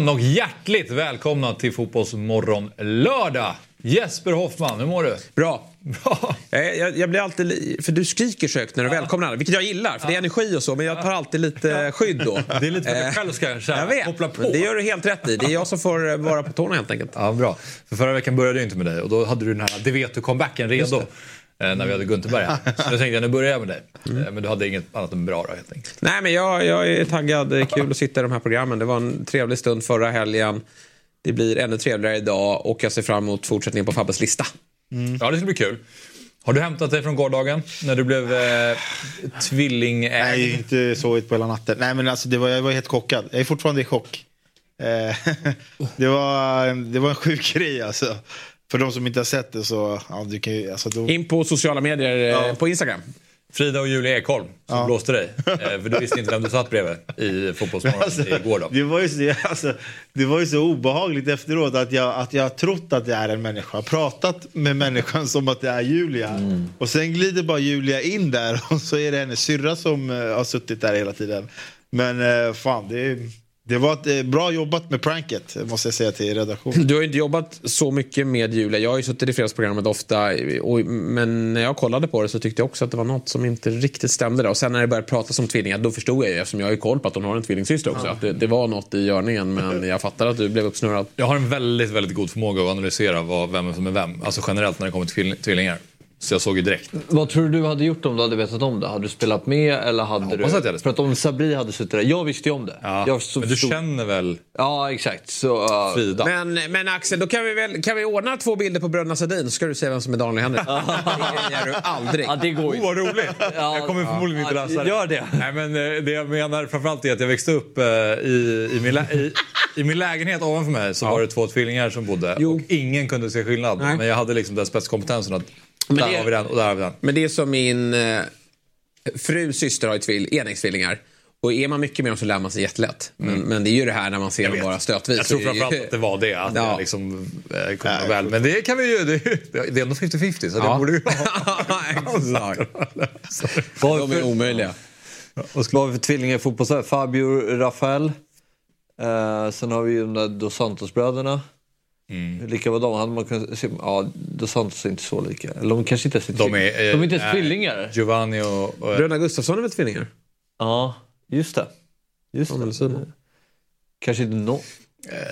Morgon och hjärtligt välkomna till Fotbollsmorgon lördag. Jesper Hoffman, hur mår du? Bra. Bra. Jag, jag, jag blir alltid, för du skriker så högt när du välkomnar alla, vilket jag gillar för det är energi och så, men jag tar alltid lite skydd då. Det är lite för dig Eh, själv ska jag vet, koppla på. det gör du helt rätt i. Det är jag som får eh, vara på tårna helt enkelt. Ja, bra. För förra veckan började jag inte med dig och då hade du den här Det vet du comebacken redo. Eh, När vi hade Gunterberg här. Så jag tänkte jag nu börjar jag med dig. Mm. Men du hade inget annat än bra då helt enkelt. Nej, men jag, jag är taggad. Det är kul att sitta i de här programmen. Det var en trevlig stund förra helgen. Det blir ännu trevligare idag och jag ser fram emot fortsättningen på Fabbes lista. Ja, det ska bli kul. Har du hämtat dig från gårdagen när du blev eh, tvillingägd? Nej, inte sovit på hela natten. Nej, men alltså, det var, jag var helt chockad. Jag är fortfarande i chock. Eh, det, var, det var en sjuk grej alltså. För de som inte har sett det så... Ja, du kan ju, alltså, då, In på sociala medier eh, Ja. på Instagram. Frida och Julia Ekholm som blåste dig. Eh, för du visste inte vem du satt bredvid i Fotbollsmorgon alltså, igår då. det, var ju så, alltså, det var ju så obehagligt efteråt att jag, att jag har trott att det är en människa. Jag har pratat med människan som att det är Julia. Mm. Och sen glider bara Julia in där och så är det hennes syrra som eh, har suttit där hela tiden. Men fan, det, det var ett, eh, bra jobbat med pranket måste jag säga till redaktionen. Du har ju inte jobbat så mycket med Julia. Jag har ju suttit i fredagsprogrammet ofta. Och, men när jag kollade på det så tyckte jag också att det var något som inte riktigt stämde där. Och sen när det började pratas om tvillingar då förstod jag ju, eftersom jag har ju koll på att hon har en tvillingsyster också, att det, det var något i görningen. Men jag fattar att du blev uppsnurrad. Jag har en väldigt, väldigt god förmåga att analysera vad, vem som är vem. Alltså generellt när det kommer till tvill- tvillingar. Så jag såg ju direkt. Vad tror du du hade gjort om du hade vetat om det? Hade du spelat med eller hade du... hoppas att jag hade För att om Sabri hade suttit där. Jag visste ju om det. Ja. Jag så Men du förstod- känner väl Ja, exakt. Så, uh, Frida? Men, men Axel, då kan vi väl kan vi ordna två bilder på bröderna Sedin så ska du säga vem som är Daniel Henrik. det gör du aldrig. Ja, det går ju. Oh, vad roligt! Ja, jag kommer förmodligen inte läsa det. gör det. Nej, men eh, det jag menar framförallt är att jag växte upp eh, i, i, min, i, i min lägenhet ovanför mig så var det två tvillingar som bodde Jo. och ingen kunde se skillnad. Nej. Men jag hade liksom den spetskompetensen att Men där det- har vi den och där har vi den. Men det är som min eh, frus syster har tvill, enäggstvillingar. Och är man mycket med dem så lär man sig jättelätt. Men, men det är ju det här när man ser dem bara stötvis. Jag tror så det ju- framförallt att det var det. Att Ja. jag liksom, eh, kunde vara väl. Men det kan vi ju. Det, det är ändå 50-50 så det Ja. borde ju Exakt. Vad De är omöjliga. vad har vi för tvillingar i fotboll? Fabio Rafael. Eh, sen har vi ju de där Dos Santos-bröderna. Mm. Lika var de? Hade man kunnat se, ja, Dos Santos är inte så lika. Eller de kanske inte ens är De tvillingar. är, eh, de är inte ens eh, tvillingar. Giovanni och... och Bröderna Gustafsson är väl tvillingar? Ja, just det. Just det. Simon. Kanske inte no.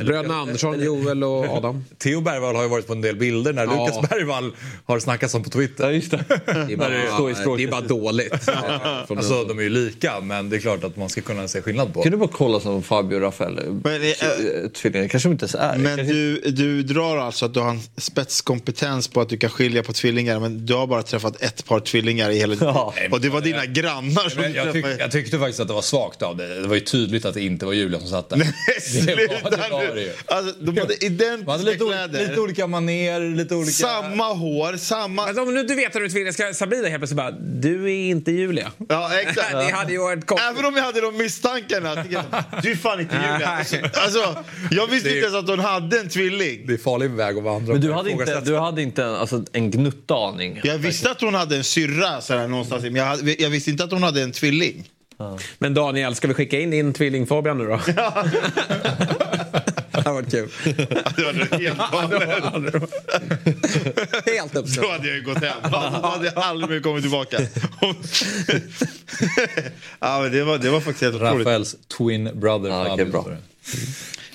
Bröderna Andersson, Joel och Adam. Theo Bergvall har ju varit på en del bilder när Ja. Lukas Bergvall har snackats om på Twitter. Ja, just det. Det är bara, Står i stråk- det är bara dåligt. Från Alltså de är ju lika men det är klart att man ska kunna se skillnad på. Kan du bara kolla som Fabio Rafael Men, eh, eh, tvillingar? kanske de inte ens är. Men kanske... du, du drar alltså att du har en spetskompetens på att du kan skilja på tvillingar men du har bara träffat ett par tvillingar i hela ditt Ja. Och det var dina grannar som Men jag, tyck, jag tyckte faktiskt att det var svagt av dig. Det var ju tydligt att det inte var Julia som satt där. det ju. Alltså, de hade identiska hade lite, kläder. lite olika maner, lite olika... Samma hår, samma... Alltså, om nu du vet att du är tvilling, ska Sabina helt plötsligt bara, du är inte Julia. Ja, exakt. det hade ju varit konstigt. Även om jag hade de misstankarna. Du är fan inte Julia. Alltså, jag visste är- inte ens att hon hade en tvilling. Det är farlig väg att vandra. Men du hade inte, du hade inte en, alltså, en gnutta aning? Jag visste att hon hade en syrra sådär, någonstans, men jag, jag visste inte att hon hade en tvilling. Men Daniel, ska vi skicka in din tvilling Fabian nu då? hade varit kul. Det var helt galet. Helt Då hade jag ju gått hem. Då hade jag aldrig mer kommit tillbaka. ja, men det, var, det var faktiskt helt otroligt. Rafaels twin brother. Ja, Fabio, bra. det.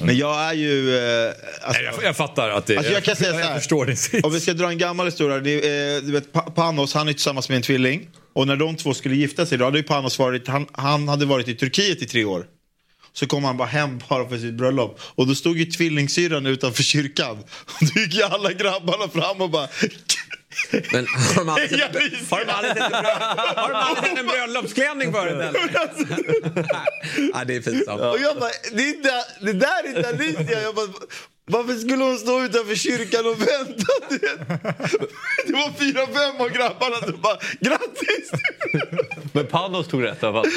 Men jag är ju... Eh, alltså, Nej, jag, jag fattar att det... Alltså jag kan säga så här. jag förstår din sits. Om vi ska dra en gammal historia. Det, är, eh, du vet, Pa- Panos han är tillsammans med en tvilling. Och när de två skulle gifta sig då hade ju Panos varit, han, han hade varit i Turkiet i tre år. Så kom han bara hem bara för sitt bröllop. Och då stod ju tvillingsyrran utanför kyrkan. Och då gick ju alla grabbarna fram och bara Men har de aldrig sett, har de aldrig sett, en, bröll- har de aldrig sett en bröllopsklänning förut eller? ja, det är pinsamt. Och jag bara, det, är inte, det där är inte Alicia. Jag bara, varför skulle hon stå utanför kyrkan och vänta? Det var fyra, fem av grabbarna som bara, grattis! Men Panos tog rätt i alla fall.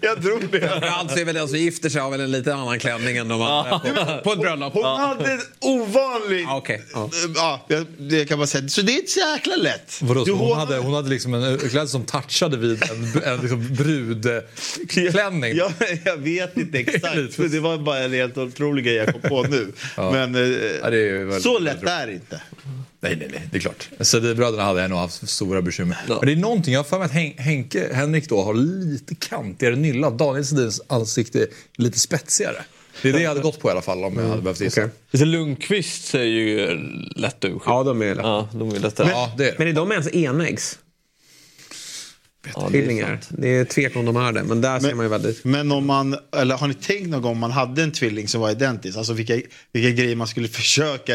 Jag tror det. Alltså är väl den som gifter sig har väl en lite annan klänning än de andra på, på ett bröllop. Hon hade ett ovanligt... Ja, okej. Ja. Ja, det kan man säga. Så det är inte så jäkla lätt. Vadå, Du, så hon, hade, hon hade liksom en klädsel som touchade vid en, en liksom brudklänning. Jag, jag vet inte exakt, det var bara en helt otrolig grej jag kom på nu. Men eh, Ja, det är ju väldigt- så lätt är det inte. Nej, nej, nej, det är klart. Sedin-bröderna hade nog haft stora bekymmer. Men det är någonting, jag har för mig att Hen- Henke, Henrik då har lite kantigare nylla. Daniel Sedins ansikte är lite spetsigare. Det är det jag hade gått på i alla fall om jag hade behövt gissa. okej. Så Lundqvist ser ju lätt ut. Ja, de är lätta. Ja, de är lättare. Ja, det är det. Men är de ens enäggs? Ja, det är Tvillingar. Det är tvek om de är det, men där ser man ju väldigt... Men om man, eller har ni tänkt någon gång om man hade en tvilling som var identisk? Alltså vilka, vilka grejer man skulle försöka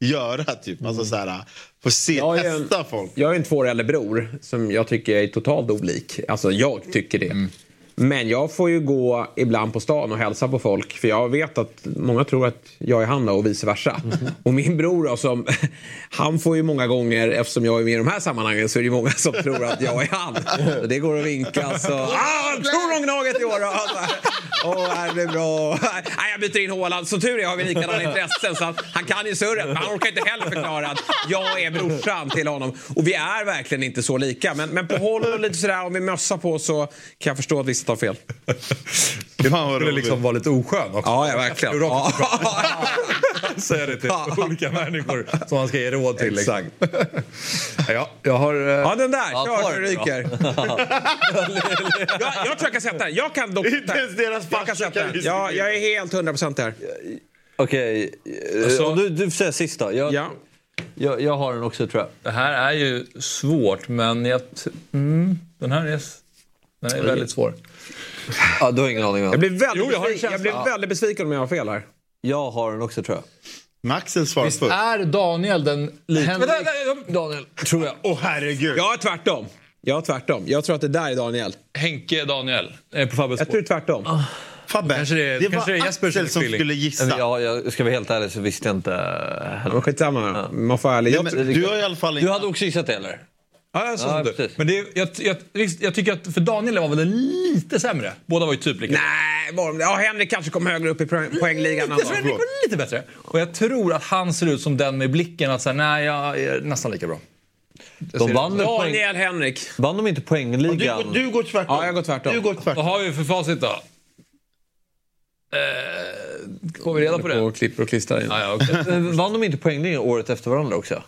göra typ. Alltså så här, få se, Jag är en- testa folk. Jag har en två år äldre bror som jag tycker är totalt olik. Alltså jag tycker det. Men jag får ju gå ibland på stan och hälsa på folk för jag vet att många tror att jag är han och vice versa. Och min bror då, som, han får ju många gånger, eftersom jag är med i de här sammanhangen så är det många som tror att jag är han. Så det går att vinka så, ah, tror de Gnaget i år då? Åh, det blir bra. Nej, jag byter in Håland. Som tur är har vi likadana intressen så han kan ju surret men han orkar inte heller förklara att jag är brorsan till honom. Och vi är verkligen inte så lika. Men, men på håll och lite sådär, om vi mössar på så kan jag förstå att vissa tar fel. Fan vad skulle liksom vara lite oskön också. Ja, ja verkligen. Ja. Säga det till Ja. olika människor som man ska ge råd till. Liksom. Exakt. Ja, jag har... eh, Ja, den där. Ja, Kör det då. ryker. jag, jag tror jag kan sätta den. Jag kan dock Inte ens deras Jag kan farsa kan den. Jag, jag är helt 100% här. Okej, eh, Alltså- du, du får säga sista. Jag, Ja. jag, jag har den också tror jag. Det här är ju svårt, men jag... Mm, den här är, den är väldigt svår. Ja, du har ingen aning om. Jag blir väldigt, Jo, jag besviken. jag blir väldigt besviken om jag har fel här. Jag har den också tror jag. Maxel svarar Visst först. är Daniel den... Henrik... Daniel, tror jag. Åh herregud. Jag har tvärtom. Jag har tvärtom. Jag tror att det där är Daniel. Henke Daniel eh, på Fabbes Jag tror tvärtom. Fabbe, Kanske det är- det kanske var det är Jesper är Axel som skulle gissa. Men Ja, jag ska vara helt ärlig så visste jag inte heller. Skitsamma. Man får ärlig. Ja, men, du har i alla fall Du hade också gissat det eller? Ja, jag sa Ja. Men det, jag, jag, jag tycker att för Daniel var väl lite sämre. Båda var ju typ lika. Nej, var de- ja, Henrik kanske kom högre upp i poäng, poängligan. Tror Henrik var lite bättre. Och jag tror att han ser ut som den med blicken att säga nej, jag är nästan lika bra. De vann väl poäng... Daniel Henrik. Vann de inte poängligan? Du, du går tvärtom. Ja, jag går tvärtom. Du går Vad tvärtom. har vi för facit då? Eh, får vi reda på det? Och klipper och klistrar in. Ja, ja. Eh, Vann de inte poängligan året efter varandra också?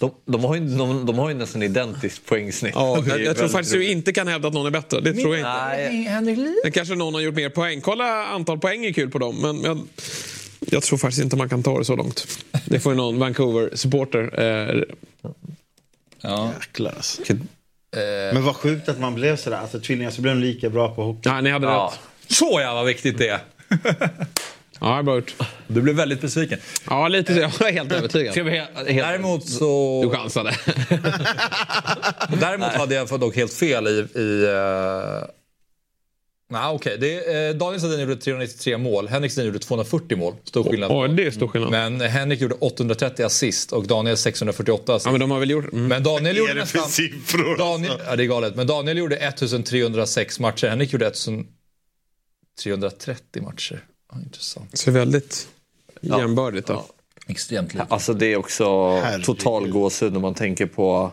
De, de, har, ju, de, de har ju nästan identiskt poängsnitt. Ja, jag, jag tror faktiskt du roligt. inte kan hävda att någon är bättre. Det tror jag inte. Nej, Henrik kanske någon har gjort mer poäng. Kolla antal poäng är kul på dem. Men jag, jag tror faktiskt inte man kan ta det så långt. Det får ju någon Vancouver-supporter. Eh, Ja. Jäklar alltså. Eh, Men vad sjukt att man blev sådär. Alltså tvillingar så blev de lika bra på hockey. nej, ni hade Ja. rätt. Så ja, vad viktigt det är. Ja, bra gjort. Du blev väldigt besviken. Ja, lite så. Jag är helt övertygad. Ska vi he- helt, Däremot så... Du chansade. Däremot hade jag fått dock helt fel i... i uh... Nej, okej. Det, eh, Daniel Sedin gjorde 393 mål. Henrik Sedin gjorde 240 mål. Stor skillnad. Ja, det är stor skillnad. Men Henrik gjorde 830 assist och Daniel 648 assist. Ja, men de har väl gjort... Mm. Men Daniel gjorde är det för nästan... siffror? Daniel, alltså? ja, det är galet. Men Daniel gjorde 1306 matcher. Henrik gjorde 1330 matcher. Ja, intressant. Så väldigt jämbördigt då. Extremt lite. Alltså det är också Herregud. total gåshud när man tänker på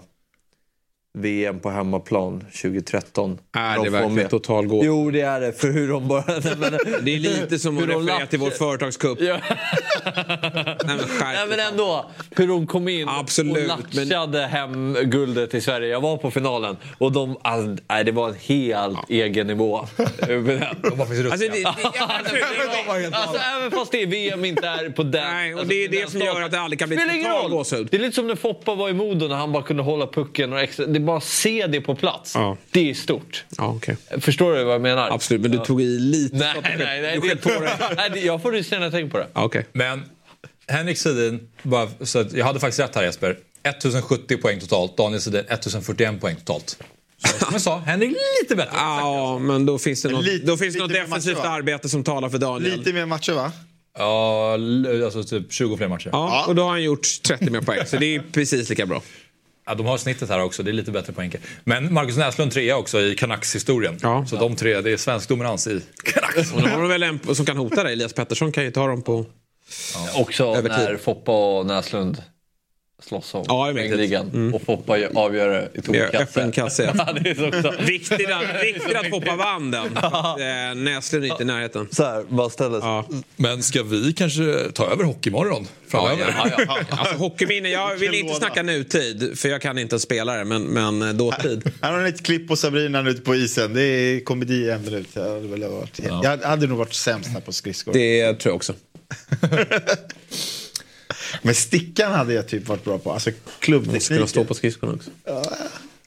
VM på hemmaplan 2013. Är De det verkligen med. total gå? Jo det är det, för hur de bara... Nej, men, Det är lite som att referera till vår företagscup. Ja. Nej, men Nej men ändå, hur de kom in Absolut, och latchade hem guldet till Sverige. Jag var på finalen och de, all, nej, det var en helt egen nivå. De var faktiskt Alltså, det, ja, helt Alltså, även fast det är VM inte är på den... Nej, och alltså, det är det som gör statusen. att det aldrig kan bli total gåshud. Det är lite som när Foppa var i Modo när han bara kunde hålla pucken och extra. Det bara se det på plats. Ja. Det är stort. Ja, okej. Förstår du vad jag menar? Absolut, men du tog i lite. Nej, nej, nej. Du Det, nej det, jag får rysningar när jag tänker på det. Ja, Okej. Men Henrik Sedin, bara, så att, jag hade faktiskt rätt här Jesper. 1070 poäng totalt. Daniel Sedin 1041 poäng totalt. Så som jag sa, Henrik lite bättre. Ja, men då finns det något, Lite- då finns det något defensivt matcher, arbete som talar för Daniel. Lite mer matcher va? Ja, alltså typ 20 fler matcher. Ja. Ja, och då har han gjort 30 mer poäng. Så det är precis lika bra. De har snittet här också, det är lite bättre poäng. Men Marcus Näslund trea också i Canucks-historien. Ja. Så de tre, det är svensk dominans i Canucks. Och då har de väl en som kan hota dig. Elias Pettersson kan ju ta dem på... Också Över tid. när Foppa och Näslund slåss om Ja, mäktigt. poängligan. Och Foppa avgör det i tom Ja, kasse. öppen kasse. Ja. Viktigt att, viktigt att Foppa vann den. Eh, Näslund är inte i närheten. Så här, bara ställa sig. Ja. Men ska vi kanske ta över Hockeymorgon framöver? Ja, ja. Alltså hockeyminne, jag vill inte snacka nutid för jag kan inte spela det, men, men eh, dåtid. Här har ni ett klipp på Sabrina ute på isen. Det är komedi i en minut. Jag hade, väl varit, jag hade nog varit sämst här på skridskor. Det tror jag också. Men stickan hade jag typ varit bra på. Alltså Ska jag stå klubbtekniken. på skridskorna också?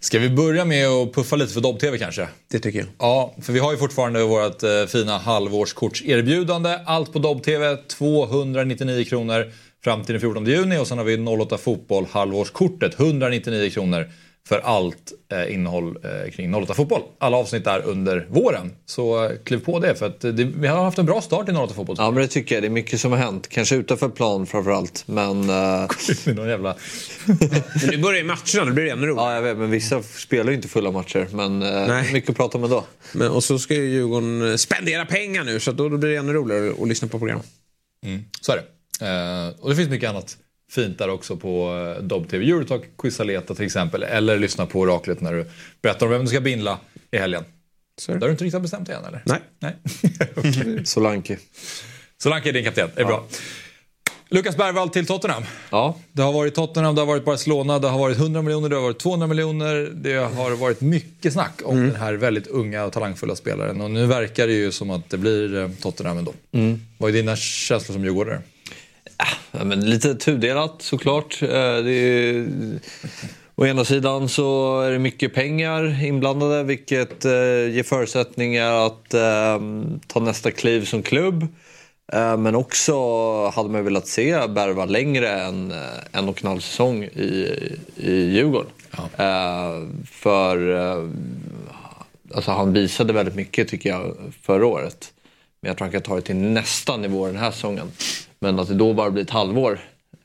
Ska vi börja med att puffa lite för Dobb-TV kanske? Det tycker jag. Ja, för vi har ju fortfarande vårt eh, fina halvårskortserbjudande. Allt på Dobb-TV, 299 kronor fram till den 14 juni. Och sen har vi 08 Fotboll halvårskortet, 199 kronor för allt eh, innehåll eh, kring 08 Fotboll. Alla avsnitt är under våren. Så eh, kliv på det för att eh, det, vi har haft en bra start i 08 Fotboll. Ja, men det tycker jag. Det är mycket som har hänt. Kanske utanför plan framförallt. Men, eh, någon jävla... Men nu börjar ju matcherna, då blir det ännu roligare. ja, jag vet, men vissa spelar ju inte fulla matcher. Men eh, Nej. mycket att prata om ändå. Men, och så ska ju Djurgården eh, spendera pengar nu, så då, då blir det ännu roligare att lyssna på program. Så är det. Eh, och det finns mycket annat fint där också på eh, Dobb-TV. Eurotalk, Quizaleta till exempel. Eller lyssna på Oraklet när du berättar om vem du ska bindla i helgen. Så. Det har du inte riktigt bestämt än eller? Nej. Nej. Okej. Solanke. Solanke är din kapten, det är bra. Lukas Bergvall till Tottenham. Ja, Det har varit Tottenham, det har varit Barcelona, det har varit 100 miljoner, det har varit 200 miljoner. Det har varit mycket snack om den här väldigt unga och talangfulla spelaren. Och nu verkar det ju som att det blir eh, Tottenham ändå. Vad är dina känslor som djurgårdare? Ja, men lite tudelat såklart. Eh, Det är, å ena sidan så är det mycket pengar inblandade vilket eh, ger förutsättningar att eh, ta nästa kliv som klubb. Eh, men också hade man velat se Berva längre än en och en halv säsong i, i Djurgården. Eh, för alltså han visade väldigt mycket tycker jag förra året. Men jag tror han kan ta det till nästa nivå den här säsongen. Men att det då bara blir ett halvår,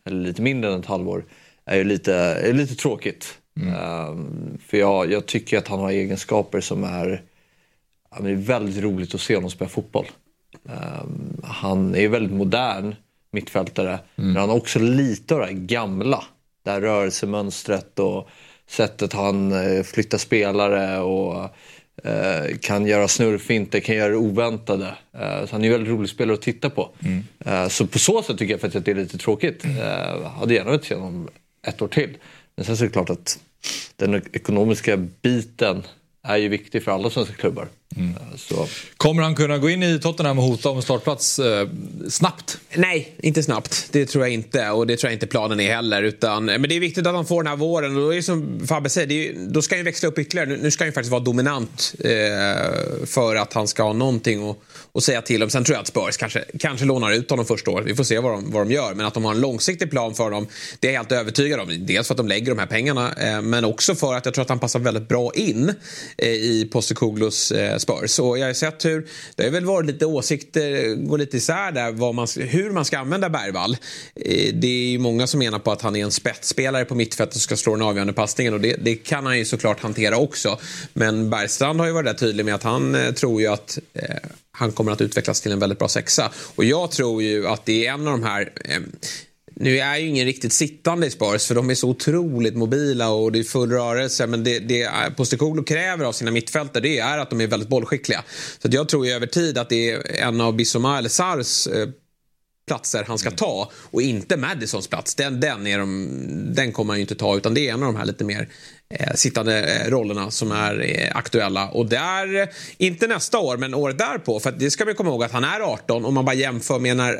eller lite mindre än ett halvår, är ju lite, är lite tråkigt. Ehm, för jag, jag tycker att han har egenskaper som är, det är väldigt roligt att se honom spela fotboll. Ehm, han är väldigt modern mittfältare, men han har också lite av det här gamla. Det här rörelsemönstret och sättet han eh, flyttar spelare och kan göra snurrfinter, kan göra det oväntade. Eh, så han är ju väldigt rolig spelare att titta på. Eh, så på så sätt tycker jag faktiskt att det är lite tråkigt. Eh, hade gärna velat se honom ett år till. Men sen så är det klart att den ekonomiska biten är ju viktig för alla svenska klubbar. Eh, så. Kommer han kunna gå in i Tottenham och hota om en startplats eh, snabbt? Nej, inte snabbt. Det tror jag inte. Och det tror jag inte planen är heller. Utan, men det är viktigt att han får den här våren. Och då är det som Fabbe säger, det är, då ska han ju växla upp ytterligare. Nu, nu ska han ju faktiskt vara dominant eh, för att han ska ha någonting att, och säga till dem. Sen tror jag att Spurs kanske, kanske lånar ut honom första året. Vi får se vad de, vad de gör. Men att de har en långsiktig plan för dem, det är jag helt övertygad om. Dels för att de lägger de här pengarna, eh, men också för att jag tror att han passar väldigt bra in eh, i Postecoglous eh, Spurs. Och jag har sett hur, det har väl varit lite åsikter, eh, går lite isär där, vad man, hur man ska använda Bergvall. Eh, det är ju många som menar på att han är en spetsspelare på mittfältet och ska slå den avgörande passningen och det, det kan han ju såklart hantera också. Men Bergstrand har ju varit där tydlig med att han eh, tror ju att eh, han kommer att utvecklas till en väldigt bra sexa. Och jag tror ju att det är en av de här eh, nu är ju ingen riktigt sittande i Spurs för de är så otroligt mobila och det är full rörelse. Men det, det Postecoglou kräver av sina mittfältare det är att de är väldigt bollskickliga. Så att jag tror ju över tid att det är en av Bissoma eller Sars eh, platser han ska ta och inte Madisons plats. Den, den, är de, den kommer han ju inte ta utan det är en av de här lite mer eh, sittande eh, rollerna som är eh, aktuella. Och där, inte nästa år men året därpå, för det ska vi komma ihåg att han är 18 om man bara jämför med när,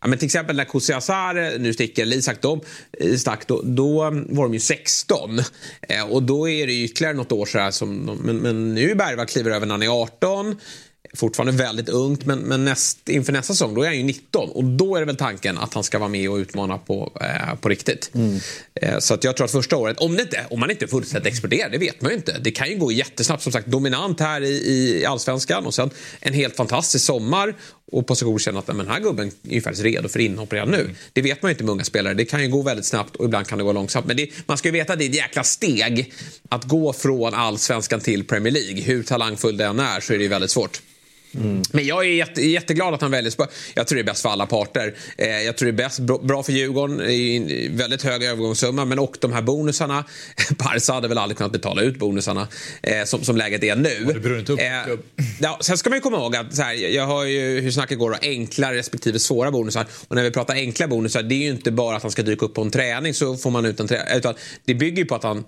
ja, men till exempel när Kusiasar nu sticker, eller Isak de, eh, stack, då, då var de ju 16. Eh, och då är det ytterligare något år så här som, men, men nu är Bergvall kliver över när han är 18. Fortfarande väldigt ungt, men, men näst, inför nästa säsong då är han ju 19. Och då är det väl tanken att han ska vara med och utmana på, eh, på riktigt. Mm. Eh, så att jag tror att första året, om, det inte, om man inte fullständigt exploderar, det vet man ju inte. Det kan ju gå jättesnabbt. Som sagt, dominant här i, i allsvenskan och sen en helt fantastisk sommar. Och Postecoglou känner att men den här gubben är faktiskt redo för inhopp redan nu. Mm. Det vet man ju inte med unga spelare. Det kan ju gå väldigt snabbt och ibland kan det gå långsamt. Men det, man ska ju veta att det är ett jäkla steg att gå från allsvenskan till Premier League. Hur talangfull den är så är det ju väldigt svårt. Mm. Men jag är jätte, jätteglad att han väljer Spurs. Jag tror det är bäst för alla parter. Eh, jag tror det är bäst, bra för Djurgården, i väldigt hög övergångssumma. Men och de här bonusarna. Barca hade väl aldrig kunnat betala ut bonusarna eh, som, som läget är nu. Det beror inte upp. Eh, ja, sen ska man ju komma ihåg att så här, jag hör ju hur snacket går om enkla respektive svåra bonusar. Och när vi pratar enkla bonusar, det är ju inte bara att han ska dyka upp på en träning så får man ut en träning. Utan det bygger ju på att han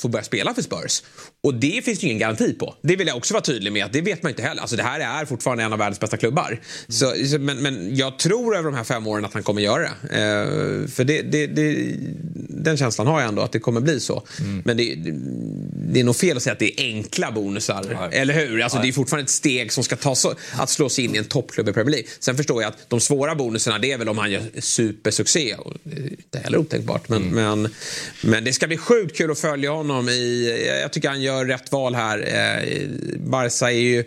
får börja spela för Spurs. Och det finns ju ingen garanti på. Det vill jag också vara tydlig med. Det vet man inte heller. Alltså det här är fortfarande en av världens bästa klubbar. Mm. Så, men, men jag tror över de här fem åren att han kommer göra det. Eh, för det, det, det, den känslan har jag ändå, att det kommer bli så. Mm. Men det, det, är nog fel att säga att det är enkla bonusar. Nej. Eller hur? Alltså, det är fortfarande ett steg som ska tas att slå sig in i en toppklubb i Premier League. Sen förstår jag att de svåra bonusarna, det är väl om han gör supersuccé. Och det är inte heller otänkbart. Men, mm. men, men det ska bli sjukt kul att följa honom i... Jag tycker han gör rätt val här. Eh, Barca är ju...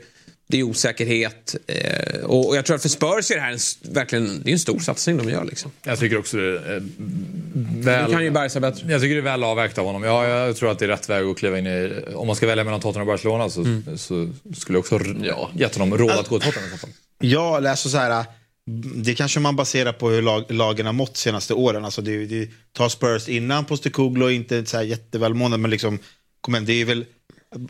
Det är osäkerhet. Eh, och jag tror att för Spurs är det här en, verkligen det är en stor satsning de gör. Liksom. Jag tycker också det är väl... Du kan ju Barca bättre. Jag tycker det är väl avvägt av honom. Ja, jag tror att det är rätt väg att kliva in i... Om man ska välja mellan Tottenham och Barcelona så, mm. så skulle jag också ja, gett honom råd att gå till Tottenham i så fall. Ja, alltså så här det kanske man baserar på hur lag, lagen har mått senaste åren. Alltså det, det tar Spurs innan Postecoglou, inte så här jättevälmående, men liksom, kom igen, det är väl,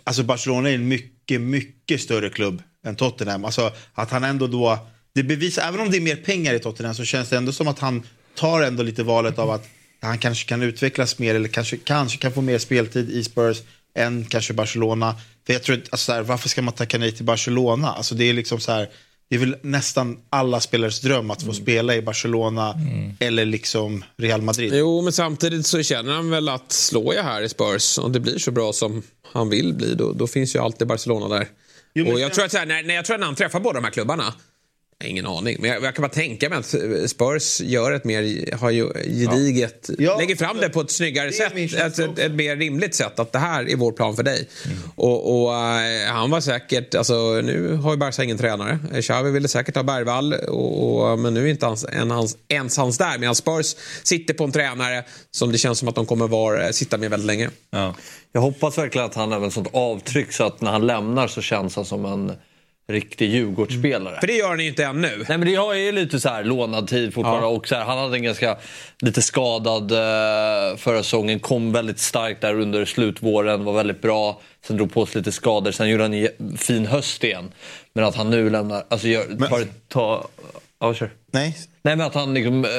alltså Barcelona är en mycket, mycket större klubb än Tottenham. Alltså att han ändå då, det bevisar, även om det är mer pengar i Tottenham så känns det ändå som att han tar ändå lite valet av att han kanske kan utvecklas mer eller kanske, kanske kan få mer speltid i Spurs än kanske Barcelona. För jag tror, alltså här, varför ska man tacka nej till Barcelona? Alltså det är liksom så här, det är väl nästan alla spelares dröm att få mm. spela i Barcelona mm. eller liksom Real Madrid. Jo, men samtidigt så känner han väl att slår jag här i Spurs och det blir så bra som han vill bli, då, då finns ju alltid Barcelona där. Jo, och jag, tror att här, när, när jag tror att när han träffar båda de här klubbarna Ingen aning, men jag, jag, kan bara tänka mig att Spurs gör ett mer har ju gediget, ja. lägger fram det på ett snyggare sätt, ett, ett, ett, mer rimligt sätt. Att det här är vår plan för dig. Mm. Och, och uh, han var säkert, alltså nu har ju Barca ingen tränare. Xavi ville säkert ha Bergvall, och, och, men nu är inte hans, en, hans, ens hans där. Medan Spurs sitter på en tränare som det känns som att de kommer vara, sitta med väldigt länge. Ja. Jag hoppas verkligen att han har ett sånt avtryck så att när han lämnar så känns han som en riktig Djurgårdsspelare. Mm. För det gör han ju inte ännu. Nej men det är ju lite så här lånad tid fortfarande. Ja. Och så här, han hade en ganska lite skadad uh, förra säsongen. Kom väldigt starkt där under slutvåren. Var väldigt bra. Sen drog på sig lite skador. Sen gjorde han en fin höst igen. Men att han nu lämnar... Alltså gör, men... bara ta... Ja, kör. Nej. Nej men att han liksom, uh,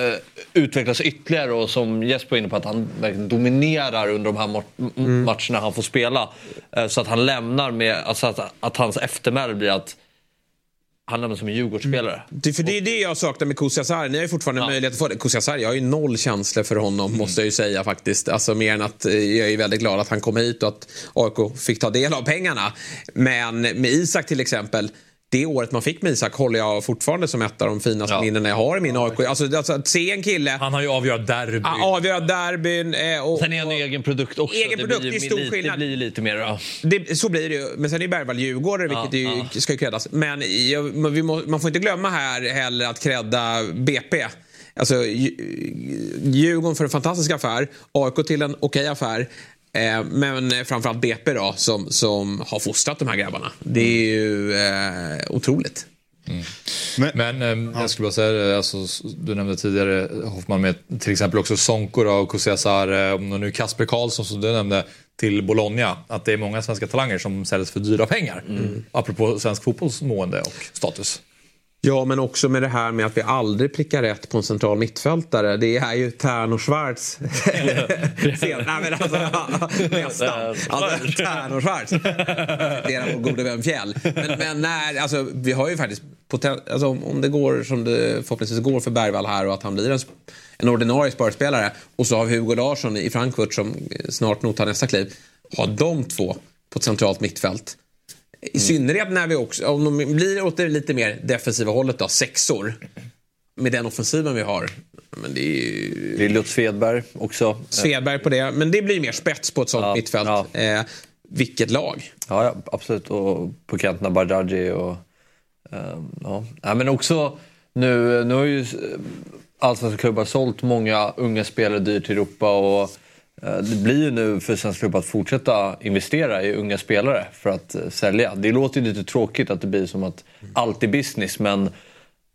utvecklas ytterligare och som Jesper var inne på att han verkligen dominerar under de här mm. matcherna han får spela. Uh, så att han lämnar med, alltså att, att hans eftermäle blir att han lämnar som en Djurgårdsspelare. Mm. Det, för det är det jag saknar med Kusiasar. Ni har ju fortfarande ja. möjlighet att få det. Kusiasar, jag har ju noll känslor för honom mm. måste jag ju säga faktiskt. Alltså mer än att jag är väldigt glad att han kom hit och att AIK fick ta del av pengarna. Men med Isak till exempel det året man fick med Isak håller jag fortfarande som ett av de finaste ja. minnena jag har i min AIK. Alltså, alltså, att se en kille... Han har ju avgörat derbyn. avgöra derbyn. Eh, och, sen är han en egen produkt också. Egen det produkt, blir, det är stor lite, skillnad. Det blir lite mer... Ja. Det, så blir det ju. Men sen är Bergvall djurgårdare, vilket ja, ju, ska ju creddas. Men jag, må, man får inte glömma här heller att credda BP. Alltså, Djurgården för en fantastisk affär, AIK till en okej okay affär. Eh, men framförallt BP då, som, som har fostrat de här grabbarna. Det är ju eh, otroligt. Mm. Men, men ja. jag skulle bara säga alltså, du nämnde tidigare Hoffman med till exempel också Sonko och Kusiasar eh, och nu Kasper Karlsson som du nämnde till Bologna. Att det är många svenska talanger som säljs för dyra pengar. Mm. Apropå svensk fotbolls mående och status. Ja, men också med det här med att vi aldrig prickar rätt på en central mittfältare. Det är ju Tern och Schwarz. Nej, men alltså, nästan. Alltså, Tern och Schwarz. Det är vår gode vän Fjäll. Men, men när, alltså, vi har ju faktiskt poten- alltså, om det går som det förhoppningsvis går för Bergvall här och att han blir en, en ordinarie spörspelare och så har vi Hugo Larsson i Frankfurt som snart nog tar nästa kliv. Har de två på ett centralt mittfält I synnerhet när vi också, om de blir åt det lite mer defensiva hållet då, sexor. Med den offensiven vi har. Men det är ju... Det är Lutz Svedberg också. Svedberg på det, men det blir mer spets på ett sånt Ja, mittfält. ja. Eh, vilket lag? Ja, ja absolut. Och på kanterna Bardghji och... ehm, ja. ja, men också nu, nu har ju eh, allsvenska klubbar sålt många unga spelare dyrt till Europa och eh, det blir ju nu för svenska klubbar att fortsätta investera i unga spelare för att eh, sälja. Det låter ju lite tråkigt att det blir som att allt är business men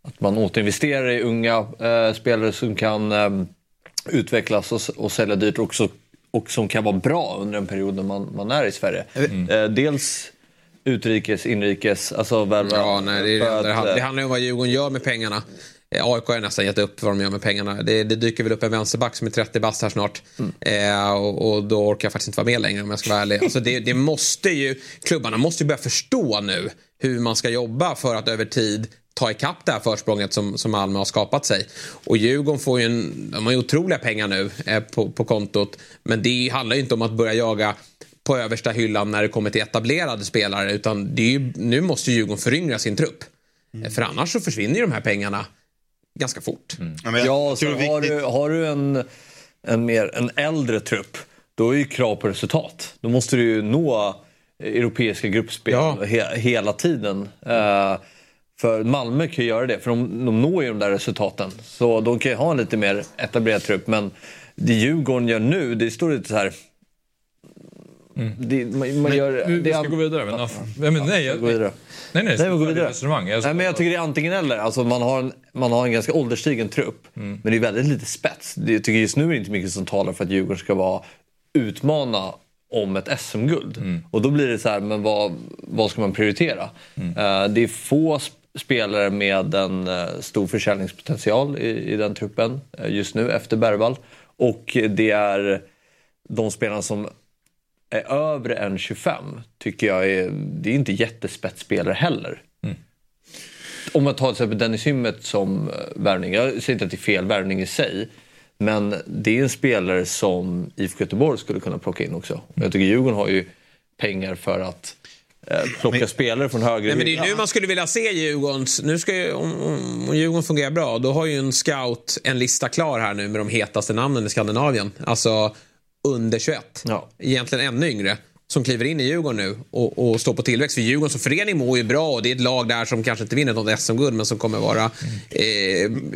att man återinvesterar i unga eh, spelare som kan eh, utvecklas och, och sälja dyrt också, och som kan vara bra under en period när man, man är i Sverige. Eh, dels utrikes, inrikes, alltså värva. Ja, nej, det, att, eh, det handlar ju om vad Djurgården gör med pengarna. Eh, AIK har nästan gett upp vad de gör med pengarna. Det, det dyker väl upp en vänsterback som är 30 bast här snart. Eh, och, och då orkar jag faktiskt inte vara med längre om jag ska vara ärlig. Alltså det, det måste ju, klubbarna måste ju börja förstå nu hur man ska jobba för att över tid ta ikapp det här försprånget som, som Malmö har skapat sig. Och Djurgården får ju en, de har ju otroliga pengar nu eh, på, på kontot. Men det handlar ju inte om att börja jaga på översta hyllan när det kommer till etablerade spelare. Utan det är ju, nu måste Djurgården föryngra sin trupp. Mm. För annars så försvinner ju de här pengarna ganska fort. Ja, men jag Ja, så har viktigt- du, har du en, en, mer, en äldre trupp, då är ju krav på resultat. Då måste du ju nå europeiska gruppspel Ja. he, hela tiden. Eh, för Malmö kan ju göra det, för de, de når ju de där resultaten. Så de kan ju ha en lite mer etablerad trupp. Men det Djurgården gör nu, det står lite så här... Det, man, man gör, Vi, det vi ska gå vidare. Men, ja, men, nej, jag, vidare. nej, nej, Nej, men gå vidare. Resonemang. Nej, men jag tycker det är antingen eller. Alltså, man, har en, man har en ganska ålderstigen trupp, men det är väldigt lite spets. Det, jag tycker just nu är det inte mycket som talar för att Djurgården ska vara utmana om ett SM-guld. Och då blir det så här, men vad, vad ska man prioritera? Eh, det är få sp- spelare med en eh, stor försäljningspotential i, i den truppen eh, just nu efter Bergvall. Och det är de spelarna som är övre än 25 tycker jag är, det är inte jättespetsspelare heller. Om man tar till exempel Dennis Hymmet som eh, värvning. Jag säger inte att det är fel värvning i sig. Men det är en spelare som IFK Göteborg skulle kunna plocka in också. Och Jag tycker Djurgården har ju pengar för att eh, plocka spelare från högre Nej, men det är nu man skulle vilja se Djurgårdens... Nu ska ju, om om Djurgården fungerar bra, då har ju en scout en lista klar här nu med de hetaste namnen i Skandinavien. Alltså under 21. Ja. Egentligen ännu yngre. Som kliver in i Djurgården nu och, och står på tillväxt. För Djurgården som förening mår ju bra och det är ett lag där som kanske inte vinner något SM-guld men som kommer vara eh,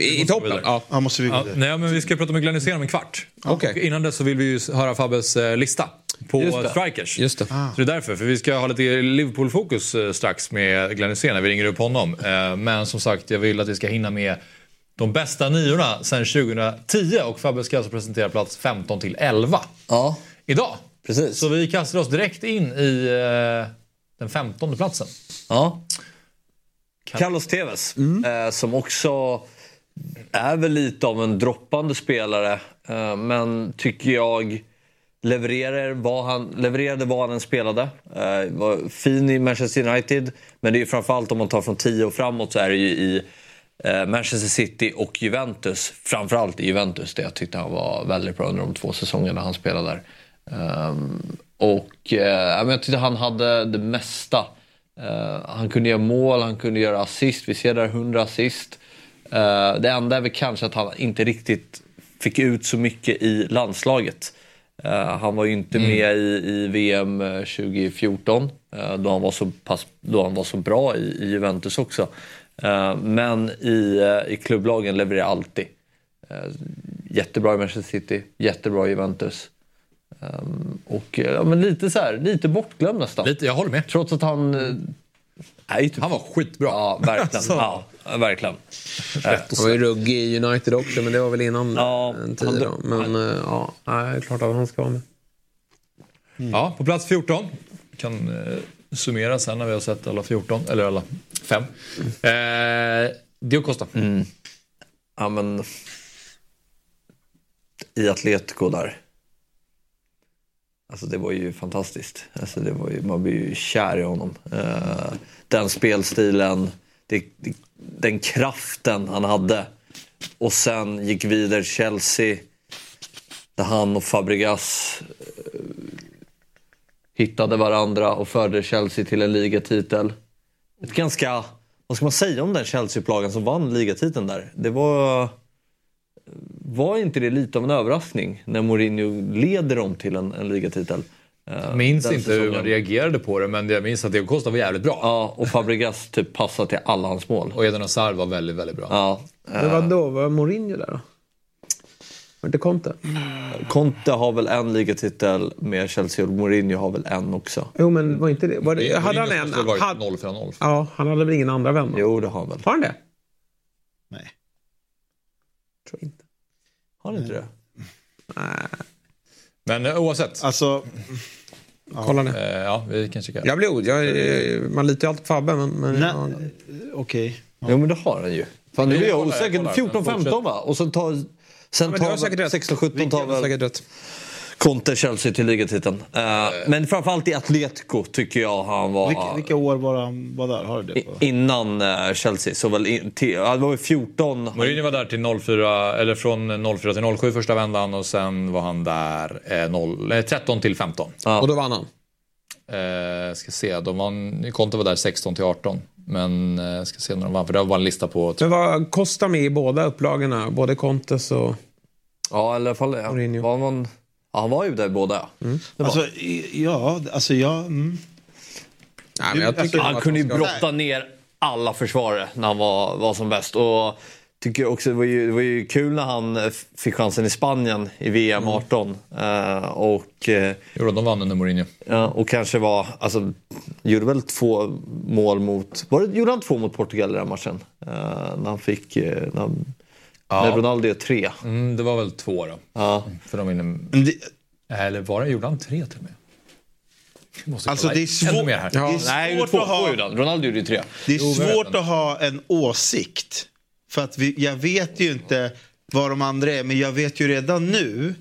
i, toppen. Ja. Ja, måste vi Ja, nej, men vi ska prata med Glenn Hysén om en kvart. Okej. Och Innan dess så vill vi ju höra Fabbes eh, lista på Just det. strikers. Just det. Så det är därför, för vi ska ha lite Liverpool-fokus eh, strax med Glenn Hysén när vi ringer upp honom. Eh, Men som sagt, jag vill att vi ska hinna med de bästa niorna sedan 2010 och Fabbe ska alltså presentera plats 15 till 11 Ja, idag. precis. Så vi kastar oss direkt in i eh, den 15 platsen. Ja. Carlos Tevez, eh, som också är väl lite av en droppande spelare. Eh, men tycker jag levererar vad han, levererade vad han än spelade. Eh, var fin i Manchester United. Men det är ju framförallt om man tar från 10 och framåt så är det ju i Manchester City och Juventus. Framförallt i Juventus där jag tyckte han var väldigt bra under de två säsongerna han spelade där. Ehm, och eh, jag tyckte han hade det mesta. Eh, han kunde göra mål, han kunde göra assist. Vi ser där 100 assist. Eh, det enda är väl kanske att han inte riktigt fick ut så mycket i landslaget. Eh, han var ju inte med i, i VM eh, 2014 eh, då, han var så pass, då han var så bra i, i Juventus också. Eh, men i, eh, i klubblagen levererar alltid. Eh, jättebra i Manchester City, jättebra i Juventus. Och ja, men lite så här, lite bortglömd nästan. Lite, jag håller med. Trots att han... ju typ, Han var skitbra. Ja, verkligen. Alltså. ja, verkligen. Han var ju ruggig i United också, men det var väl innan Ja, en tid. han- Då. Men ja, nej, det är klart att han ska vara med. Ja, på plats 14. Vi kan eh, summera sen när vi har sett alla 14, eller alla fem. Eh, Dio Costa. Mm. Ja, men... I Atletico där. Alltså det var ju fantastiskt. Alltså det var ju, man blir ju kär i honom. Eh, den spelstilen, det, det, den kraften han hade. Och sen gick vidare Chelsea. Där han och Fabregas eh, hittade varandra och förde Chelsea till en ligatitel. Ett ganska, vad ska man säga om den Chelsea-upplagan som vann ligatiteln där? Det var... Var inte det lite av en överraskning när Mourinho leder dem till en, en ligatitel? Eh, Jag minns den inte hur säsongen. man reagerade på det men jag minns att Diego Costa var jävligt bra. Ja, och Fabregas typ passade till alla hans mål. Och Eden Hazard var väldigt, väldigt bra. Ja, Men vadå, var Mourinho där då? Var det Conte? Conte har väl en ligatitel med Chelsea och Mourinho har väl en också. Jo men var inte det... Var det hade han en? varit Hade, 0-4-0. ja, han hade väl ingen andra vän? då? Jo, det har han väl. Har han det? Nej. Tror inte. Har han inte det? Men eh, oavsett. Alltså, Kolla nu. Eh, ja, vi kan kika. Jag blir o- jag, är- Man litar ju alltid på Fabbe men... men nej, ja. okej. Jo, men det har han ju. Fan, nu Jag blir jag jag osäker. kollar. 14-15 va? Och sen tar... Sen tar rätt. 16-17 tar väl. Conte Chelsea till ligatiteln. Eh, men framförallt i Atletico tycker jag han var... Vilka, vilka år var han var där? Har du det? På? Innan eh, Chelsea. Så väl in, till, det var väl 14. Mourinho var där till 04, eller från 04 till 07 första vändan och sen var han där eh, 0, eh, 13 till 15. Ja. Och då vann han. Eh, ska se, de var, Conte var där 16 till 18. Men eh, ska se när de vann, för det var bara en lista på... Men var Costa med i båda upplagorna? Både Contes och... Ja, i alla fall. Ja. Mourinho. Var man, ja, han var ju där i båda. ja. Det var. Alltså, i- ja, alltså jag... Mm. Nej, men jag tycker alltså, Han kunde ju brotta ner alla försvarare när han var, var som bäst. Och tycker också det var, ju, det var ju kul när han eh, fick chansen i Spanien i VM 18. Eh, och, eh, Jo, de vann under Mourinho. ja, och kanske var, alltså, gjorde väl två mål mot, var det, gjorde han två mot Portugal i den matchen? Eh, när han fick, när, han- när Ronaldo gör tre. Mm, det var väl två då. Ja. För de. Men det, Eller var det, gjorde han tre till och med? Alltså, det är svårt- Nej, två, att ha... gjorde. Ronaldo gjorde ju tre. Det är svårt att ha en åsikt. För att vi, jag vet ju inte vad de andra är, men jag vet ju redan nu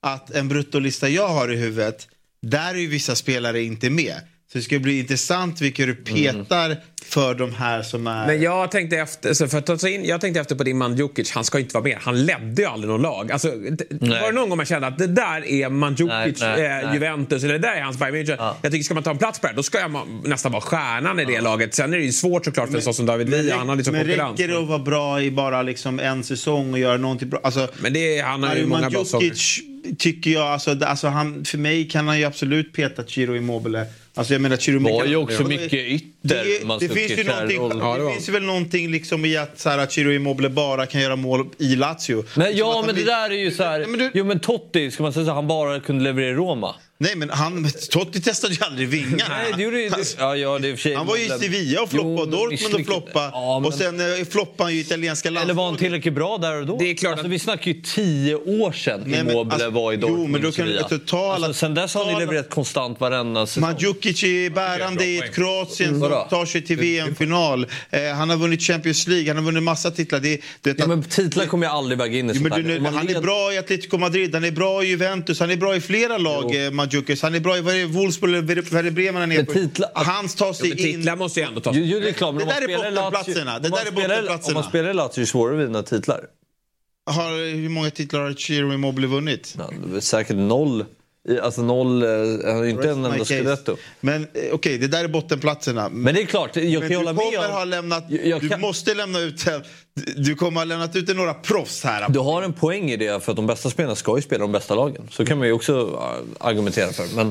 att en bruttolista jag har i huvudet, där är ju vissa spelare inte med. Så det ska bli intressant vilka du petar för de här som är... Men jag tänkte efter, så för att ta in, jag tänkte efter på din man Djukic, han ska ju inte vara med. Han ledde ju aldrig någon lag. Alltså, var det någon gång man kände att det där är Mandzukic, Nej, nej, eh, nej. Juventus eller det där är hans Bayern München. Jag tycker ska man ta en plats på det här, då ska jag nästan vara stjärnan i det laget. Sen är det ju svårt såklart för en sån som David Villa, han har lite men konkurrens. räcker det att vara bra i bara liksom en säsong och göra någonting bra? Alltså, Men det är, han har ju många bra. Mandzukic tycker jag, alltså, alltså han, för mig kan han ju absolut peta Chiro Immobile. Alltså jag menar Chiro var ju också mycket ytter. Det, det, finns ju någonting, Ja, det det finns väl någonting liksom i att, så här, att Chiro Immobile bara kan göra mål i Lazio. Men Som att ja, men det blir- där är ju så här. Nej, men du- Jo, men Totti, ska man säga så han bara kunde leverera i Roma. Nej men han, Totti testade ju aldrig vingar. Nej, det gjorde ju... Ja, ja, det för. Han var ju i Sevilla och Jo, floppade, och Dortmund och floppade. Ja, men- Och sen eh, floppade han ju italienska landslaget. Eller var han tillräckligt bra där och då? Det är klart alltså, att- vi snackar ju tio år sedan Nej, men Immobile alltså- var i jo, Dortmund men då kan du ta alla- alltså, Sen dess har ni alla- levererat konstant varenda säsong. Mandzukic är bärande i ett Kroatien som tar sig till VM-final. Eh, han har vunnit Champions League, han har vunnit massa titlar. Det, det, Ja, men titlar kommer jag aldrig väga in i Jo, sånt men här. du, han är bra i Atletico Madrid, han är bra i Juventus, han är bra i flera lag, Mandzukic. Han är bra i Wolfsburg eller Werder Bremen han är Men på. titlar- Han tar sig Men in... titlar måste ju ändå tas. Jo, jo, det är klart, Det där är Lazio- bottenplatserna. Det där är bottenplatserna. Om man spelar i Lazio är det svårare att vinna titlar. Har, hur många titlar har Chiro Immobile vunnit? Ja, säkert noll. Alltså noll, eh, han har ju inte en enda scudetto. Men eh, okej, det där är bottenplatserna. Men det är klart, jag Men kan du hålla med om... ha lämnat, Jag- jag du kan- måste lämna ut, du kommer ha lämnat ut några proffs här. Du har en poäng i det för att de bästa spelarna ska ju spela de bästa lagen. Så kan man ju också äh, argumentera för. Men,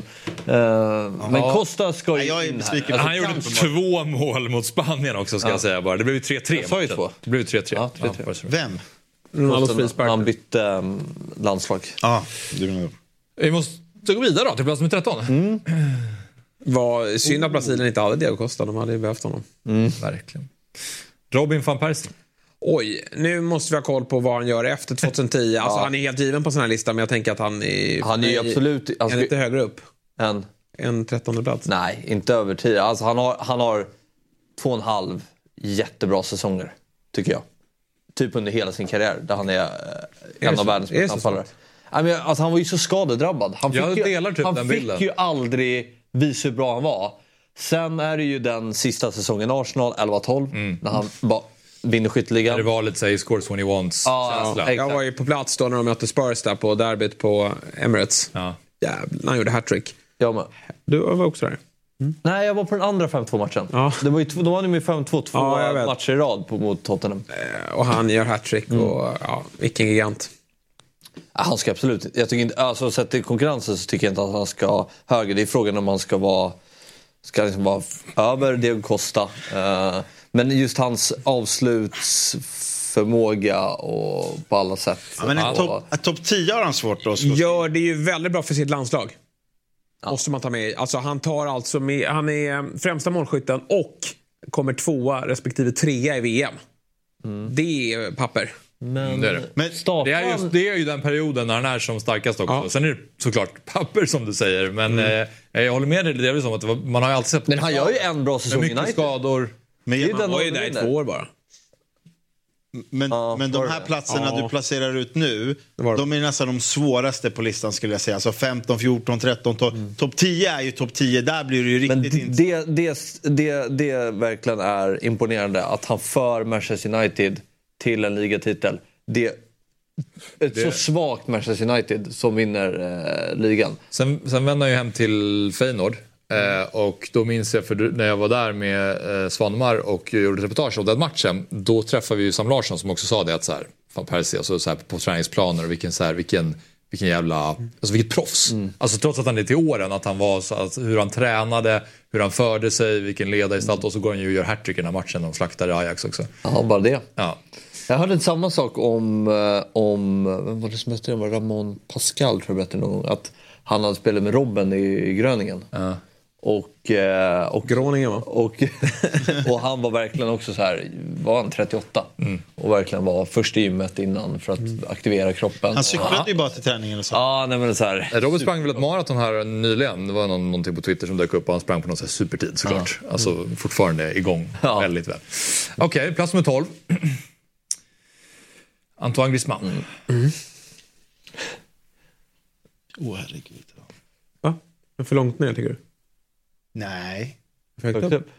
eh, men Costa ska Nej, ju jag är in här. Alltså, Han gjorde två mål mot Spanien också ska jag säga bara. Det blev ju 3-3. Jag sa ju två. Det blev ju 3-3. Ja, 3-3. Ja, var det så. Vem? Frispark. han bytte um, landslag. Ja, du menar Vi måste gå vidare då till plats nummer 13. Mm. Var synd att Brasilien inte hade Diego Costa. De hade ju behövt honom. Verkligen. Robin van Persie. Oj, nu måste vi ha koll på vad han gör efter 2010. Alltså, Han är helt given på sån här lista, men jag tänker att han är, Han är ju absolut... är Alltså, lite högre upp. en, En trettonde plats. nej, inte över tio. Alltså, han, har, han har två och en halv jättebra säsonger, tycker jag. Typ under hela sin karriär, där han är eh, det en så? av världens Är bästa så anfallare. Men, alltså, han var ju så skadedrabbad. Han fick, Jag ju, delar typ han den fick bilden. ju aldrig visa hur bra han var. Sen är det ju den sista säsongen i Arsenal, 11-12, när han bara vinner skytteligan. Det var lite såhär, scores when he wants Ja, exakt. Jag var ju på plats då när de mötte Spurs där på derbyt på Emirates. Ja. Jävlar, han gjorde hattrick. Jag med. Du var också där. Nej, jag var på den andra 5-2 matchen. Ja. Det var ju, då vann de med 5-2 två Ja, matcher i rad på, mot Tottenham. Eh, Och han gör hattrick och ja, vilken gigant. Ja, Han ska absolut Jag tycker inte, alltså sett till konkurrensen så tycker jag inte att han ska höger. Det är frågan om han ska vara, ska liksom vara över Diego Costa. Eh, men just hans avslutsförmåga och på alla sätt. Ja, men en topp top 10 har han svårt att slå det ju väldigt bra för sitt landslag. Måste man ta med. Alltså, han tar alltså med, han är eh, främsta målskytten och kommer tvåa respektive trea i VM. Det är papper. Men, Det är det. Men startar Det är, just, det är ju den perioden när han är som starkast också. Ja. Sen är det såklart papper som du säger. Men eh, jag håller med dig delvis om att var, man har ju alltid sett... Men han gör ju en bra säsong i Mycket United. skador. Men, Det är den Han var ju de där i två år bara. men, Ja, men de här det? platserna Ja. du placerar ut nu, de är nästan de svåraste på listan skulle jag säga. Alltså 15, 14, 13, 12. Topp 10 är ju topp 10. Där blir det ju Men riktigt intressant. det, det, det, det verkligen är imponerande att han för Manchester United till en ligatitel. Det ett så svagt Manchester United som vinner eh, ligan. Sen, sen vände han ju hem till Feyenoord. Eh, och då minns jag, för när jag var där med eh, Svanemar och gjorde ett reportage om den matchen. Då träffade vi ju Sam Larsson som också sa det att så här, fan Percy, alltså, så här, på träningsplaner och vilken, så här, vilken, vilken jävla, alltså vilket proffs. Alltså trots att han är till åren, att han var så, att, hur han tränade, hur han förde sig, vilken ledargestalt. Och så går han ju och gör hattrick i den här matchen, de slaktar Ajax också. Ja, bara det. Ja. Jag hörde samma sak om, eh, om vem var det som hette det? Var det Ramon Pascal tror jag berättade någon gång. Att han hade spelat med Robben i, i Gröningen. Och, eh, och, Groningen va? och, och han var verkligen också så här, var han 38? Och verkligen var först i gymmet innan för att aktivera kroppen. Han cyklade ju bara till träningen och så. Ja, nej men så här. Robert sprang väl ett maraton här nyligen. Det var någon, någonting på Twitter som dök upp och han sprang på någon här supertid såklart. Alltså fortfarande igång Ja. väldigt väl. Okej, plats nummer 12. Antoine Griezmann. Åh herregud. Va? Men för långt ner tycker du? Nej. För högt Högt upp?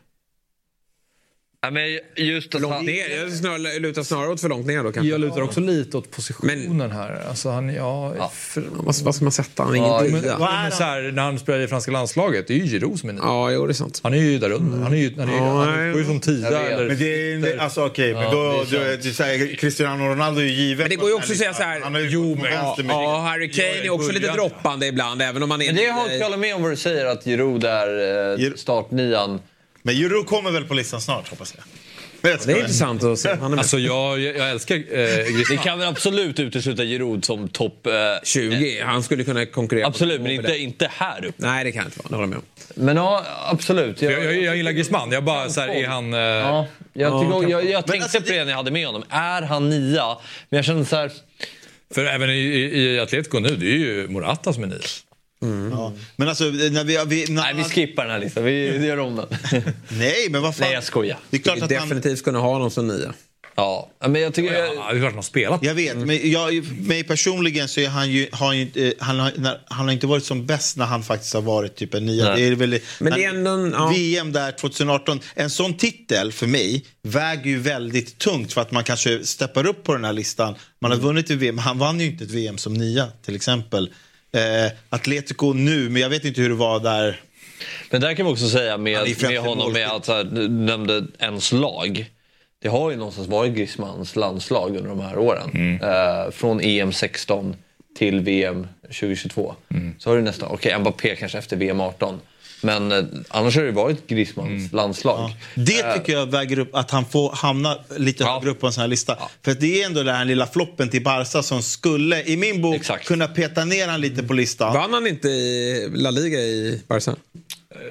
Nej, men just att Långt han, ner? Jag snarare, lutar snarare åt för långt ner då kanske. Jag lutar också lite åt positionen här. Alltså han, ja, För, Vad, vad ska man sätta? Han är Ja, ingen men, men så här, när han spelar i franska landslaget, det är ju Giroud som är nia. Ja, jo det är sant. Han är ju där under. Han är ju, han är, Ja, han går ju som tia. Jag vet. Eller, Men det är, det, alltså okej, men då, det är du, du säger Cristiano Ronaldo är ju givet. Men det går ju också att säga så här. Han har ju jo, men, ja, ja, Harry Kane är också lite droppande ibland, även om han är... men det har jag håller med om vad du säger att Giroud är eh, startnian. Men Euro kommer väl på listan snart hoppas jag. Jag Det är intressant att se. Han är alltså jag, jag älskar eh, Vi kan väl absolut utesluta Giroud som topp... Eh, 20. Han skulle kunna konkurrera. på absolut, men inte, inte här uppe. Nej, det kan inte vara. Det håller jag med om. Men ja, absolut. Jag, jag, jag gillar Griezmann. Jag bara så här, är han... Eh, Ja, jag, tycker, jag, jag tänkte alltså, på det när jag hade med honom. Är han nia? Men jag kände så här... För även i, i, i Atletico nu, det är ju Morata som är nia. Ja. Men alltså, när vi... vi när Nej, vi skippar den här listan. Vi gör om den. Nej, men vad fan. Nej, jag skojar. Det är klart att han... definitivt kunna ha någon som nia. Ja, men jag tycker... Ja, klart han har spelat. Jag vet, men jag, mig personligen så är han ju, har han, ju inte- han, har, när, han har inte varit som bäst när han faktiskt har varit typ en nia. Det är väl, Men det är ändå en- ja. VM där 2018, en sån titel för mig väger ju väldigt tungt för att man kanske steppar upp på den här listan. Man har vunnit ett VM, han vann ju inte ett VM som nia till exempel. Eh, Atletico nu, men jag vet inte hur det var där. Men där kan vi också säga med, med honom med att så här, du nämnde ens lag. Det har ju någonstans varit Griezmanns landslag under de här åren. Mm. Eh, från EM 16 till VM 2022. Mm. Så har det nästan, okej Mbappé kanske efter VM 18. Men eh, annars har det varit Griezmanns Mm. landslag. Det tycker jag väger upp att han får hamna lite Ja. högre upp på en sån här lista. För det är ändå den här lilla floppen till Barca som skulle, i min bok, Exakt. kunna peta ner han lite på listan. Vann han inte i La Liga i Barca?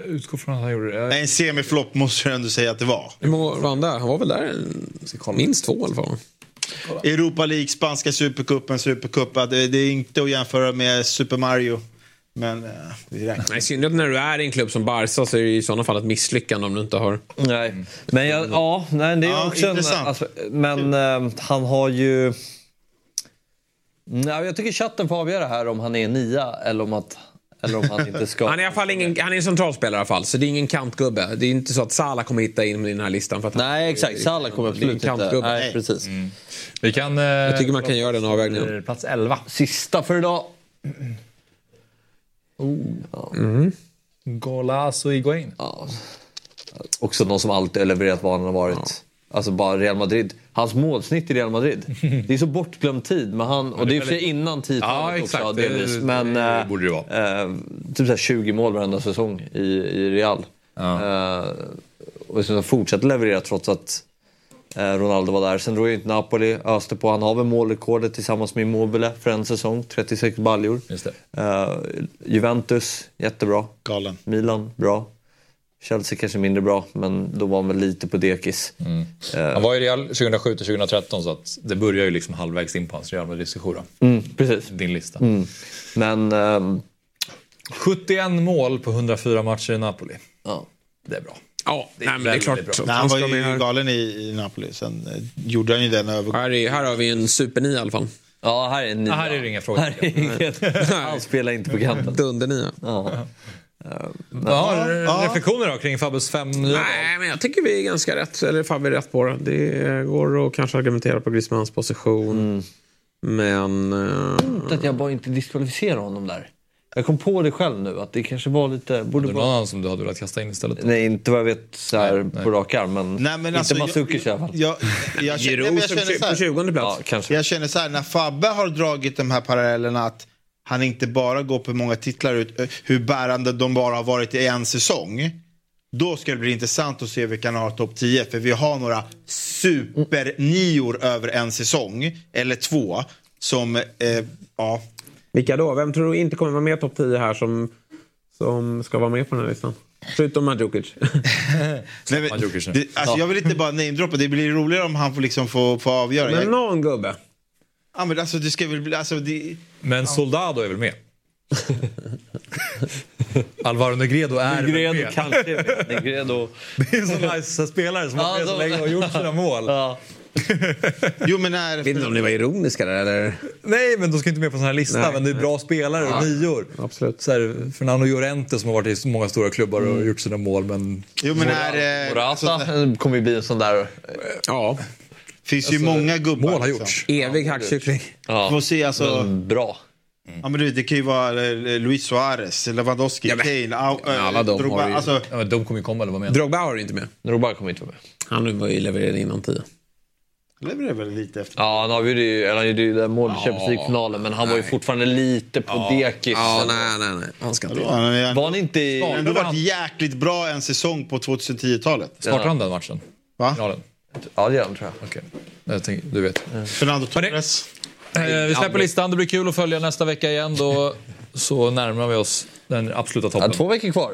Utgå från att han gjorde det. En semiflopp måste jag ändå säga att det var. Hur många var han där? Han var väl där en- minst två i alla fall. Europa League, spanska supercupen, supercup. ja, Det, det är inte att jämföra med Super Mario. Men eh, det räknas. Nej, I synnerhet när du är i en klubb som Barca så är det i sådana fall ett misslyckande om du inte har... Nej, men jag, ja, nej, det är Ja, också en, intressant. alltså, Men eh, han har ju... Nej, jag tycker chatten får avgöra här om han är nia eller om, att, eller om han inte ska... Han är i alla fall ingen, han är en centralspelare i alla fall, så det är ingen kantgubbe. Det är inte så att Salah kommer hitta in i den här listan. För att Nej, exakt. Salah kommer Det är en absolut inte... kantgubbe. Nej, precis. Vi kan... Eh, Jag tycker man kan göra den avvägningen. Plats 11. Sista för idag. Golazo Higuain. Ja. Också någon som alltid har levererat vad han har varit. Alltså bara Real Madrid. Hans målsnitt i Real Madrid. Det är så bortglömd tid. Men han, och det är för sig innan Ja, tidtalet exakt. också Det- delvis. det Men eh, borde det vara. eh, typ så här 20 mål varenda säsong i, i Real. Eh, och sen fortsätter leverera trots att Ronaldo var där. Sen drog ju inte Napoli, öste på. Han har väl målrekordet tillsammans med Immobile för en säsong. 36 baljor. Eh, Juventus, jättebra. Galen. Milan, bra. Chelsea kanske mindre bra, men då var han väl lite på dekis. Han var i Real 2007 till 2013 så att det börjar ju liksom halvvägs in på hans Real Madrid-sejour. Mm, precis. Din lista. Men ehm, 71 mål på 104 matcher i Napoli. ja. Det är bra. Ja, nej, men det är klart. Nej, han var ju galen i, i Napoli. Sen eh, gjorde han ju den övergången. Här, är, här har vi en supernia i alla fall. ja, här är en nia. Ja, här är det inga frågor. Han spelar inte på kanten. Dundernia. Ja. Ja, Ja. reflektioner då kring Fabbes fem nya? Nej, men jag tycker vi är ganska rätt. Eller vi är rätt på det. Det går att kanske argumentera på Griezmanns position. Men... eh, Att jag bara inte diskvalificerar honom där. Jag kom på det själv nu, att det kanske var lite... Borde Det var någon annan som du hade velat kasta in istället? Nej, inte vad jag vet så här nej. på rak arm, men, Nej, men inte alltså, Mandzukic i alla fall. Jag, jag, jag, känner, nej, jag, som känner så på här, 20 Ja, plats. kanske. jag känner så här, när Fabbe har dragit de här parallellerna att han inte bara går på många titlar, ut, hur bärande de bara har varit i en säsong. Då ska det bli intressant att se vilka han har topp 10. För vi har några supernior över en säsong, eller två, som, eh, ja. Vilka då? Vem tror du inte kommer vara med topp 10 här som, som ska vara med på den här listan? Förutom Mandzukic. Nej, men, Mandzukic nu. det, alltså, Jag vill inte bara namedroppa, det blir roligare om han får, liksom få, få avgöra. Men någon gubbe. ja, men alltså, det ska väl bli, alltså, det, Men Soldado är väl med? Alvaro Negredo är väl Negredo med? kanske. Negredo. Det är en sån nice spelare som har Ja, med så de- länge och gjort sina mål. Ja. jo men när... Jag vet inte om ni var ironiska där eller? Nej, men de ska inte med på en sån här lista. Nej, men det är bra spelare och nior. Absolut. Så här, Fernando Llorente som har varit i så många stora klubbar och gjort sina mål. Men Jo men när... eh, Morata alltså, kommer ju bli en sån där... Ja, finns ju många gubbar. mål har liksom. gjorts. evig hackkyckling. Ja. Se alltså... Men bra. Ja, men du, det kan ju vara eh, Luis Suarez, Lewandowski, Ja, Kane, au, alla de Drogba. har ju- Alltså, Ja, men de kommer ju komma eller vad menar Drogba har inte med. Drogba kommer inte vara med. Han var ju levererad innan 10. levererar väl lite efter. Ja, han avgjorde ju, eller han ju det målet i Champions League-finalen, men han var ju fortfarande lite på dekis. Ja, nej, nej, nej. Han ska inte Ja, han har Var han inte i... ändå varit jäkligt bra en säsong på 2010-talet. Startar han den matchen? Va? Finalen? Ja, det gör han tror jag. Okej. Jag tänker, du vet. Fernando Hörni. Torres. Eh, vi släpper listan. Det blir kul att följa nästa vecka igen. Då så närmar vi oss den absoluta Ja, toppen. två veckor kvar.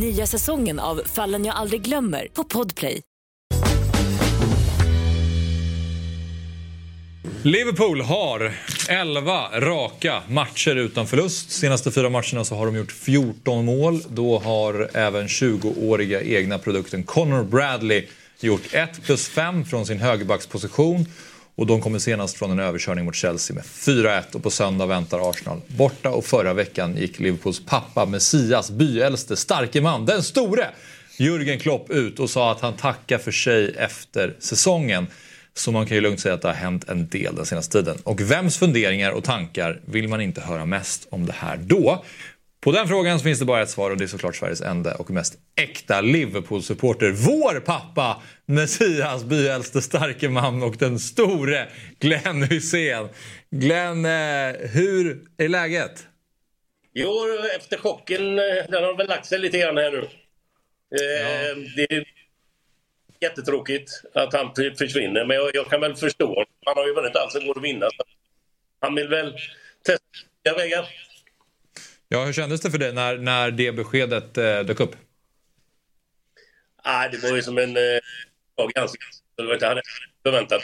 Nya säsongen av Fallen jag aldrig glömmer på Podplay. Liverpool har 11 raka matcher utan förlust. Senaste fyra matcherna så har de gjort 14 mål. Då har även 20-åriga egna produkten Connor Bradley gjort 1 plus 5 från sin högerbacksposition. Och de kommer senast från en överkörning mot Chelsea med 4-1 och på söndag väntar Arsenal borta. Och förra veckan gick Liverpools pappa Messias byäldste starke man, den store Jürgen Klopp ut och sa att han tackar för sig efter säsongen. Så man kan ju lugnt säga att det har hänt en del den senaste tiden. Och vems funderingar och tankar vill man inte höra mest om det här då? På den frågan finns det bara ett svar och det är såklart Sveriges enda och mest äkta Liverpool-supporter. Vår pappa, Messias byäldste starke man och den store Glenn Hussein. Glenn, eh, hur är läget? Jo, efter chocken, eh, den har väl lagt sig lite grann här nu. Eh, Det är jättetråkigt att han försvinner, men jag, jag kan väl förstå. Han har ju vunnit allt som går att vinna. Han vill väl testa nya vägar. Ja, hur kändes det för dig när, när det beskedet eh, dök upp? Nej, det var ju som en eh, slag i ansiktet. Det var inte han förväntat.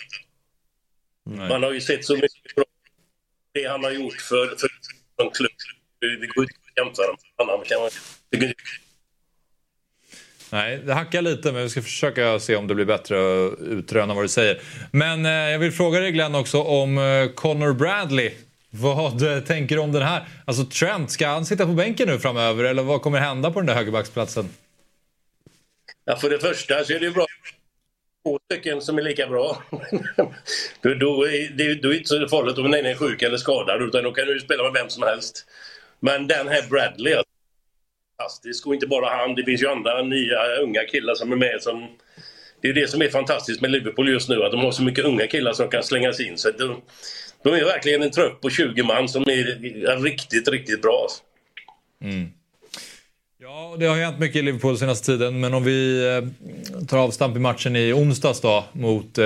Nej. Man har ju sett så mycket bra det han har gjort för, för en klubb. Det går inte att jämföra med annan. Kan man, inte. Nej, det hackar lite men vi ska försöka se om det blir bättre och utröna vad du säger. Men eh, jag vill fråga dig Glenn också om eh, Connor Bradley. Vad tänker du om den här? Alltså Trent, ska han sitta på bänken nu framöver eller vad kommer hända på den där högerbacksplatsen? Ja, för det första så är det ju bra två stycken som är lika bra. då, då, är det, då är det inte så farligt om den är sjuk eller skadad utan då kan du spela med vem som helst. Men den här Bradley, alltså, fantastisk. Och inte bara han, det finns ju andra nya unga killar som är med som... Det är det som är fantastiskt med Liverpool just nu, att de har så mycket unga killar som kan slängas in. Så de, de är verkligen en trupp på 20 man som är riktigt, riktigt bra. Mm. Ja, det har hänt mycket i Liverpool senaste tiden, men om vi eh, tar avstamp i matchen i onsdags då mot eh,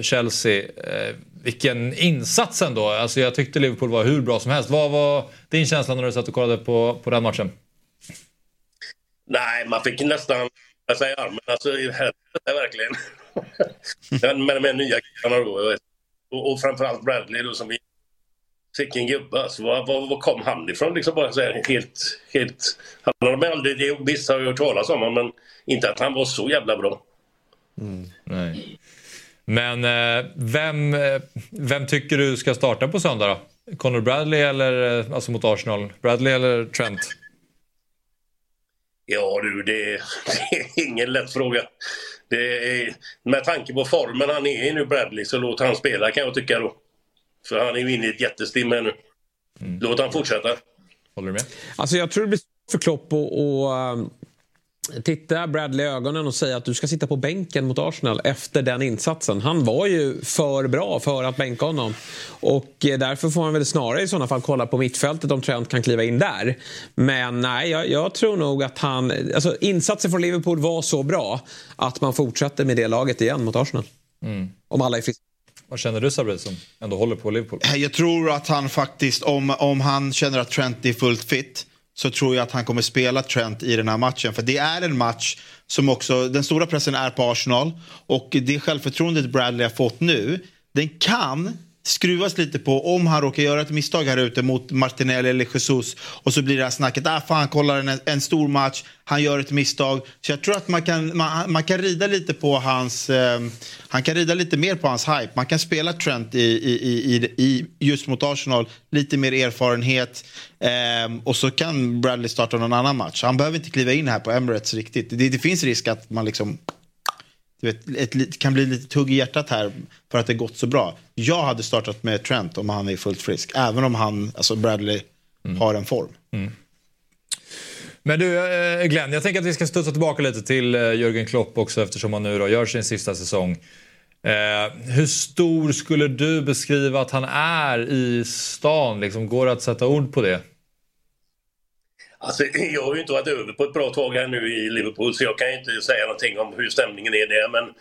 Chelsea. Eh, vilken insats ändå! Alltså jag tyckte Liverpool var hur bra som helst. Vad var din känsla när du satt och kollade på, på den matchen? Nej, man fick nästan säga armen. Alltså, helvete verkligen. med de nya killarna då. Och, och framförallt Bradley då som vi Vilken gubbe alltså. Var, var, var, kom han ifrån? Liksom bara så här, helt, helt... Han har aldrig, det, visst har jag hört talas om honom, men inte att han var så jävla bra. Mm. Nej. Men eh, vem, eh, vem tycker du ska starta på söndag då? Conor Bradley eller, eh, alltså mot Arsenal? Bradley eller Trent? Ja du, det, det är ingen lätt fråga. Det är, med tanke på formen han är i nu, Bradley, så låt han spela kan jag tycka då. För han är ju inne i ett jättestim nu. Mm. Låt han fortsätta. Håller du med? Alltså jag tror det blir för Klopp att titta Bradley i ögonen och säga att du ska sitta på bänken mot Arsenal efter den insatsen. Han var ju för bra för att bänka honom. Och eh, därför får man väl snarare i sådana fall kolla på mittfältet om Trent kan kliva in där. Men nej, jag, jag tror nog att han... Alltså insatsen från Liverpool var så bra att man fortsätter med det laget igen mot Arsenal. Mm. Om alla är friska. Vad känner du Sabri som ändå håller på Liverpool? Jag tror att han faktiskt, om, om han känner att Trent är fullt fit så tror jag att han kommer spela Trent i den här matchen. För det är en match som också, den stora pressen är på Arsenal och det självförtroendet Bradley har fått nu, den kan skruvas lite på om han råkar göra ett misstag här ute mot Martinelli eller Jesus och så blir det här snacket, ah fan kollar en, en stor match, han gör ett misstag. Så jag tror att man kan, man, man kan rida lite på hans, eh, han kan rida lite mer på hans hype. Man kan spela Trent i, i, i, i just mot Arsenal, lite mer erfarenhet eh, och så kan Bradley starta någon annan match. Han behöver inte kliva in här på Emirates riktigt. Det, det finns risk att man liksom du vet, ett, kan bli lite tugg i hjärtat här för att det gått så bra. Jag hade startat med Trent om han är fullt frisk. Även om han, alltså Bradley, mm. har en form. Mm. Men du eh, Glenn, jag tänker att vi ska studsa tillbaka lite till eh, Jörgen Klopp också eftersom han nu då gör sin sista säsong. Eh, hur stor skulle du beskriva att han är i stan? Liksom, går det att sätta ord på det? Alltså, jag har ju inte varit över på ett bra tag här nu i Liverpool så jag kan ju inte säga någonting om hur stämningen är där. Men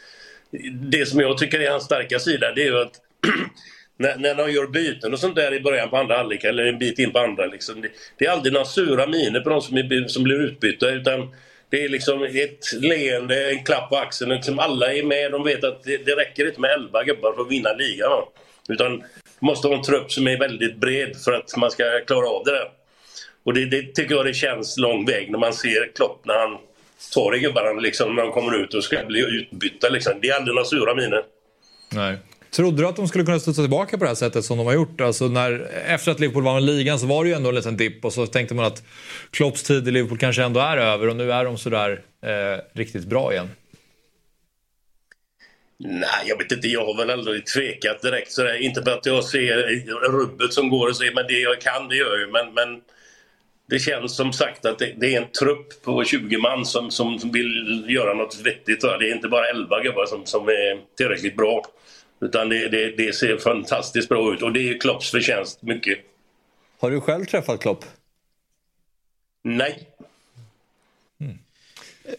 det som jag tycker är hans starka sida det är ju att när, när de gör byten och sånt där i början på andra halvlek eller en bit in på andra. Liksom, det, det, är aldrig några sura miner på de som, är, som blir utbytta utan det är liksom ett leende, en klapp på axeln. Liksom alla är med. De vet att det, det räcker inte med 11 gubbar för att vinna ligan. Utan måste ha en trupp som är väldigt bred för att man ska klara av det där. Och det, det, tycker jag det känns lång väg när man ser Klopp när han tar i gubbarna liksom, när de kommer ut och ska bli utbytta. Liksom. Det är aldrig några sura miner. Nej. Trodde du att de skulle kunna studsa tillbaka på det här sättet som de har gjort? Alltså när, efter att Liverpool vann ligan så var det ju ändå en liten dipp och så tänkte man att Klopps tid i Liverpool kanske ändå är över och nu är de sådär eh, riktigt bra igen. Nej, jag vet inte. Jag har väl aldrig tvekat direkt sådär. Inte för att jag ser rubbet som går och så, men det jag kan det gör jag ju. Men, men det känns som sagt att det, det, är en trupp på 20 man som, som vill göra något vettigt. Det är inte bara 11 gubbar som, som är tillräckligt bra. Utan det, det, det, ser fantastiskt bra ut och det är Klopps förtjänst mycket. Har du själv träffat Klopp? Nej. Mm.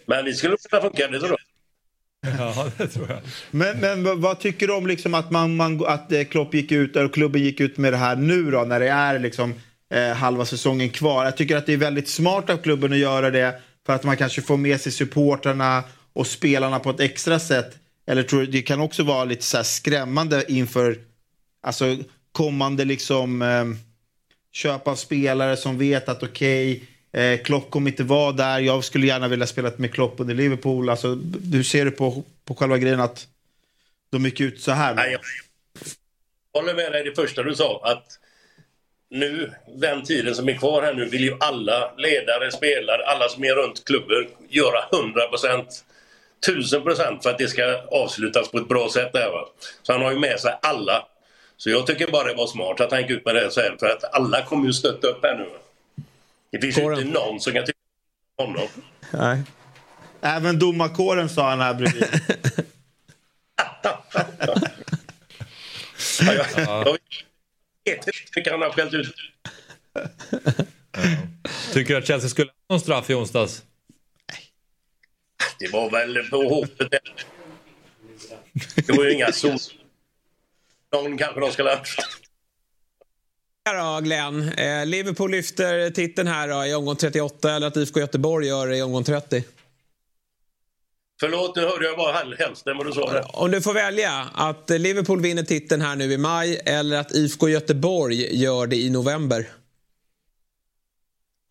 Men vi skulle kunna funka, det tror jag. Ja, det tror jag. Men, men vad tycker du om liksom att, man, man, att eh, Klopp gick ut och klubben gick ut med det här nu då när det är liksom eh, halva säsongen kvar. Jag tycker att det är väldigt smart av klubben att göra det för att man kanske får med sig supporterna och spelarna på ett extra sätt. Eller tror du det kan också vara lite så skrämmande inför, alltså kommande liksom eh, köp av spelare som vet att okej, eh, Klopp kommer inte vara där. Jag skulle gärna vilja spela med Klopp under Liverpool. Alltså, hur ser du på, på själva grejen att de gick ut så här? Nej, jag håller med dig det första du sa. Att nu, den tiden som är kvar här nu, vill ju alla ledare, spelare, alla som är runt klubben göra 100 procent, 1000 procent för att det ska avslutas på ett bra sätt. Där, va? Så han har ju med sig alla. Så jag tycker bara det var smart att han gick ut med det så här, för att alla kommer ju stötta upp här nu. Det finns ju inte någon som kan tycka om honom. Nej. Även domarkåren sa han här bredvid. Ja, jag, jag vilka han har skällt ut. Tycker du att Chelsea skulle ha någon straff i onsdags? Det var väl på hoppet. Det var ju inga sol. Någon kanske de skulle ha då, Glenn. Eh, Liverpool lyfter titeln här då, i omgång 38 eller att IFK Göteborg gör det i omgång 30? Förlåt, nu hörde jag bara hälften vad du sa. Om du får välja att Liverpool vinner titeln här nu i maj eller att IFK Göteborg gör det i november.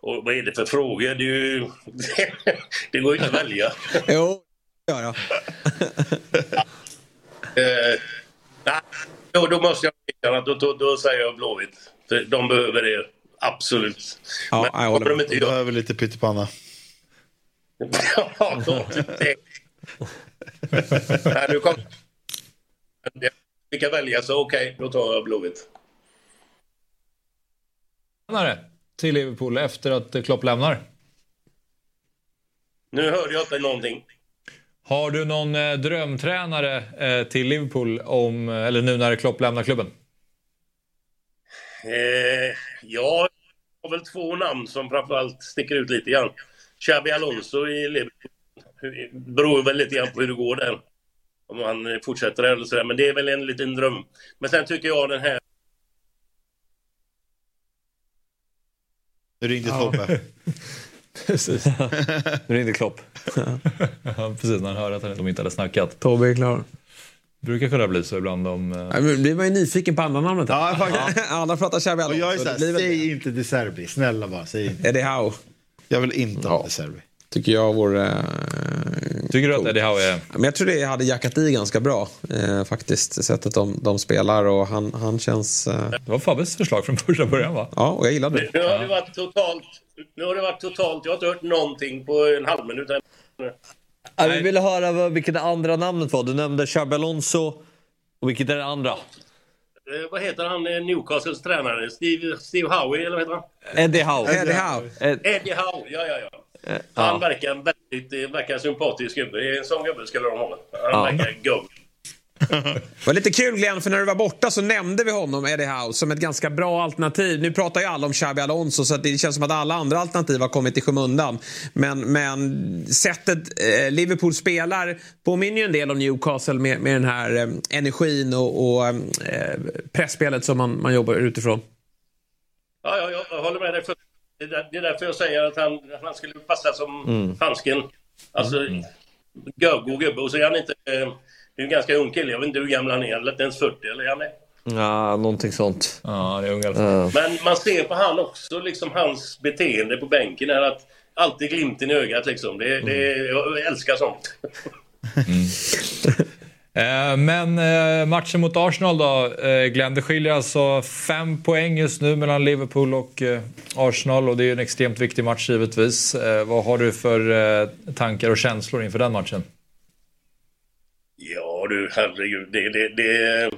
Och vad är det för frågor? Det, är ju... det går ju inte att välja. Jo, gör jag. Eh, nej, då, då måste jag att då, då, då säger jag Blåvitt. De behöver det, absolut. Ja, Men jag håller med. inte De behöver lite pyttipanna. Ja. Nej, nu kom... Jag fick jag välja så okej, då tar jag Blåvitt. Till Liverpool efter att Klopp lämnar. Nu hörde jag inte någonting. Har du någon eh, drömtränare eh, till Liverpool om, eller nu när Klopp lämnar klubben? Eh, jag har väl två namn som framförallt sticker ut lite grann. Xabi Alonso i Liverpool. Hur- Beror väl lite grann på hur det går där. Om han fortsätter eller sådär. Men det är väl en liten dröm. Men sen tycker jag den här... Nu ringde Tobbe. Precis. Nu ringde Klopp. Ja, Precis, när han hörde att de inte hade snackat. Tobbe är klar. Det brukar kunna bli så ibland om... eh, men blir man ju nyfiken på andra namnet. Ja. Alla pratar Xabi Och Alonso. jag är så det här, blir väl det. säg inte De Serbi. Snälla bara, säg inte. Eddie Howe Jag vill inte ha De Serbi. tycker jag vore... Eh, Tycker du att Eddie Howe är... men jag tror det hade jackat i ganska bra eh, faktiskt. Sättet de, de spelar och han, han känns... Eh, Det var Fabbes förslag från första början va? ja, och jag gillar det. Nu har det varit totalt... Nu har det varit totalt... Jag har inte hört någonting på en halv minut. Ja, vi ville höra vilket det andra namnet var. Du nämnde Xabi Alonso. Och vilket är det andra? Eh, vad heter han, eh, Newcastles tränare? Steve, Steve Howe, eller vad heter han? Eddie Howe. Eddie Howe. Ed- Eddie Howe, ja, ja, ja. Han verkar en väldigt eh, verkar en sympatisk gubbe. En sån gubbe skulle de ha. Han Ja. verkar gubbe. Det var lite kul Glenn, för när du var borta så nämnde vi honom, Eddie Howe, som ett ganska bra alternativ. Nu pratar ju alla om Xabi Alonso så att det känns som att alla andra alternativ har kommit i skymundan. Men, men sättet eh, Liverpool spelar påminner ju en del om Newcastle med, med den här eh, energin och, och eh, pressspelet som man, man jobbar utifrån. Ja, ja, jag håller med dig. För det, är därför jag säger att han, att han skulle passa som handsken. Alltså, mm. gubbe. Och så är han inte... Eh, det är en ganska ung kille. Jag vet inte hur gammal han är. Inte ens 40, eller är han det? Ja, någonting sånt. Ja, det är unga. Ja. Men man ser på han också, liksom hans beteende på bänken är att alltid glimten i ögat liksom. Det, det, jag älskar sånt. Eh, Men eh, matchen mot Arsenal då, eh, Glenn. Det skiljer alltså fem poäng just nu mellan Liverpool och Arsenal och det är en extremt viktig match givetvis. Vad har du för tankar och känslor inför den matchen? Ja du, herregud. Det, det, det,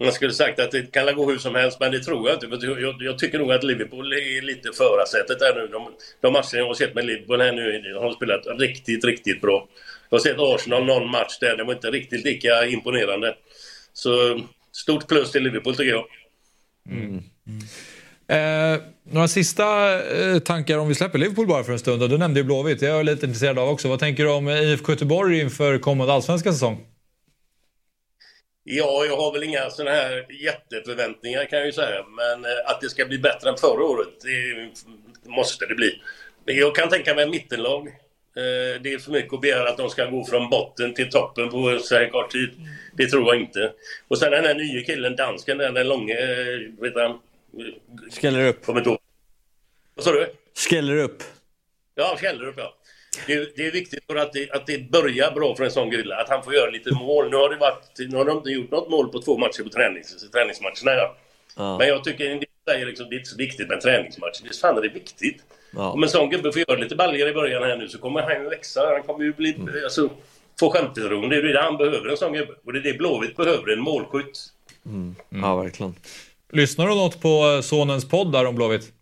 man skulle sagt att det kan gå hur som helst, men det tror jag inte. För Jag, jag tycker nog att Liverpool är lite förarsätet där nu. De, de matcher jag har sett med Liverpool här nu de har spelat riktigt, riktigt bra. Jag har sett Arsenal någon match där, det var inte riktigt lika imponerande. Så stort plus till Liverpool tycker jag. Mm. Eh, några sista eh, tankar om vi släpper Liverpool bara för en stund. Du nämnde ju Blåvitt, jag är lite intresserad av också. Vad tänker du om eh, IFK Göteborg inför kommande allsvenska säsong? Ja, jag har väl inga sådana här jätteförväntningar kan jag ju säga. Men eh, att det ska bli bättre än förra året, det måste det bli. Jag kan tänka mig mittenlag. Eh, Det är för mycket att begära att de ska gå från botten till toppen på så här kort tid. Det tror jag inte. Och sen den här nya killen, dansken, den, långe, eh, vet han? Skäller upp. Kommer inte ihåg. Vad sa du? Skäller upp. Ja, Källerup ja. Det är, det är viktigt för att det, att det börjar bra för en sån grilla, att han får göra lite mål. Nu har, det varit, nu har de inte gjort något mål på två matcher på tränings, träningsmatcherna. Ja. Ja. Men jag tycker en del säger liksom, det är inte så viktigt med en träningsmatch. Visst fan är det viktigt. Ja. Om en sån gubbe får göra lite baljor i början här nu så kommer han ju växa. Han kommer ju bli, alltså, få självförtroende. Det är det han behöver, en sån gubbe. Och det är det Blåvitt behöver, en målskytt. Ja, verkligen. Lyssnar du något på eh, sonens podd där om Blåvitt?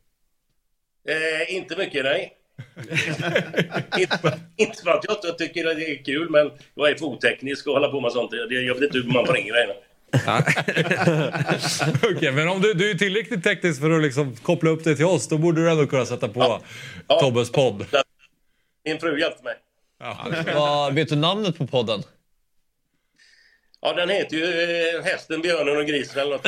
Eh, inte mycket, nej. Inte, för- inte för att jag inte tycker att det är kul, men jag är för oteknisk och hålla på med sånt. Det- Jag vet inte hur man får in grejerna. Okej, men om du, du är tillräckligt teknisk för att liksom koppla upp dig till oss, då borde du ändå kunna sätta på Ja. Tobbes podd. Min fru hjälpte mig. Vad, vet du namnet på podden? Ja, den heter ju eh, Hästen, björnen och grisen eller något.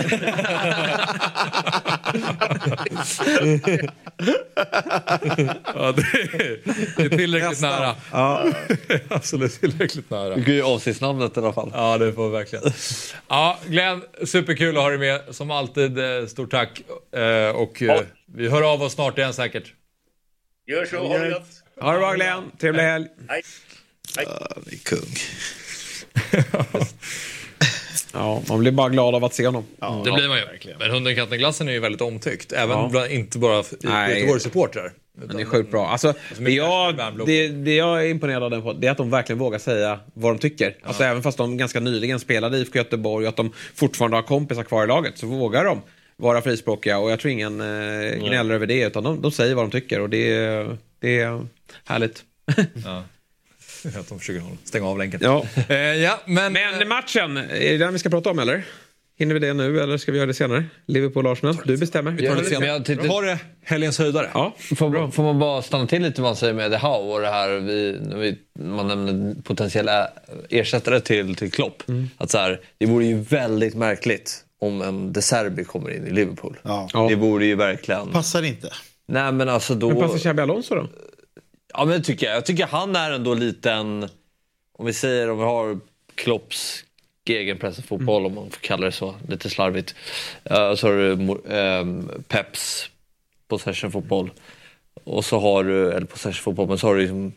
Ja, det, är, det är tillräckligt nära. Ja. Absolut tillräckligt nära. Du kan ju avsnittsnamnet i alla fall. Ja, det får vi verkligen. Ja, Glenn, superkul att ha dig med. Som alltid, eh, stort tack. Eh, Och eh, vi hör av oss snart igen säkert. Gör så, ha det gött. Ha det bra Glenn, trevlig helg. Hej. Hej. Det är kung. Ja, man blir bara glad av att se honom. Det blir man ju. Men Hunden, katten, glassen är ju väldigt omtyckt. Även Ja. bland, inte bara. Göteborgssupportrar. Men det är sjukt bra. Alltså, det, jag, det, det jag är imponerad av den på, det är att de verkligen vågar säga vad de tycker. Alltså, även fast de ganska nyligen spelade i IFK Göteborg och att de fortfarande har kompisar kvar i laget så vågar de vara frispråkiga och jag tror ingen eh, gnäller över det utan de, de säger vad de tycker och det, är- det är härligt. Ja. Att de försöker stänga av länken. Ja. Eh, ja, men... Men matchen, är det den vi ska prata om eller? Hinner vi det nu eller ska vi göra det senare? Liverpool-Arsenal, du bestämmer. Vi tar det Men senare. jag tyckte- Har det helgens höjdare? Ja, Får, får man bara stanna till lite vad man säger med The How och det här vi, när vi, man nämner potentiella ersättare till, till Klopp. Att så här, det vore ju väldigt märkligt om en De Serbi kommer in i Liverpool. Ja. Ja. Det vore ju verkligen... Passar inte. Nej men alltså då... Hur passar Xabi Alonso då? Ja men det tycker jag. Jag tycker han är ändå lite en... Om vi säger om vi har Klopps gegenpressfotboll om man får kalla det så, lite slarvigt. Uh, så har du ehm, Peps possession-fotboll. Och så har du, eller possession-fotboll, men så har du liksom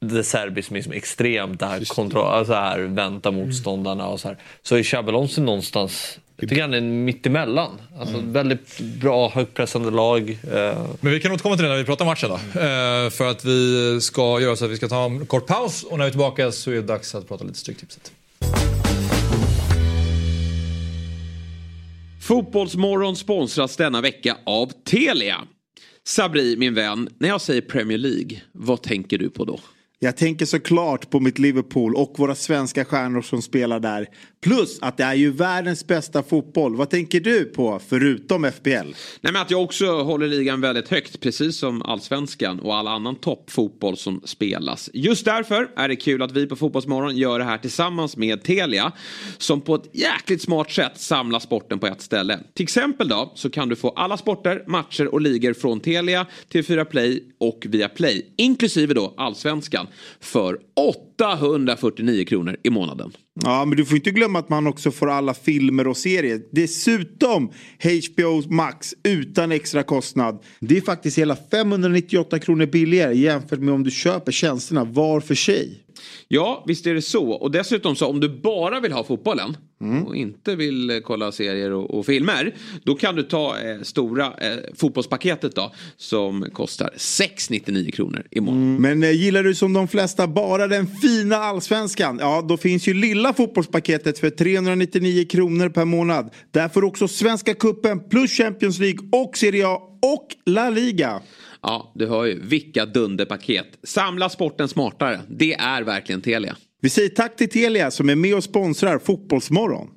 det Serbi som är liksom extremt där, kontroll, alltså här, vänta motståndarna och så här. Så är Xabi Alonso någonstans, jag tycker han är mittemellan. Alltså väldigt bra högpressande lag. eh, Men vi kan återkomma till det när vi pratar matchen då. Eh, för att vi ska göra så att vi ska ta en kort paus och när vi är tillbaka så är det dags att prata lite Stryktipset. Fotbollsmorgon sponsras denna vecka av Telia. Sabri, min vän, när jag säger Premier League, vad tänker du på då? Jag tänker såklart på mitt Liverpool och våra svenska stjärnor som spelar där. Plus att det är ju världens bästa fotboll. Vad tänker du på förutom FPL? Nej, men att jag också håller ligan väldigt högt, precis som allsvenskan och all annan toppfotboll som spelas. Just därför är det kul att vi på Fotbollsmorgon gör det här tillsammans med Telia, som på ett jäkligt smart sätt samlar sporten på ett ställe. Till exempel då, så kan du få alla sporter, matcher och ligor från Telia, TV4 Play och via Play, inklusive då allsvenskan, för 849 kronor i månaden. Ja, men du får inte glömma att man också får alla filmer och serier. Dessutom HBO Max utan extra kostnad. Det är faktiskt hela 598 kronor billigare jämfört med om du köper tjänsterna var för sig. Ja, visst är det så. Och dessutom så om du bara vill ha fotbollen och inte vill eh, kolla serier och, och filmer. Då kan du ta eh, stora eh, fotbollspaketet då som kostar 699 kronor i månaden. Mm. Men eh, gillar du som de flesta bara den fina allsvenskan? Ja, då finns ju lilla fotbollspaketet för 399 kronor per månad. Där får du också Svenska Cupen plus Champions League och Serie A och La Liga. Ja, du hör ju. Vilka dunderpaket. Samla sporten smartare. Det är verkligen Telia. Vi säger tack till Telia som är med och sponsrar Fotbollsmorgon.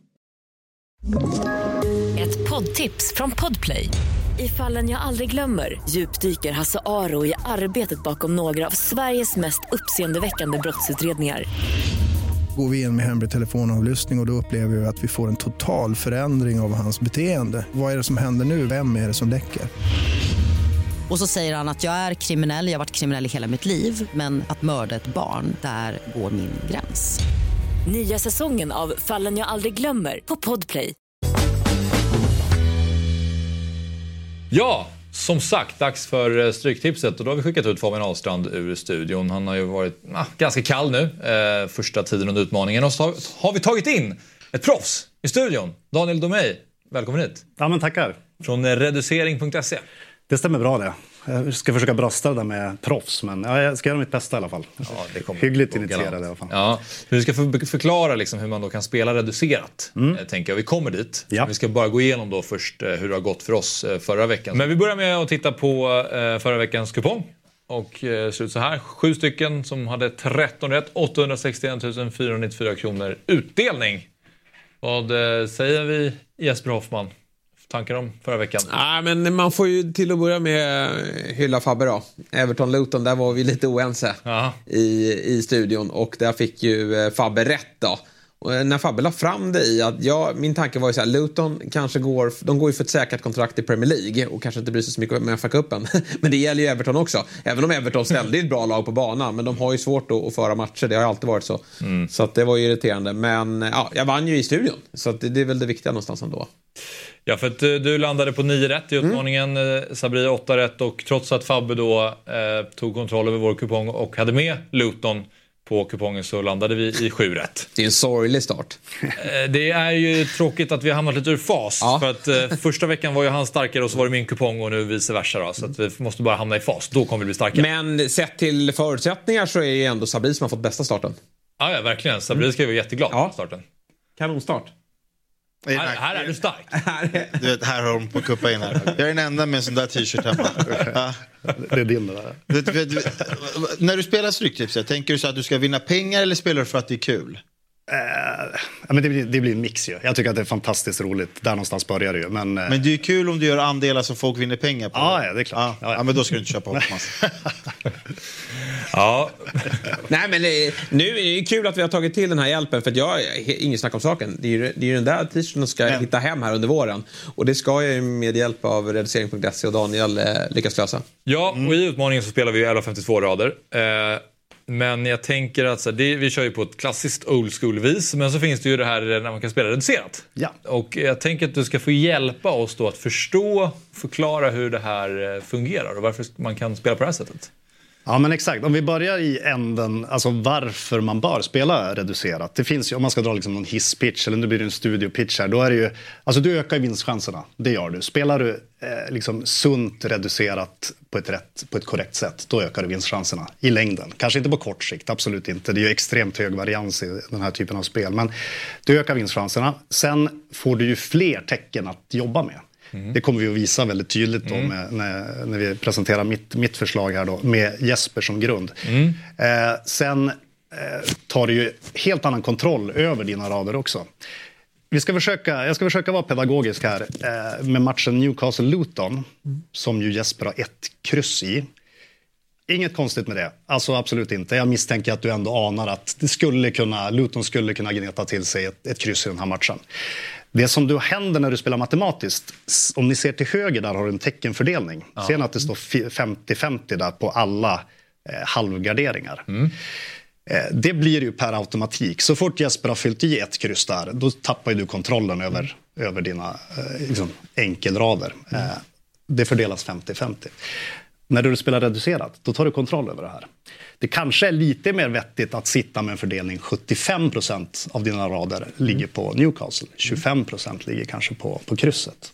Ett poddtips från Podplay. I fallen jag aldrig glömmer djupdyker Hasse Aro i arbetet bakom några av Sveriges mest uppseendeväckande brottsutredningar. Går vi in med hemlig telefonavlyssning och, och då upplever vi att vi får en total förändring av hans beteende. Vad är det som händer nu? Vem är det som läcker? Och så säger han att jag är kriminell, jag har varit kriminell i hela mitt liv men att mörda ett barn, där går min gräns. Nya säsongen av Fallen jag aldrig glömmer på Podplay. Ja, som sagt, dags för eh, Stryktipset. Och då har vi skickat ut Fabian Ahlstrand ur studion. Han har ju varit ah, ganska kall nu, eh, första tiden under utmaningen. Och så har, har vi tagit in ett proffs i studion. Daniel Domey, välkommen hit. Ja, men tackar. Från eh, reducering.se. Det stämmer bra det. Jag ska försöka brösta det där med proffs, men ja, jag ska göra mitt bästa i alla fall. Ja, det kommer Hyggligt initierad i alla fall. Ja, vi ska för, förklara liksom hur man då kan spela reducerat. Mm. eh, Tänker jag. Vi kommer dit. Ja. Vi ska bara gå igenom då först eh, hur det har gått för oss eh, förra veckan. Men vi börjar med att titta på förra veckans kupong. Och ser ut så här. Sju stycken som hade 13 rätt. 861 494 kronor utdelning. Vad säger vi Jesper Hoffman? Tankar om förra veckan? Nej, men man får ju till att börja med hylla Fabbe då. Everton-Luton, där var vi lite oense i, i studion och där fick ju eh, Fabbe rätt då. Och eh, när Fabbe la fram det i att ja, min tanke var ju så här, Luton kanske går, de går ju för ett säkert kontrakt i Premier League och kanske inte bryr sig så mycket med FA-cupen. Men det gäller ju Everton också. Även om Everton ställde ett bra lag på banan, men de har ju svårt att, att föra matcher, det har ju alltid varit så. Så att det var ju irriterande. Men ja, jag vann ju i studion, så det, det är väl det viktiga någonstans ändå. Ja, för att eh, du landade på 9 rätt i utmaningen, mm. Sabri 8 rätt och trots att Fabbe då eh, tog kontroll över vår kupong och hade med Luton på kupongen så landade vi i 7 rätt. Det är en sorglig start. Eh, det är ju tråkigt att vi har hamnat lite ur fas. Ja. För att eh, första veckan var ju han starkare och så var det min kupong och nu vice versa. Då, så att vi måste bara hamna i fas. Då kommer vi bli starka. Men sett till förutsättningar så är det ju ändå Sabri som har fått bästa starten. Ja, ja, verkligen. Sabri ska ju vara jätteglad Ja. på starten. Kanonstart. Här, här är du stark. Du vet, här har de på att kuppa in här. Jag är den enda med en sån där t-shirt hemma. Ja. Det är din det där. Du, vet, du, vet, när du spelar Stryktipset, tänker du så att du ska vinna pengar eller spelar du för att det är kul? Eh, men det, blir, det blir en mix ju. Jag tycker att det är fantastiskt roligt. Där någonstans börjar det ju. Men, eh, Men det är kul om du gör andelar som folk vinner pengar på. Ja, ja, det är klart. Ja, Ja, ja. men då ska du inte köpa Hoffmans. Ja, Nej men det, nu är det kul att vi har tagit till den här hjälpen för att jag, inget snack om saken. Det är ju, det är ju den där t-shirten som ska hitta hem här under våren. Och det ska jag ju med hjälp av reducering.se och Daniel eh, lyckas lösa. Ja, och i utmaningen så spelar vi ju 11.52 rader. Eh, men jag tänker att så det, vi kör ju på ett klassiskt old school-vis. Men så finns det ju det här när man kan spela reducerat. Ja. Och jag tänker att du ska få hjälpa oss då att förstå, förklara hur det här eh, fungerar och varför man kan spela på det här sättet. Ja, men exakt. Om vi börjar i änden, alltså varför man bör spela reducerat. Det finns ju, om man ska dra liksom någon hisspitch eller nu blir det en studiopitch här, då är det ju, alltså du ökar ju vinstchanserna. Det gör du. Spelar du eh, liksom sunt reducerat på ett, rätt, på ett korrekt sätt, då ökar du vinstchanserna i längden. Kanske inte på kort sikt, absolut inte. Det är ju extremt hög varians i den här typen av spel, men du ökar vinstchanserna. Sen får du ju fler tecken att jobba med. Det kommer vi att visa väldigt tydligt då med, när, när vi presenterar mitt, mitt förslag här då, med Jesper som grund. Eh, sen eh, tar du ju helt annan kontroll över dina rader också. Vi ska försöka, jag ska försöka vara pedagogisk här eh, med matchen Newcastle-Luton som ju Jesper har ett kryss i. Inget konstigt med det. Alltså absolut inte. Jag misstänker att du ändå anar att det skulle kunna, Luton skulle kunna gneta till sig ett, ett kryss i den här matchen. Det som då händer när du spelar matematiskt, om ni ser till höger där har du en teckenfördelning. Ser ni att det står fi- 50-50 där på alla eh, halvgarderingar? Eh, Det blir ju per automatik. Så fort Jesper har fyllt i ett kryss där, då tappar du kontrollen över, över dina eh, liksom, enkelrader. Eh, det fördelas 50-50. När du spelar reducerat, då tar du kontroll över det här. Det kanske är lite mer vettigt att sitta med en fördelning 75% av dina rader ligger på Newcastle. 25% ligger kanske på, på krysset.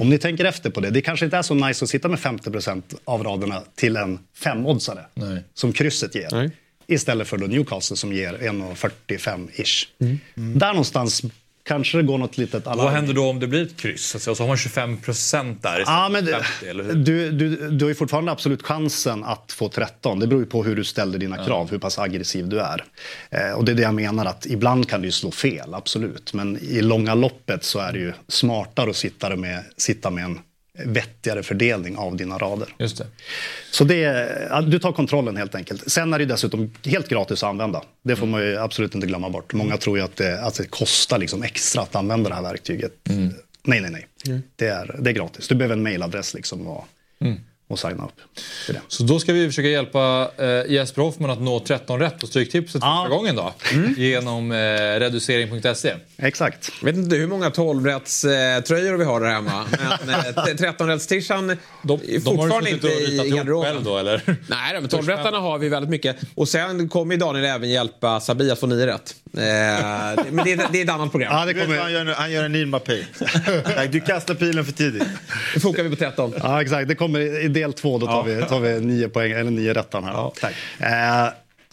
Om ni tänker efter på det, det kanske inte är så nice att sitta med 50% av raderna till en femoddssare Nej. som krysset ger. Nej. Istället för då Newcastle som ger 1,45-ish. Där någonstans kanske det går något litet alarm. Vad händer då om det blir ett kryss? Alltså, så har man 25 procent där Ja, men för det, 50, eller hur? du, du, du har ju fortfarande absolut chansen att få 13. Det beror ju på hur du ställer dina krav, hur pass aggressiv du är. Eh, och det är det jag menar, att ibland kan det ju slå fel, absolut. Men i långa loppet så är det ju smartare att sitta med, sitta med en vettigare fördelning av dina rader. Just det. Så det, du tar kontrollen helt enkelt. Sen är det dessutom helt gratis att använda. Det får man ju absolut inte glömma bort. Många tror ju att det, att det kostar liksom extra att använda det här verktyget. Nej, nej, nej. Det, är, det är gratis. Du behöver en mailadress liksom och, och signa upp. till det. Så då ska vi försöka hjälpa eh, Jesper Hoffman att nå 13 rätt på Stryktipset Ja. första gången då. Genom eh, reducering.se. Exakt. Jag vet inte hur många 12-rätts-tröjor vi har där hemma. Men eh, 13-rätts-tishan De, är fortfarande inte i garderoben. då eller? Nej, men 12-rättarna har vi väldigt mycket. Och sen kommer ju Daniel även hjälpa Sabi att få 9 rätt. Eh, men det är, det är ett annat program. Ja, det vad han kommer... gör nu? Han gör en. Nej, du kastar pilen för tidigt. Nu fokar vi på 13. Ja, exakt. Det kommer del två, då tar, vi, tar vi nio poäng, eller nio rättan här. tack. Eh,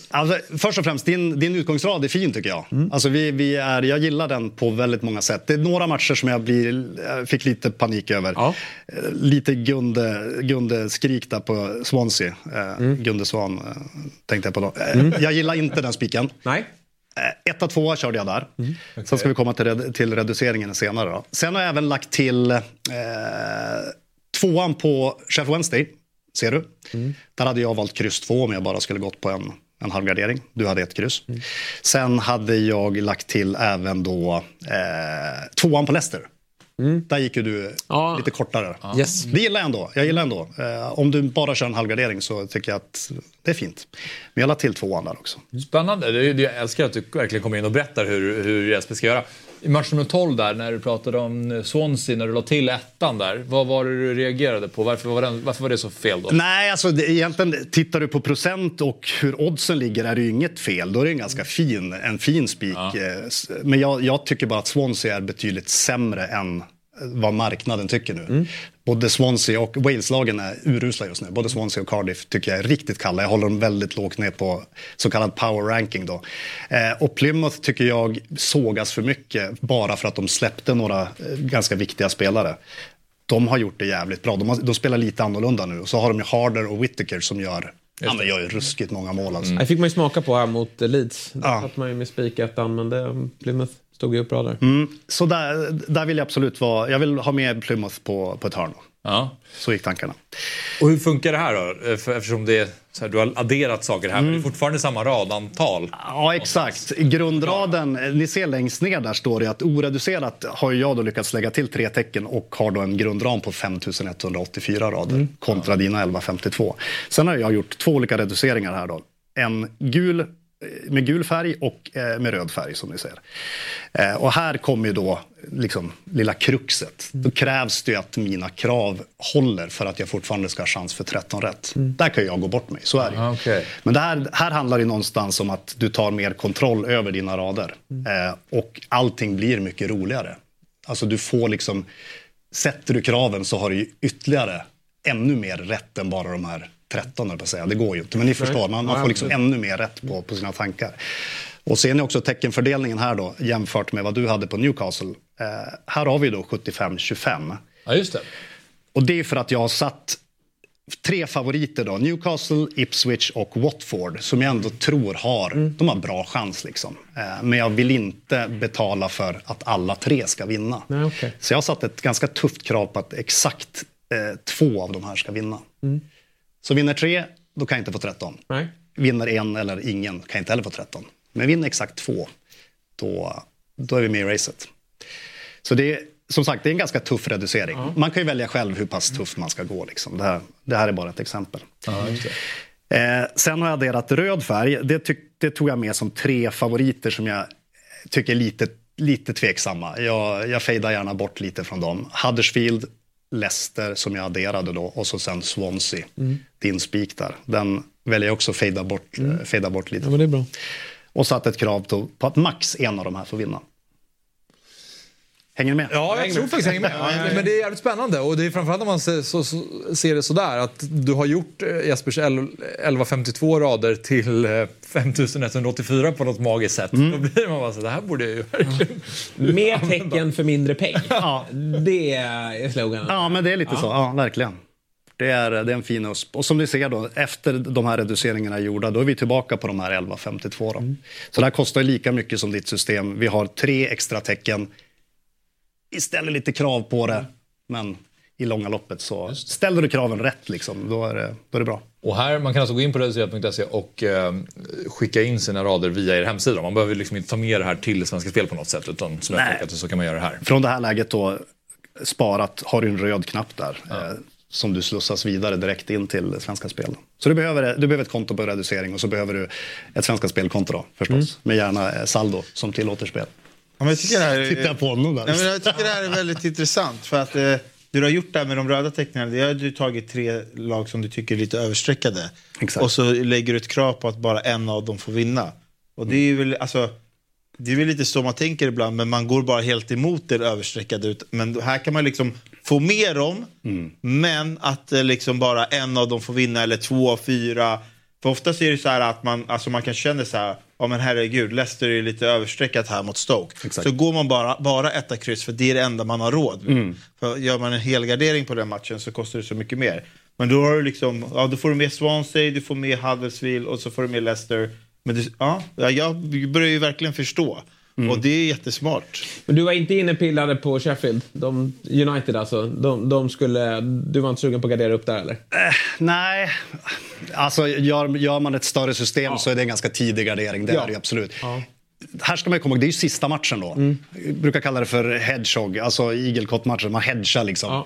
alltså, först och främst, din, din utgångsrad är fin tycker jag. Alltså, vi, vi är, jag gillar den på väldigt många sätt. Det är några matcher som jag blir, eh, fick lite panik över. Ja. Eh, Lite Gunde, Gunde skrik där på Swansea. Eh, Gunde Svan tänkte jag på då. Eh, Jag gillar inte den spiken. Nej. Etta, tvåa körde jag där. Sen ska vi komma till, till reduceringen senare. Då. Sen har jag även lagt till eh, tvåan på Chef Wednesday. Ser du? Där hade jag valt kryss två om jag bara skulle gått på en, en halvgardering. Du hade ett kryss. Sen hade jag lagt till även då eh, tvåan på Leicester. Där gick ju du Ja. lite kortare. Yes. Det gillar jag ändå. Jag gillar ändå. Eh, om du bara kör en halvgardering så tycker jag att det är fint. Men jag la till tvåan där också. Spännande. Jag älskar att du verkligen kommer in och berättar hur, hur Jesper ska göra. I match nummer 12 där, när du pratade om Swansea, när du la till ettan där. Vad var det du reagerade på? Varför var, den, varför var det så fel då? Nej, alltså det, egentligen tittar du på procent och hur oddsen ligger är det ju inget fel. Då är det en ganska fin, en fin spik. Eh, s- Men jag, jag tycker bara att Swansea är betydligt sämre än vad marknaden tycker nu. Både Swansea och Wales-lagen är urusla just nu. Både Swansea och Cardiff tycker jag är riktigt kalla. Jag håller dem väldigt lågt ner på så kallad power ranking. Då. Eh, och Plymouth tycker jag sågas för mycket bara för att de släppte några eh, ganska viktiga spelare. De har gjort det jävligt bra. De, har, de spelar lite annorlunda nu. Och så har de ju Harder och Whittaker som gör, ja, men gör ju ruskigt många mål. Alltså. Det fick man ju smaka på här mot eh, Leeds. Där Ja. satt man ju med spikettan, men det, Plymouth stod ju upp bra där. Mm. Så där, där vill jag absolut vara. Jag vill ha med Plymouth på, på ett hörn. Ja. Så gick tankarna. Och hur funkar det här då? Eh, eftersom det är, så här, du har adderat saker här, men det är fortfarande samma radantal. Ja, exakt. Grundraden, ni ser längst ner där står det att oreducerat har jag då lyckats lägga till tre tecken och har då en grundram på 5184 rader kontra dina 1152. Sen har jag gjort två olika reduceringar här då. En gul med gul färg och eh, med röd färg som ni ser. Eh, och här kommer ju då liksom lilla kruxet. Då krävs det ju att mina krav håller för att jag fortfarande ska ha chans för 13 rätt. Där kan jag gå bort mig, så är det. Ah, okej. Men det här, här handlar det någonstans om att du tar mer kontroll över dina rader. Eh, och allting blir mycket roligare. Alltså du får liksom, sätter du kraven så har du ju ytterligare ännu mer rätt än bara de här 13 höll jag på att säga. Det går ju inte, men ni förstår, man, man får liksom ännu mer rätt på, på sina tankar. Och ser ni också teckenfördelningen här då jämfört med vad du hade på Newcastle. Eh, här har vi då 75-25. Ja, just det. Och det är för att jag har satt tre favoriter då. Newcastle, Ipswich och Watford som jag ändå tror har, de har bra chans liksom. Eh, Men jag vill inte betala för att alla tre ska vinna. Nej, okej. Så jag har satt ett ganska tufft krav på att exakt eh, två av de här ska vinna. Så vinner tre, då kan jag inte få 13. Nej. Vinner en eller ingen kan jag inte heller få 13. Men vinner exakt två, då, då är vi med i racet. Så det är, som sagt, det är en ganska tuff reducering. Man kan ju välja själv hur pass tufft man ska gå. Liksom. Det, här, det här är bara ett exempel. Eh, sen har jag adderat röd färg. Det, tyck, det tog jag med som tre favoriter som jag tycker är lite, lite tveksamma. Jag, jag fejdar gärna bort lite från dem. Huddersfield, Leicester som jag adderade då och så sen Swansea, din spik där. Den väljer jag också att fejda bort, mm. fejda bort lite. Ja, men det är bra. Och satt ett krav på, på att max en av de här får vinna. Hänger ni med? Ja, jag tror faktiskt hänger med. Men det är jävligt spännande och det är framförallt när man ser, så, så, ser det sådär att du har gjort eh, Jespers 1152 rader till eh, 5184 på något magiskt sätt. Då blir man bara så det här borde jag ju verkligen... Mer tecken för mindre pengar. Det är sloganen. Ja, men det är lite så. Ja, verkligen. Det är, det är en fin USP. Och som ni ser då, efter de här reduceringarna är gjorda, då är vi tillbaka på de här 1152. Då. Så det här kostar lika mycket som ditt system. Vi har tre extra tecken. Vi ställer lite krav på det, men i långa loppet så ställer du kraven rätt, liksom, då, är det, då är det bra. Och här, man kan alltså gå in på reducerat.se och eh, skicka in sina rader via er hemsida. Man behöver liksom inte ta med det här till Svenska Spel på något sätt, utan som jag Nej. det så kan man göra det här. Från det här läget då, sparat, har du en röd knapp där. Eh, som du slussas vidare direkt in till Svenska Spel. Så du behöver, du behöver ett konto på reducering och så behöver du ett Svenska Spelkonto då, förstås. Mm. Med gärna eh, saldo som tillåter spel. Ja, men jag tycker det här är, jag på honom där. Nej, men jag tycker det här är väldigt intressant. För att eh, det du har gjort där med de röda teckningarna, det har du tagit tre lag som du tycker är lite överstreckade. Exakt. Och så lägger du ett krav på att bara en av dem får vinna. Och det är väl, alltså, det är väl lite så man tänker ibland, men man går bara helt emot det överstreckade. ut. Men här kan man liksom få med dem, men att eh, liksom bara en av dem får vinna, eller två, fyra. För oftast är det så här att man, alltså man kan känna så här, ja men herregud, Leicester är lite överstreckat här mot Stoke. Så går man bara, bara etta kryss, för det är det enda man har råd med. För gör man en helgardering på den matchen så kostar det så mycket mer. Men då har du liksom, ja då får du med Swansea, du får med Huddersfield och så får du med Leicester. Men det, ja, jag börjar ju verkligen förstå. Och det är jättesmart. Men du var inte inne pillade på Sheffield? De, United alltså? De, de skulle, du var inte sugen på att gardera upp där eller? Nej, alltså gör, gör man ett större system så är det en ganska tidig gardering. Det Ja. är det absolut. Här ska man komma ihåg, det är ju sista matchen då. Mm. Jag brukar kalla det för hedgehog, alltså igelkottmatchen. Man hedgar liksom.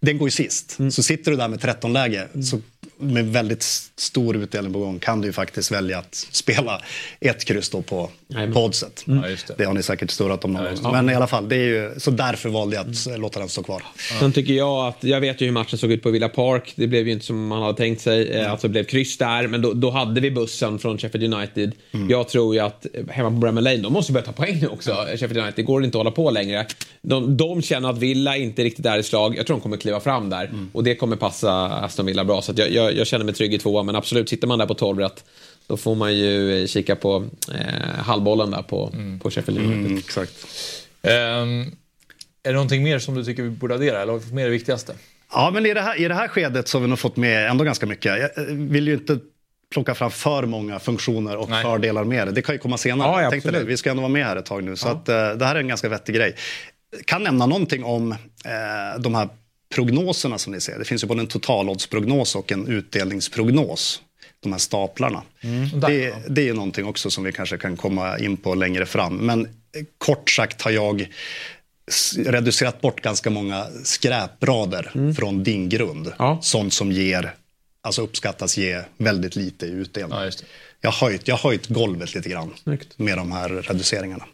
Den går ju sist. Mm. Så sitter du där med 13-läge så med väldigt stor utdelning på gång kan du ju faktiskt välja att spela ett kryss då på, på oddset. Ja, det. Det har ni säkert surrat om någon Ja. Men i alla fall, det är ju, så därför valde jag att eh, låta den stå kvar. Sen tycker jag att, jag vet ju hur matchen såg ut på Villa Park. Det blev ju inte som man hade tänkt sig. Eh, Alltså det blev kryss där, men då, då hade vi bussen från Sheffield United. Jag tror ju att eh, hemma på Bramall Lane, de måste börja ta poäng nu också. Sheffield United, det går inte att hålla på längre. De, de känner att Villa inte riktigt är i slag. Jag tror de kommer kliva fram där. Och det kommer passa Aston Villa bra. Så att jag, jag, jag känner mig trygg i tvåan, men absolut, sitter man där på 12 rätt då får man ju eh, kika på eh, halvbollen där på, på Sheffield United. exakt. Ehm, är det någonting mer som du tycker vi borde addera? Eller har vi fått med det viktigaste? Ja, men i det, här, i det här skedet så har vi nog fått med ändå ganska mycket. Jag eh, vill ju inte plocka fram för många funktioner och Nej. fördelar med det. Det kan ju komma senare. Ja, ja, tänkte det. Vi ska ändå vara med här ett tag nu. Så att, eh, det här är en ganska vettig grej. Kan nämna någonting om eh, de här prognoserna som ni ser. Det finns ju både en totaloddsprognos och en utdelningsprognos. De här staplarna. Det, det är ju någonting också som vi kanske kan komma in på längre fram. Men eh, kort sagt har jag reducerat bort ganska många skräprader från din grund. Ja. Sånt som ger, alltså uppskattas ge väldigt lite i utdelning. Ja, just det. Jag har höjt, jag har höjt golvet lite grann Snyggt. med de här reduceringarna.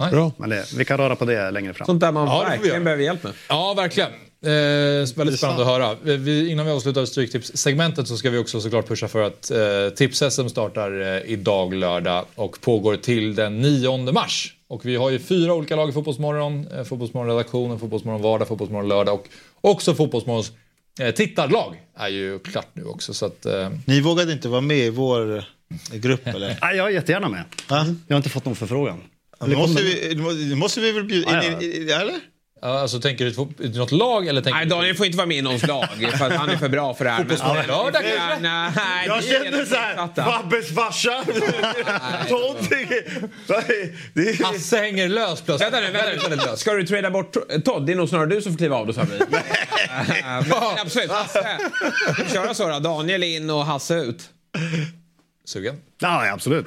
Nice. Bra. Men det, vi kan röra på det längre fram. Sånt där man Ja, verkligen behöver hjälp med. Ja, verkligen. Eh, väldigt spännande att höra. Vi, innan vi avslutar Stryktipssegmentet så ska vi också såklart pusha för att eh, Tips-SM startar eh, idag lördag och pågår till den 9 mars. Och vi har ju fyra olika lag i Fotbollsmorgon. Eh, Fotbollsmorgon-redaktionen, Fotbollsmorgon vardag, Fotbollsmorgon lördag och också Fotbollsmorgons eh, tittarlag är ju klart nu också. Så att, eh, Ni vågade inte vara med i vår eh, grupp eller? Nej, jag är jättegärna med. Jag har inte fått någon förfrågan. Nu måste, vi, måste vi väl bjuda in Eller? Ja, alltså, tänker du något lag eller tänker Nej. Daniel får inte vara med i någons lag för att han är för bra för det här. Men, Fotbollsmorgon lördag Ja, kanske? nej, Jag det är kände helt så här, motsatta. Babbes farsa. Är- Hasse hänger lös plötsligt. Vänta nu, vänta nu. Vänta nu. Ska du trada bort Todd? Det är nog snarare du som får kliva av då Sabri. Absolut, Hasse. Köra så då? Daniel in och Hasse ut. Sugen? Ja, absolut.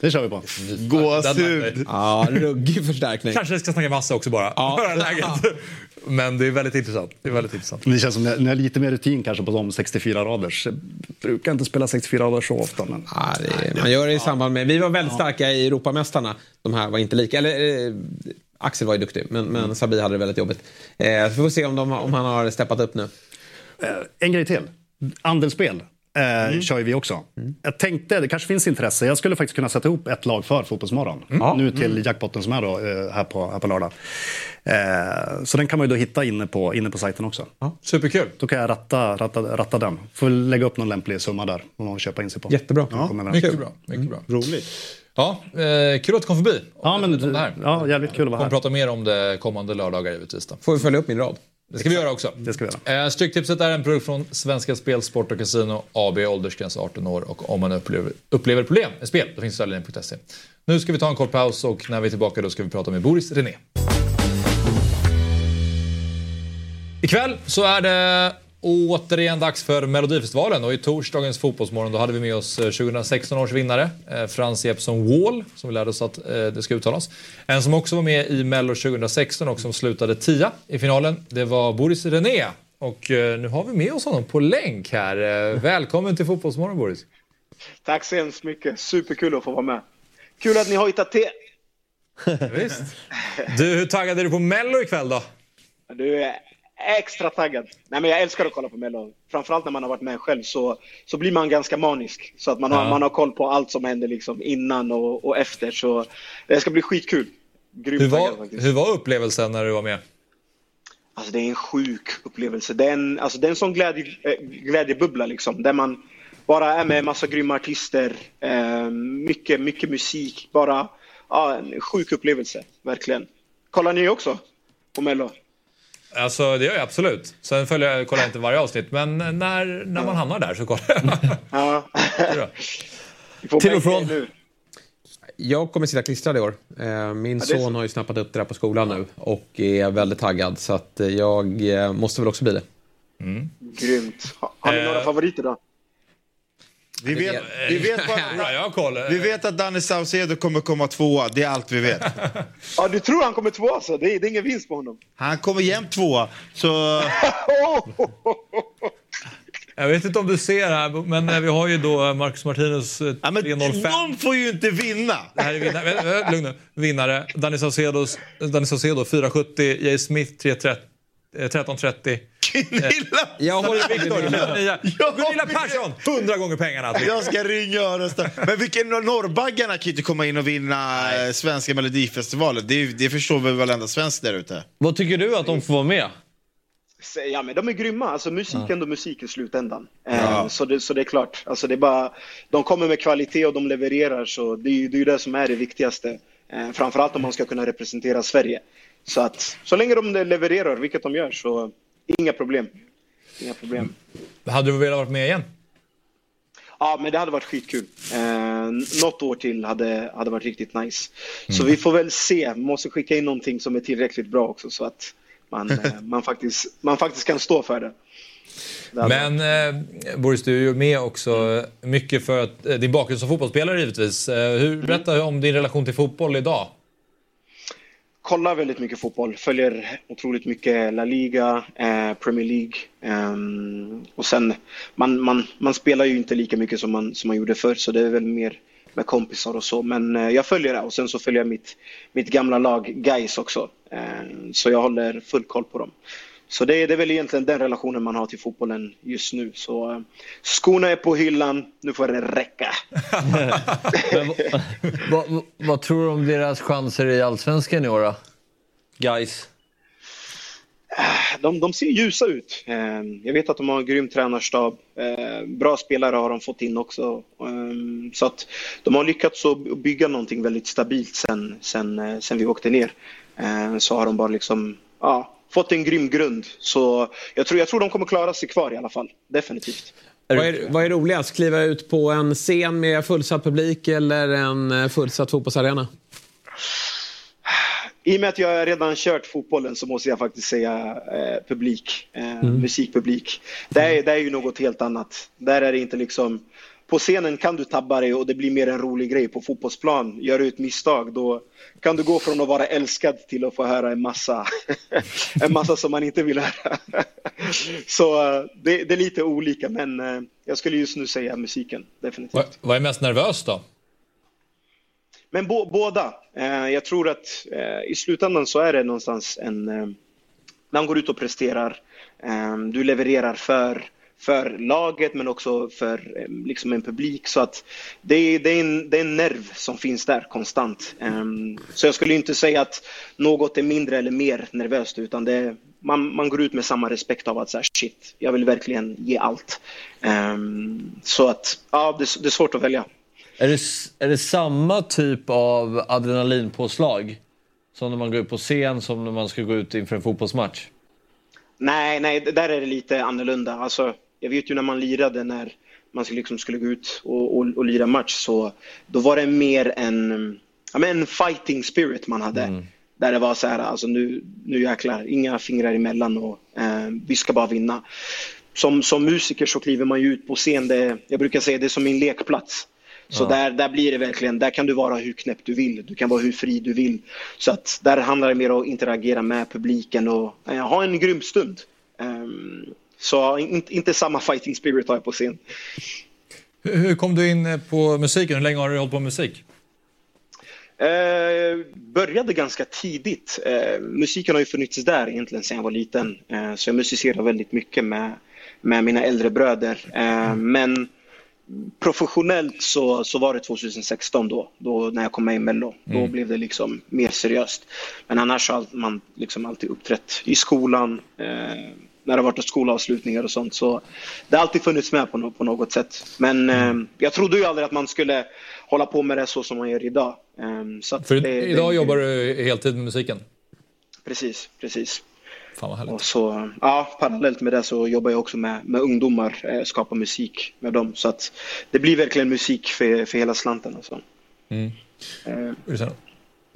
Det kör vi på. Gåshud. Ja, ruggig förstärkning. Kanske ska snacka massa också bara. Ja. Läget. Men det är väldigt intressant. Det är väldigt intressant. Det känns som ni ni har lite mer rutin kanske på de 64 raders. Jag brukar inte spela 64 raders så ofta. Men... Ja, är, man gör det i samband med... Vi var väldigt starka i Europamästarna. De här var inte lika. Eller, eh, Axel var ju duktig, men, men Sabi hade det väldigt jobbigt. Eh, vi får se om, de, om han har steppat upp nu. Eh, En grej till. Andelsspel eh, kör ju vi också. Jag tänkte, det kanske finns intresse. Jag skulle faktiskt kunna sätta ihop ett lag för Fotbollsmorgon. Nu till jackpotten som är då, eh, här, på, här på lördag. Eh, så den kan man ju då hitta inne på, inne på sajten också. Superkul. Då kan jag ratta, ratta, ratta den. Får lägga upp någon lämplig summa där om någon vill köpa in sig på. Jättebra. Ja, kommer med. Mycket bra. Mycket bra. Roligt. Ja, eh, kul att du kom förbi. Ja, men, det här. ja, jävligt kul att vara kommer här. prata mer om det kommande lördagar givetvis. Då. Får vi följa upp min rad. Det ska vi göra också. Det ska vi göra. Eh, Stryktipset är en produkt från Svenska Spel, Sport och Casino AB, åldersgräns 18 år och om man upplever, upplever problem med spel, då finns stödlinjen.se. Nu ska vi ta en kort paus och när vi är tillbaka då ska vi prata med Boris René. Ikväll så är det återigen dags för Melodifestivalen och i torsdagens Fotbollsmorgon då hade vi med oss eh, 2016 års vinnare eh, Frans Jeppsson Wall som vi lärde oss att eh, det ska uttalas. En som också var med i Mello 2016 och som slutade tia i finalen det var Boris René Och eh, nu har vi med oss honom på länk här. Eh, Välkommen till Fotbollsmorgon Boris. Tack så hemskt mycket. Superkul att få vara med. Kul att ni har hittat till. Visst. Du, hur taggad är du på Mello ikväll då? Du extra taggad. Nej, men jag älskar att kolla på Mello. Framförallt när man har varit med själv så, så blir man ganska manisk. Så att man har, Ja. man har koll på allt som händer liksom innan och, och efter. Så det ska bli skitkul. Grymt Hur taggad var, faktiskt. hur var upplevelsen när du var med? Alltså det är en sjuk upplevelse. Det är en, alltså det är en sån glädje, eh, glädjebubbla liksom. Där man bara är med massa grymma artister. Eh, mycket, mycket musik. Bara ja, en sjuk upplevelse. Verkligen. Kollar ni också på Mello? Alltså det gör jag absolut. Sen följer jag, kollar jag inte varje avsnitt, men när, när man hamnar där så kollar jag. Ja. Till och från. Jag kommer sitta klistrad i år. Eh, Min Ja, son har ju snappat upp det där på skolan nu och är väldigt taggad. Så att eh, jag eh, måste väl också bli det. Grymt. Har, ni Eh. några favoriter då? Vi vet, vi, vet bara, vi vet att Danny Saucedo kommer komma tvåa, det är allt vi vet. Ja, du tror han kommer tvåa alltså? Det är, det är ingen vinst på honom. Han kommer jämt tvåa, så... Jag vet inte om du ser här, men eh, vi har ju då Marcus Martinez eh, 305. De får ju inte vinna! Det här är vinnare. Lugn nu. Vinnare. Danny Saucedo, Danny Saucedo 470, Jay Smith 330, eh, 1330. Gunilla! Jag håller Viktor, Gunilla, Gunilla Persson, 100 gånger pengarna. Alltså. Jag ska ringa och rösta. Men vilken norrbaggarna kan ju inte komma in och vinna eh, svenska melodifestivalen. Det, det förstår väl varenda svensk där ute. Vad tycker du att de får vara med? Ja, men de är grymma. Alltså, musik är ändå musik i slutändan. Eh, Ja. så, det, så det är klart. Alltså, det är bara, de kommer med kvalitet och de levererar. Så det är ju det, är det som är det viktigaste. Eh, framförallt om man ska kunna representera Sverige. Så, att, så länge de levererar, vilket de gör, så inga problem. Inga problem. Hade du velat vara med igen? Ja, men det hade varit skitkul. Eh, något år till hade, hade varit riktigt nice. Så vi får väl se. Måste skicka in någonting som är tillräckligt bra också så att man, eh, man, faktiskt, man faktiskt kan stå för det. det Men eh, Boris, du är ju med också mycket för att, eh, din bakgrund som fotbollsspelare givetvis. Eh, hur, berätta om din relation till fotboll idag kollar väldigt mycket fotboll, följer otroligt mycket La Liga, eh, Premier League. ehm, och sen, man, man, man spelar ju inte lika mycket som man, som man gjorde förr så det är väl mer med kompisar och så. Men eh, jag följer det och sen så följer jag mitt, mitt gamla lag Guys också. Eh, så jag håller full koll på dem. Så det, är- det är väl egentligen den relationen man har till fotbollen just nu. Så eh, skorna är på hyllan, nu får det räcka. Vad, vad, vad tror du om deras chanser i Allsvenskan i år då? Guys. de, de ser ljusa ut. Eh, Jag vet att de har en grym tränarstab. Eh, Bra spelare har de fått in också. Eh, Så att de har lyckats att bygga någonting väldigt stabilt sen, sen, eh, sen vi åkte ner. Eh, Så har de bara liksom, ja, fått en grym grund. Så jag tror, jag tror de kommer klara sig kvar i alla fall. Definitivt. Vad är, vad är roligast? Kliva ut på en scen med fullsatt publik eller en eh, fullsatt fotbollsarena? I och med att jag redan kört fotbollen så måste jag faktiskt säga eh, publik, eh, Mm. musikpublik. Det är, det är ju något helt annat. Där är det inte liksom, på scenen kan du tabba dig och det blir mer en rolig grej. På fotbollsplan, gör du ett misstag då kan du gå från att vara älskad till att få höra en massa, en massa som man inte vill höra. Så eh, det, det är lite olika men eh, jag skulle just nu säga musiken, definitivt. Vad, vad är mest nervös då? Men bo, båda. Eh, jag tror att i slutändan så är det någonstans en... När han går ut och presterar, du levererar för, för laget men också för eh, liksom en publik. Så att det är, det, är en, det är en nerv som finns där konstant. Eh, så jag skulle inte säga att något är mindre eller mer nervöst utan det man, man går ut med samma respekt av att säga shit, jag vill verkligen ge allt. Eh, så att ja, det, det är svårt att välja. Är det, är det samma typ av adrenalinpåslag som när man går ut på scen som när man ska gå ut inför en fotbollsmatch? Nej, nej, där är det lite annorlunda. Alltså, jag vet ju när man lirade när man skulle, liksom skulle gå ut och, och, och lira match så då var det mer en, ja, men en fighting spirit man hade. Där det var så här, alltså nu, nu jäklar, inga fingrar emellan och eh, vi ska bara vinna. Som, som musiker så kliver man ju ut på scen, det, jag brukar säga det är som min lekplats. Så Ja. där, där blir det verkligen, där kan du vara hur knäpp du vill, du kan vara hur fri du vill. Så att där handlar det mer om att interagera med publiken och eh, ha en grym stund. Ehm, så inte, inte samma fighting spirit har jag på scen. Hur, hur kom du in på musiken? Hur länge har du hållit på med musik? Eh, började ganska tidigt. Eh, musiken har ju funnits där egentligen sedan jag var liten. Eh, så jag musicerar väldigt mycket med, med mina äldre bröder. Eh, men professionellt så, så var det 2016 då, då när jag kom med i Mello. Då Mm. blev det liksom mer seriöst. Men annars har man liksom alltid uppträtt i skolan, eh, när det har varit skolavslutningar och sånt. Så det har alltid funnits med på, på något sätt. Men eh, jag trodde ju aldrig att man skulle hålla på med det så som man gör idag. Eh, så För det- idag det- jobbar du heltid med musiken. Precis, precis. Fan vad härligt. Och så, ja, parallellt med det så jobbar jag också med, med ungdomar, eh, skapar musik med dem. Så att det blir verkligen musik för, för hela slanten. Alltså. Mm. Eh,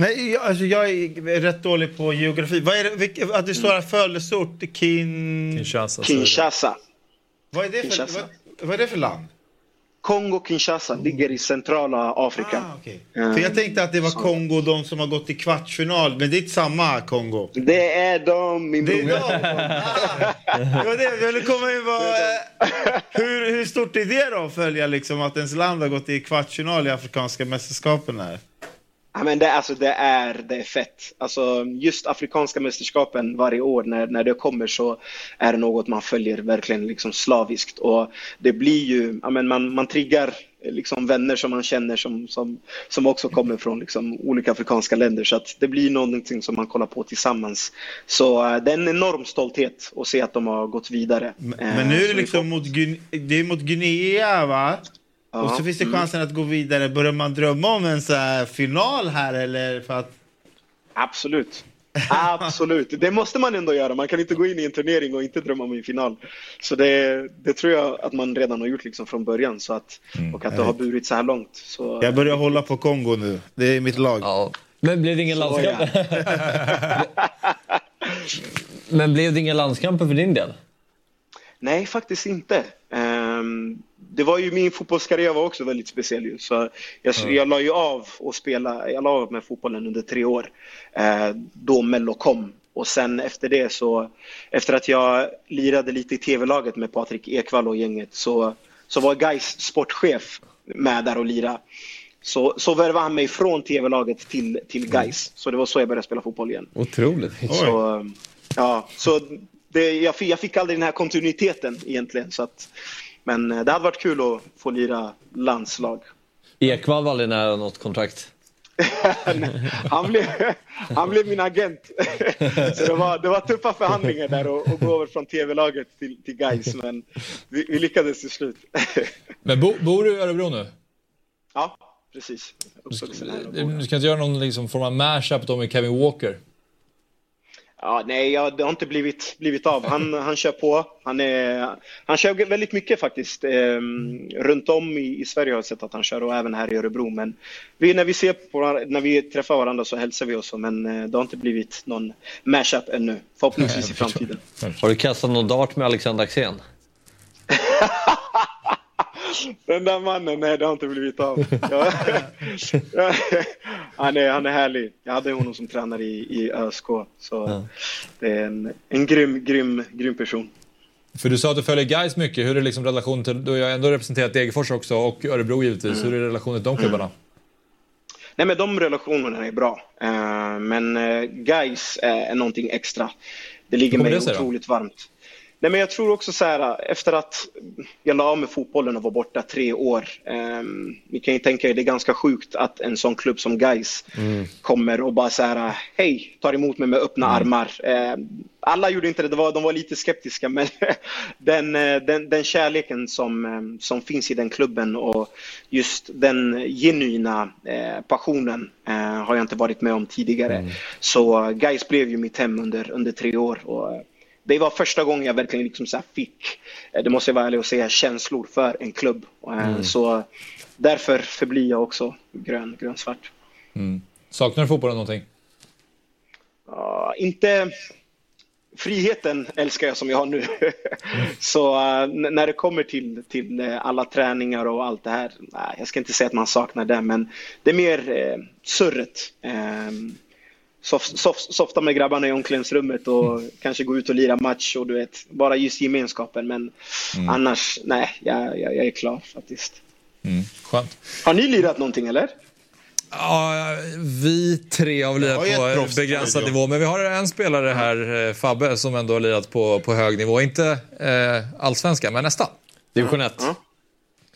Nej, jag, alltså jag är rätt dålig på geografi. Vad är det, vilka, att det står här födelseort, Kin... Kinshasa. Kinshasa. Vad är, det för, Kinshasa. vad, vad är det för land? Kongo Kinshasa ligger i centrala Afrika. Eh, För jag tänkte att det var så- Kongo, de som har gått i kvartsfinal. Men det är inte samma Kongo. Det är de, min Det är bror. de! Ah, det var det jag ville komma in på. eh, Hur, hur stort är det då att följa liksom att ens land har gått i kvartsfinal i Afrikanska mästerskapen? Här? Ja, men det, alltså, det, är, det är fett. Alltså, just Afrikanska mästerskapen varje år när, när det kommer så är det något man följer verkligen liksom slaviskt. Och det blir ju, ja, men man, man triggar liksom vänner som man känner som, som, som också kommer från liksom olika afrikanska länder. Så att det blir någonting som man kollar på tillsammans. Så eh, det är en enorm stolthet att se att de har gått vidare. Men nu är det liksom mot, det är mot Guinea va? Och så finns det chansen att gå vidare. Börjar man drömma om en så här final här eller? För att... Absolut. Absolut. Det måste man ändå göra. Man kan inte gå in i en turnering och inte drömma om en final. Så det, det tror jag att man redan har gjort liksom från början. Så att, och att det har burit så här långt. Så, Jag börjar hålla på Kongo nu. Det är mitt lag. Ja. Men blev det ingen landskamp? Men blev det inga landskamper för din del? Nej, faktiskt inte. Ehm, det var ju min fotbollskarriär var också väldigt speciell ju. Så jag, Ja. jag la ju av och spela, jag la av med fotbollen under tre år. Eh, då Mello kom. Och sen efter det så, efter att jag lirade lite i tv-laget med Patrik Ekwall och gänget så, så var Gais sportchef med där och lira. Så, så värvade han mig från tv-laget till, till Gais. Så det var så jag började spela fotboll igen. Otroligt. Så, ja, så det, jag, fick, jag fick aldrig den här kontinuiteten egentligen. Så att, men eh, det hade varit kul att få lira landslag. Ekwall var aldrig nära något kontrakt. Han blev, han blev min agent. Så det var, det var tuffa förhandlingar där och, och gå över från tv-laget till, till Gais men vi, vi lyckades till slut. Men bo, bor du i Örebro nu? Ja, precis. Och bor Du ska inte göra någon liksom, form av mashup då med Kevin Walker? Ja, nej, ja, det har inte blivit, blivit av. Han, han kör på. Han, är, han kör väldigt mycket faktiskt. Ehm, runt om i, i Sverige har jag sett att han kör och även här i Örebro. Men vi, när, vi ser på, när vi träffar varandra så hälsar vi oss. Men eh, det har inte blivit någon mashup ännu. Förhoppningsvis i framtiden. Har du kastat någon dart med Alexander Axén? Den där mannen, nej det har inte blivit av. Ja. Ja. han, är, han är härlig. Jag hade honom som tränare i, i ÖSK. Så det är en, en grym, grym, grym person. För du sa att du följer Guys mycket. Hur är liksom relationen till... Du har ändå representerat Degerfors också och Örebro givetvis. Hur är relationen till de klubbarna? Nej men de relationerna är bra. Eh, men uh, guys är någonting extra. Det ligger mig det sig då? otroligt varmt. Nej men jag tror också så här, efter att jag la av med fotbollen och var borta tre år. Um, ni kan ju tänka er, det är ganska sjukt att en sån klubb som guys kommer och bara så här, hej, tar emot mig med öppna armar. Eh, alla gjorde inte det, det var, de var lite skeptiska men den, eh, den, den kärleken som, eh, som finns i den klubben och just den genuina eh, passionen eh, har jag inte varit med om tidigare. Så guys blev ju mitt hem under, under tre år. Och, eh, det var första gången jag verkligen liksom så fick, eh, det måste jag vara ärlig och säga, känslor för en klubb. Eh, Mm. Så därför förblir jag också grön, grönsvart. Mm. Saknar du fotbollen någonting? Ja, inte friheten älskar jag som jag har nu. så eh, n- när det kommer till, till eh, alla träningar och allt det här, jag ska inte säga att man saknar det, men det är mer uh, surret. Soft, soft, softa med grabbarna i omklädningsrummet och kanske gå ut och lira match och du vet, bara just gemenskapen. Men Mm. annars, nej, jag, jag, jag är klar faktiskt. Mm. Skönt. Har ni lirat någonting eller? Ja, vi tre har väl lirat på begränsad nivå, men vi har en spelare här, eh, Fabbe, som ändå har lirat på, på hög nivå. Inte eh, allsvenskan, men nästan. Division 1. Ja,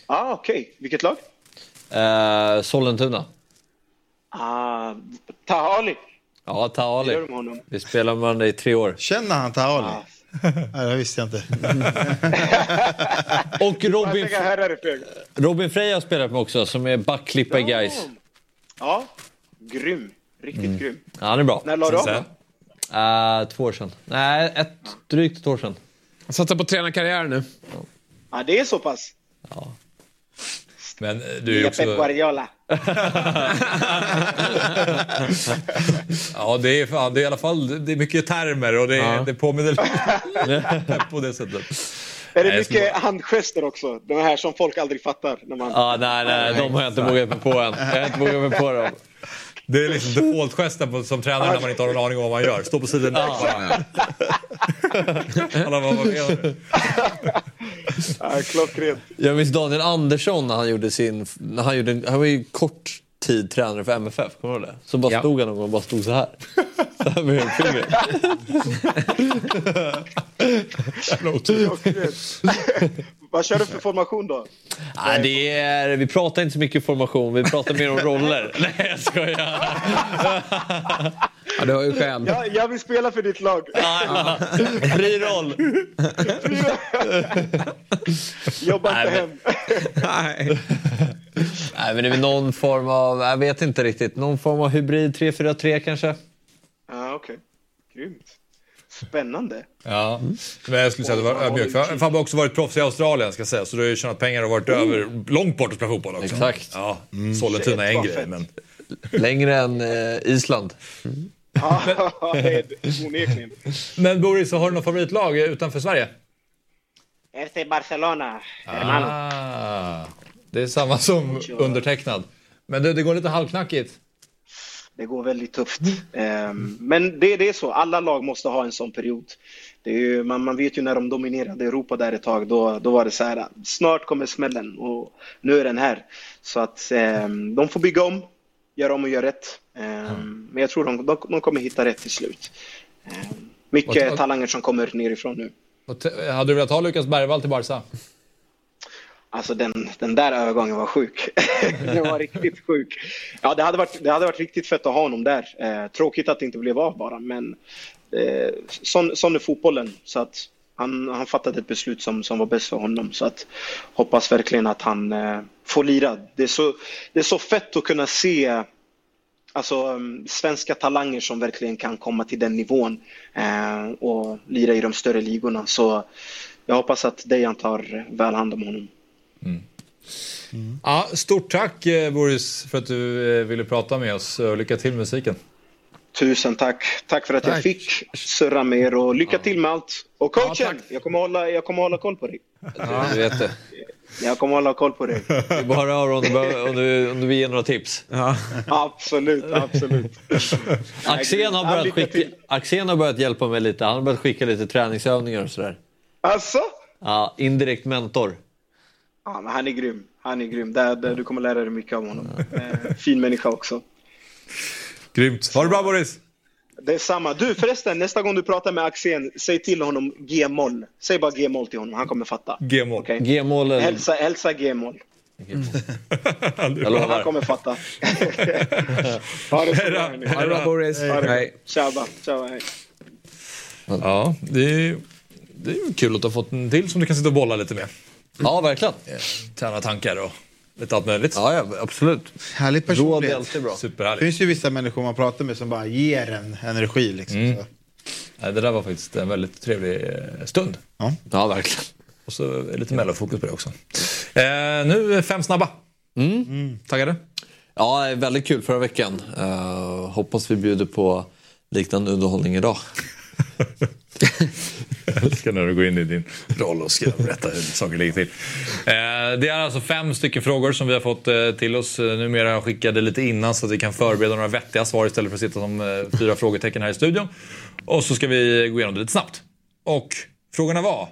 ah, okej. Vilket lag? Eh, Sollentuna. Ah, Taha Ali. Ja, Taali. Honom? Vi spelar med varandra i tre år. Känner han Taali? Nej, det visste jag inte. Och Robin. Robin Frey har spelat med också, som är backklippa i Gais. Ja, grym. Riktigt Mm. grym. Ja, han är bra. När la du av? Uh, två år sedan. Nej, ett, drygt ett år sedan. Han satsar på tränarkarriär nu. Ja, det är så pass. Men eh, du är ju Nya också... Pep Guardiola. Ja, det är, fan, det är i alla fall det är mycket termer och det, Ja. det påminner lite på det sättet. Är det Nej, mycket handgester också? De här som folk aldrig fattar. När man... Ja, nej, nej, de har jag inte vågat mig på än. Jag har inte vågat mig på dem. Det är liksom default-gesten som tränare när man inte har någon aning om vad man gör. Stå på sidan. Alla bara, vad menar du? Ja, klockrent. Jag minns Daniel Andersson när han gjorde sin... När han, gjorde, han var ju kort tid tränare för MFF, kommer du ihåg det? Så bara Ja. stod han och bara stod så här. Så här med högfingret. Vad kör du för formation då? Nej, det är, vi pratar inte så mycket formation, vi pratar mer om roller. Nej, jag skojar. Ja, du har ju skäl. Jag, jag vill spela för ditt lag. Fri roll. Jobba inte hem. Nej. Nej, men det är väl någon form av, jag vet inte riktigt, någon form av hybrid 3-4-3 kanske? Ja, okej. Grymt. Spännande. Ja, men jag skulle säga att det var ödmjukt. För Fabbe har också varit proffs i Australien, ska jag säga. Så du har ju tjänat pengar och varit över, långt bort och spelat fotboll också. Exakt. Ja, Sollentuna är en grej, men... Längre än eh, Island. Är det. onekligen. Men Boris, har du något favoritlag utanför Sverige? FC Barcelona. hermano. Det är samma som undertecknad. Men det, det går lite halvknackigt. Det går väldigt tufft. Ehm, Men det, det är så, alla lag måste ha en sån period. Ju, man, man vet ju när de dominerade Europa där ett tag, då, då var det så här, snart kommer smällen och nu är den här. Så att ehm, de får bygga om, göra om och göra rätt. Ehm, Men jag tror de, de, de kommer hitta rätt till slut. Ehm, mycket talanger som kommer nerifrån nu. Hade du velat ha Lukas Bergvall till Barca? Alltså den, den där övergången var sjuk. den var riktigt sjuk. Ja, det hade varit, det hade varit riktigt fett att ha honom där. Eh, tråkigt att det inte blev av bara, men eh, sån, sån är fotbollen. Så att han, han fattade ett beslut som, som var bäst för honom. Så att hoppas verkligen att han eh, får lira. Det är, så, det är så fett att kunna se alltså, um, svenska talanger som verkligen kan komma till den nivån eh, och lira i de större ligorna. Så jag hoppas att Dejan tar väl hand om honom. Ja, stort tack eh, Boris för att du eh, ville prata med oss. Och lycka till med musiken. Tusen tack. Tack för att jag Tack. fick surra med er och lycka till med allt. Och coachen, Ja, jag, kommer hålla, jag kommer hålla koll på dig. Du vet det. Jag kommer hålla koll på dig. Det är bara höra om du, om du, om du vill ge några tips. absolut, absolut. Axén har, Ja, börjat skicka. Axén har börjat hjälpa mig lite. Han har börjat skicka lite träningsövningar och sådär. Alltså? Ja, indirekt mentor. Ja, men han är grym. Han är grym. Där, där, du kommer lära dig mycket av honom. Eh, fin människa också. Grymt. Ha det bra Boris! Det är samma. Du förresten, nästa gång du pratar med Axén, säg till honom G-moll. Säg bara G-moll till honom, han kommer fatta. G-mål. Okej? G-mål eller... Hälsa, hälsa G-moll. Jag Han kommer fatta. ha det så bra. Ha det bra Boris. Hej. Tjaba. Tjaba, hej. Ja, det är, det är ju kul att ha fått en till som du kan sitta och bolla lite med. Ja, verkligen. Träna tankar och lite allt möjligt. Ja, ja absolut. Härlig Råd är personlighet. alltid bra. Det Superhärligt. finns ju vissa människor man pratar med som bara ger en energi. Liksom. Mm. Så. Nej, det där var faktiskt en väldigt trevlig eh, stund. Ja, verkligen. Och så lite mellofokus på det också. Eh, nu är fem snabba. Mm. Taggade? Ja, det är väldigt kul förra veckan. Uh, hoppas vi bjuder på liknande underhållning idag. Jag älskar när du går in i din roll och ska berätta hur saker ligger till. Eh, det är alltså fem stycken frågor som vi har fått eh, till oss. Eh, Numera skickade lite innan så att vi kan förbereda några vettiga svar istället för att sitta som eh, fyra frågetecken här i studion. Och så ska vi gå igenom det lite snabbt. Och frågorna var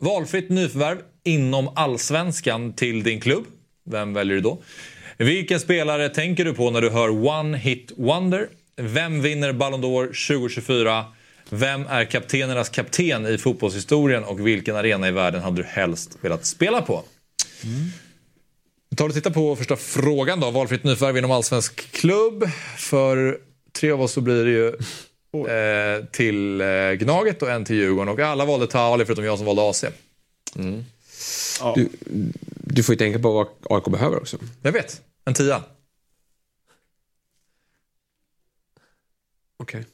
valfritt nyförvärv inom allsvenskan till din klubb. Vem väljer du då? Vilken spelare tänker du på när du hör One Hit Wonder? Vem vinner Ballon d'Or 2024? Vem är kaptenernas kapten i fotbollshistorien och vilken arena i världen hade du helst velat spela på? Vi tar och tittar på första frågan då. Valfritt nyförvärv inom allsvensk klubb. För tre av oss så blir det ju eh, till eh, Gnaget och en till Djurgården. Och alla valde Taali förutom jag som valde AC. Du, du får ju tänka på vad AIK behöver också. Jag vet. En tia. Okej.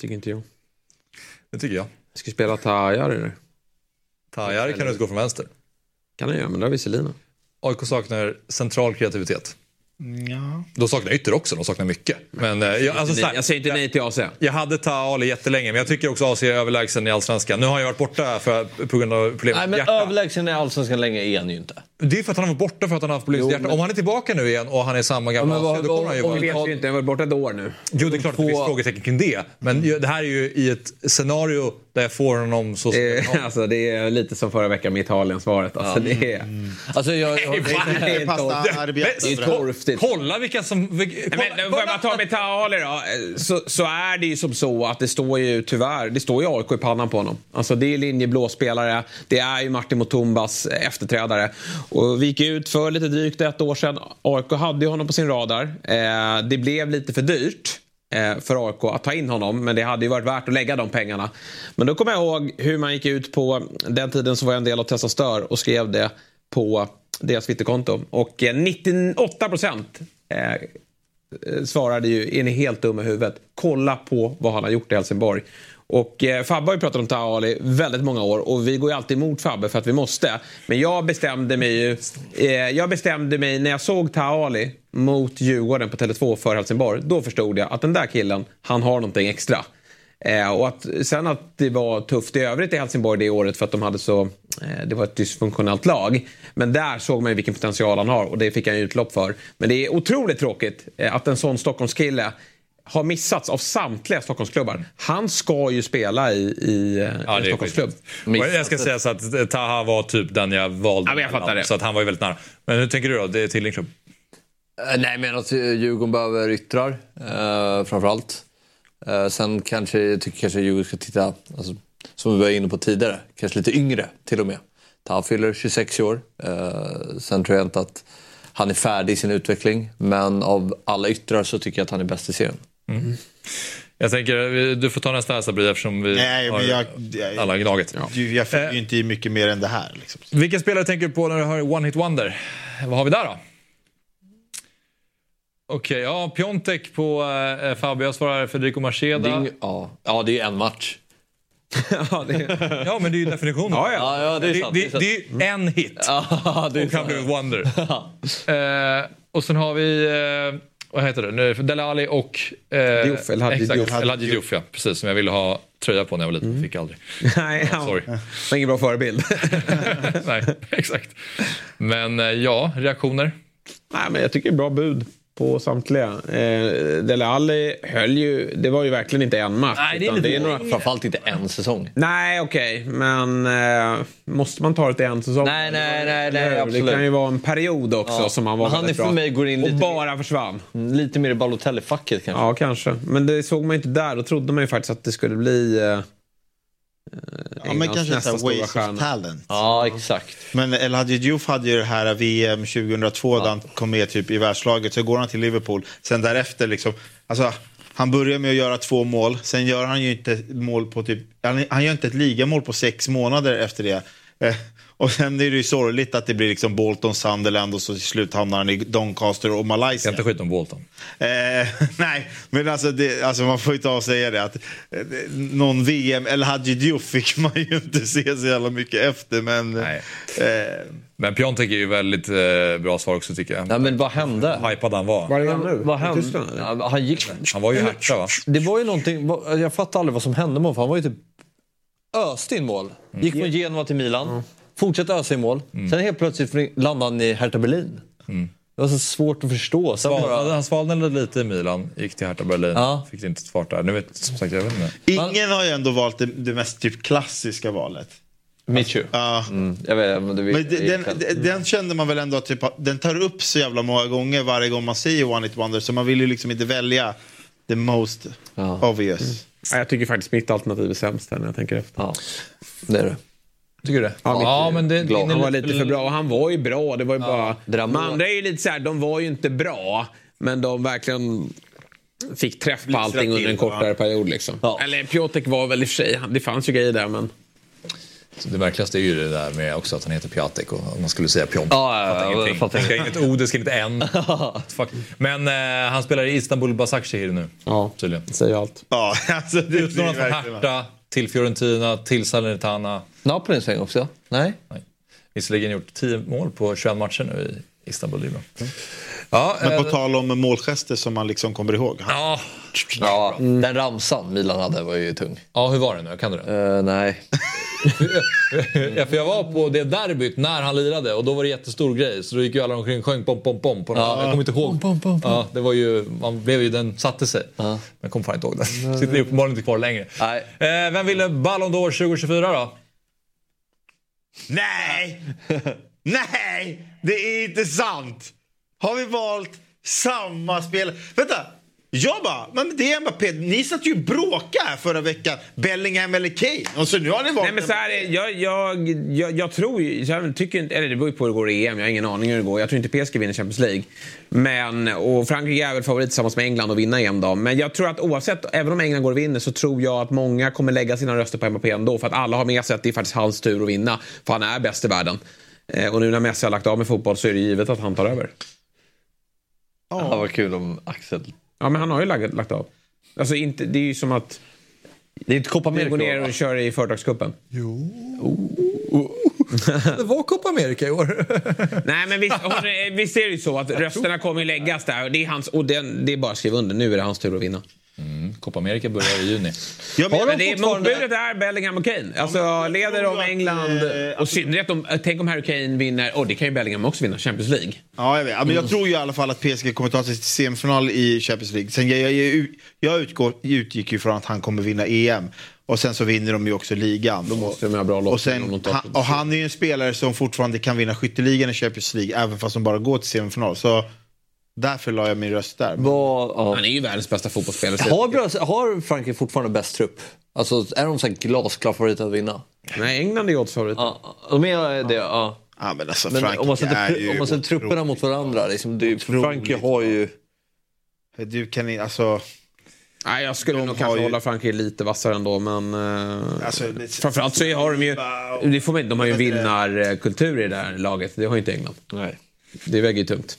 Tycker inte jag. Det tycker jag. Ska spela Tajar eller? Tajar kan du inte gå från vänster. Kan jag göra, men det har vi Selina. AIK saknar central kreativitet. Ja. De saknar ytter också, de saknar mycket. Men, eh, jag, alltså, så här, jag säger inte nej till AC. jag hade Taali jättelänge, men jag tycker också AC är överlägsen i Allsvenskan. Nu har ju varit borta för, på grund av problem Nej, men hjärta. överlägsen i Allsvenskan länge är han ju inte. Det är för att han har varit borta för att han har haft problem med hjärta. Om han är tillbaka nu igen och han är samma gamla Ja, men vad- då kommer han ju vara... vi vet ju inte, har varit borta ett år nu. Jo, det är klart att det finns frågetecken kring det. Men det här är ju i ett scenario där jag får honom så som Eh, alltså, det är lite som förra veckan med Italien-svaret. Alltså, det är... Alltså, jag, jag, Det är. Det torftigt. Kolla vilka som... Vilka, Nej, Men, får jag bara ta med Taali då? Så, så är det ju som så att det står ju tyvärr, det står ju AIK i pannan på honom. Alltså det är linjeblå spelare, det är ju Martin Mutumbas efterträdare. Och vi gick ut för lite drygt ett år sedan. AIK hade ju honom på sin radar. Eh, det blev lite för dyrt eh, för AIK att ta in honom. Men det hade ju varit värt att lägga de pengarna. Men då kommer jag ihåg hur man gick ut på den tiden så var jag en del av Tessa Stör och skrev det på deras Twitterkonto. Och eh, 98 procent eh, svarade ju, är ni helt dumma i huvudet? Kolla på vad han har gjort i Helsingborg. Och eh, Fabbe har ju pratat om Taali väldigt många år och vi går ju alltid emot Fabbe för att vi måste. Men jag bestämde mig ju, eh, jag bestämde mig när jag såg Taali mot Djurgården på Tele2 för Helsingborg. Då förstod jag att den där killen, han har någonting extra. Eh, och att, sen att det var tufft i övrigt i Helsingborg det året för att de hade så, eh, det var ett dysfunktionellt lag. Men där såg man ju vilken potential han har och det fick han ju utlopp för. Men det är otroligt tråkigt eh, att en sån Stockholmskille har missats av samtliga Stockholmsklubbar. Han ska ju spela i, i eh, Ja, en Stockholmsklubb. Jag ska säga så att Taha var typ den jag valde. Ja, men jag fattar det. Så att han var ju väldigt nära. Men hur tänker du då? Det är till din klubb? Eh, Nej, men att Djurgården behöver yttrar eh, framförallt. Eh, sen kanske jag tycker kanske Djurgården ska titta, alltså, som vi var inne på tidigare, kanske lite yngre till och med. Han fyller 26 år. Eh, sen tror jag inte att han är färdig i sin utveckling. Men av alla yttrar så tycker jag att han är bäst i serien. Jag tänker, du får ta nästa här Sabri eftersom vi Nej, har men jag, jag, alla Gnaget. du, jag fick ju inte i mycket mer än det här. Liksom. Vilken spelare tänker du på när du hör One Hit Wonder? Vad har vi där då? Okej, ja, Piontek på eh, Fabio. Jag svarar Federico Det Macheda. är, ing- ja, ja, det är en match. ja, det, Ja, men det är ju definitionen. Ja, ja. Ja, ja, det är sant. det, det är det är ju en hit. Ja, det är och han blev ett wonder. eh, och sen har vi, eh, vad heter det nu, Dele Alli och... Eh, Diouf, El Hadji Diouf. El Hadji Diouf, ja. Precis, som jag ville ha tröja på när jag var liten. Fick aldrig. Nej, han Sorry. var ingen bra förebild. Nej, exakt. Men eh, ja, reaktioner? Nej, men jag tycker det är bra bud på samtliga. Eh, Dele Alli höll ju, det var ju verkligen inte en match. Nej, det är det är några... Framförallt inte en säsong. Nej, okej, men eh, måste man ta det till en säsong? Nej, nej, nej, nej, hur? absolut. Det kan ju vara en period också Ja. som han var Men han väldigt är för bra. mig går in Och lite bara försvann. Lite mer i Balotelli-facket kanske. Ja, kanske. Men det såg man ju inte där. Då trodde man ju faktiskt att det skulle bli eh, Ja, men kanske nästa så stora här waste stjärna. of talent. Ja, exakt. Men El Hadji Diouf hade ju det här VM 2002 där han kom med typ i världslaget. Så går han till Liverpool. Sen därefter liksom, alltså han börjar med att göra två mål. Sen gör han ju inte mål på typ, han, han gör inte ett ligamål på sex månader efter det. Och sen är det ju sorgligt att det blir liksom Bolton, Sunderland och så till slut hamnar han i Doncaster och Malaysia. Jag inte skit om Bolton. Eh, nej, men alltså, det, alltså man får ju ta och säga det att eh, någon VM, eller Hadji Diouf fick man ju inte se så jävla mycket efter. Men, Nej. eh, Men Piontek är ju väldigt eh, bra svar också tycker jag. Nej, men vad hände? Hypad han var. Var är han nu? Vad hände? Ja, han gick... Han var ju Hertha va? Det var ju någonting, jag fattar aldrig vad som hände med honom. för Han var ju typ öste in mål. Gick från Genua till Milan. Fortsatte ösa in mål. Sen helt plötsligt landade han i Hertha Berlin. Det var så svårt att förstå. Sen Sval, bara... Han svalnade lite i Milan, gick till Hertha Berlin. Ja. Fick inte fart där. Nu vet, som sagt, jag vet inte. Ingen har ju ändå valt det, det mest typ klassiska valet. Michu. Ja. Mm, jag vet, men det Men de- den, den, den kände man väl ändå att typ, den tar upp så jävla många gånger varje gång man säger One It Wonder så man vill ju liksom inte välja the most obvious. Ja, Jag tycker faktiskt mitt alternativ är sämst här när jag tänker efter. Ja, det är det. Tycker du det? Ja, Ja, men det- det- han var lite för bra och han var ju bra. Det var ju bara... Dramo- De andra är ju lite så här, de var ju inte bra. Men de verkligen fick träff på allting under en kortare period. Liksom. Eller Piotek var väl i och för sig, det fanns ju grejer där men... Så det märkligaste är ju det där med också att han heter Piatek och om man skulle säga Piontek. Ja, ja, fattar ja, fattar Det ska inget O, det ska inte en. Fuck. Men eh, han spelar i Istanbul Basaksehir nu. Ja, tydligen. säger allt. Ja, alltså det Utlånad från Hertha till Fiorentina till Salernitana. Napoli en sväng också? Nej? Nej. Visserligen gjort 10 mål på 21 matcher nu i Istanbul. Bra. Ja, Men eh, på tal om målgester som man liksom kommer ihåg. ja. Ja, den ramsan Milan hade var ju tung. ja, hur var det nu? Kan du det? Uh, nej. ja, för jag var på det derbyt när han lirade och då var det jättestor grej. Så då gick ju alla omkring och sjöng pom pom pom. På den. Ja. Jag kommer inte ihåg. Ja, det var ju, man blev ju, den satte sig. Men jag kommer fan inte ihåg den. Sitter uppenbarligen inte kvar längre. Nej. Eh, vem ville Ballon d'Or 2024 då? Nej! Nej! Det är inte sant! Har vi valt samma spel? Vänta! Jag bara, men det är Mbappé. Ni satt ju och bråkade här förra veckan. Bellingham eller Kane. Och så nu har ni valt Nej men så här, är- jag, jag, jag, jag tror ju, jag tycker inte, eller det beror ju på hur det går i EM, jag har ingen aning hur det går. Jag tror inte PSG vinner Champions League. Men, och Frankrike är väl favorit tillsammans med England att vinna EM då. Men jag tror att oavsett, även om England går och vinner så tror jag att många kommer lägga sina röster på Mbappé ändå. För att alla har med sig att det är faktiskt hans tur att vinna. För han är bäst i världen. Eh, och nu när Messi har lagt av med fotboll så är det givet att han tar över. Ja, vad kul om Axel... Ja men han har ju lagt, lagt av. Alltså inte, det är ju som att... Det är inte Copa du America går ner och kör i företagscupen. Det var Copa America i år. Nej men visst, visst är det ju så att rösterna kommer läggas där. Det är, hans, och den, det är bara att skriva under. Nu är det hans tur att vinna. Copa America börjar i juni. Ja, men, Men det är, motbudet är Bellingham och Kane. Alltså leder de England och i synnerhet om, tänk om Harry Kane vinner, och det kan ju Bellingham också vinna, Champions League. Ja, jag vet. Ja, men jag tror ju i alla fall att PSG kommer ta sig till semifinal i Champions League. Sen jag, jag, jag utgår, utgick ju från att han kommer vinna EM. Och sen så vinner de ju också ligan. Då måste de ha bra och, sen, han, och han är ju en spelare som fortfarande kan vinna skytteligan i Champions League även fast de bara går till semifinal. Så därför la jag min röst där. Vad- ja. Han är ju världens bästa fotbollsspelare. Har, har Frankrike fortfarande bäst trupp? Alltså, är de så här glasklar favorit att vinna? Nej, England är oddsfavorit. Ja, de är det, ja. Ja, men alltså, Men Frankrike om man sätter, är ju om man sätter trupperna mot varandra, liksom, det, Frankrike har ju... Du kan inte, alltså... Nej, jag skulle nog har kanske ju- hålla Frankrike lite vassare ändå, men... eh, Alltså, det- framförallt så har de ju... Det får man, inte- de har ju vinnarkultur i det här laget. Det har ju inte England. Nej. Det väger ju tungt.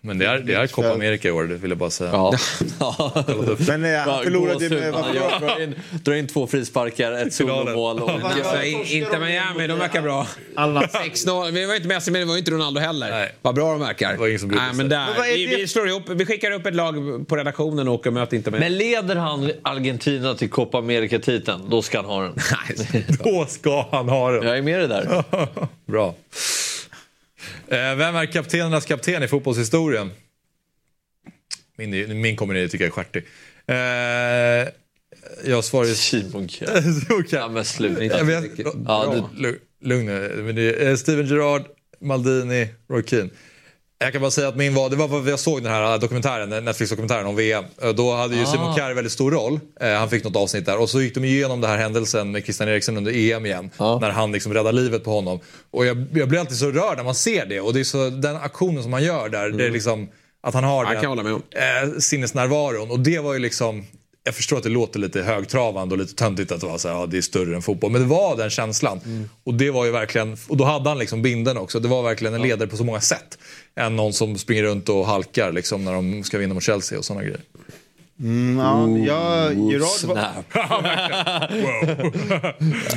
Men det är, det är Copa America i år, det vill jag bara säga. Ja. Men eh, han förlorade med... Ja, drar, in, drar in två frisparkar, ett solomål och... Alltså, in- inte Miami, de verkar bra. 6-0. Vi var inte Messi, men det var ju inte Ronaldo heller. Nej. Vad bra de verkar. var ingen som Nej, men där, Men vi, det- vi slår ihop, vi skickar upp ett lag på redaktionen och åker och möter inte Miami. Men leder han Argentina till Copa America-titeln, då ska han ha den. Nej. Då ska han ha den. Jag är med dig där. Bra. Eh, vem är kaptenernas kapten i fotbollshistorien? Min, min kommer ni tycka är stjärtig. Eh, jag svarar ju... Simon. Ja men sluta. Ja, Lugn nu. Steven Gerrard, Maldini, Roy Keane. Jag kan bara säga att min var, det var vad jag såg den här dokumentären, Netflix-dokumentären om VM. Då hade ju Simon Kjær väldigt stor roll. Eh, Han fick något avsnitt där. Och så gick de igenom den här händelsen med Christian Eriksen under EM igen. När han liksom räddade livet på honom. Och jag, jag blir alltid så rörd när man ser det. Och det är så, den aktionen som han gör där, det är liksom att han har Jag den eh, sinnesnärvaron. Och det var ju liksom... Jag förstår att det låter lite högtravande och lite töntigt att det var så här, ja, det är större än fotboll. Men det var den känslan. Mm. Och det var ju verkligen, och då hade han liksom binden också. Det var verkligen en ledare på så många sätt. Än någon som springer runt och halkar liksom när de ska vinna mot Chelsea och sådana grejer. Mm, ja, jag, Gerard var.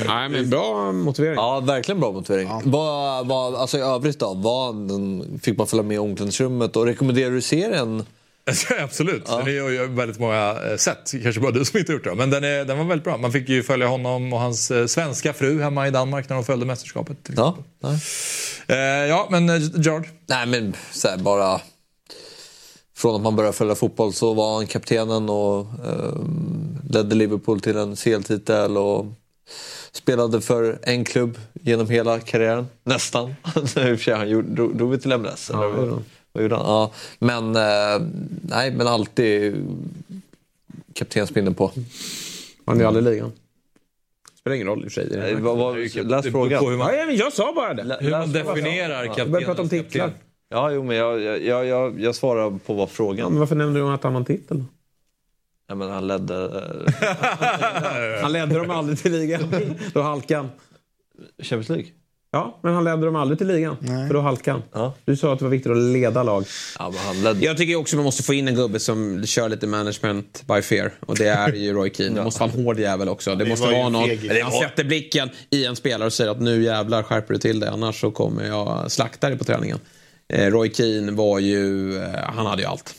Nej, men bra motivering. Ja, verkligen bra motivering. Vad, vad, alltså i övrigt då? Vad, fick man följa med i omklädningsrummet och rekommenderar du serien? Absolut, den är ju väldigt många eh, sätt. Kanske bara du som inte gjort det. Men den, är, den var väldigt bra. Man fick ju följa honom och hans eh, svenska fru hemma i Danmark när de följde mästerskapet. Ja, exempel. Eh, ja, men Gerard? Nej, men här, bara... Från att man började följa fotboll så var han kaptenen och eh, ledde Liverpool till en CL-titel och spelade för en klubb genom hela karriären. Nästan. I och för sig, han drog, drog vi till MLS? eller vad, gjorde han? Ja, men, eh, nej, men alltid kaptensbindeln på. Han är aldrig i ligan. Spelar ingen roll i och för sig. Nej, vad- vad- läs frågan. på hur man- Ja, men jag sa bara det. Hur man definierar Jag börjar prata om titlar. kapten. Ja, jo, men jag, jag, jag, jag, jag svarar på vad Ja, frågan... men varför nämnde du att han vann titel? då? Ja, men han ledde... Han ledde dem aldrig till ligan. Då halkade han. Champions League? Ja, men han ledde dem aldrig till ligan. För då halkade han. Ja. Du sa att det var viktigt att leda lag. Ja, men han ledde... Jag tycker också man måste få in en gubbe som kör lite management by fear. Och det är ju Roy Keane. Det måste vara en hård jävel också. Det, det måste vara någon... fegis. Han sätter blicken i en spelare och säger att nu jävlar skärper du till dig annars så kommer jag slakta dig på träningen. Eh, Roy Keane var ju... Eh, han hade ju allt.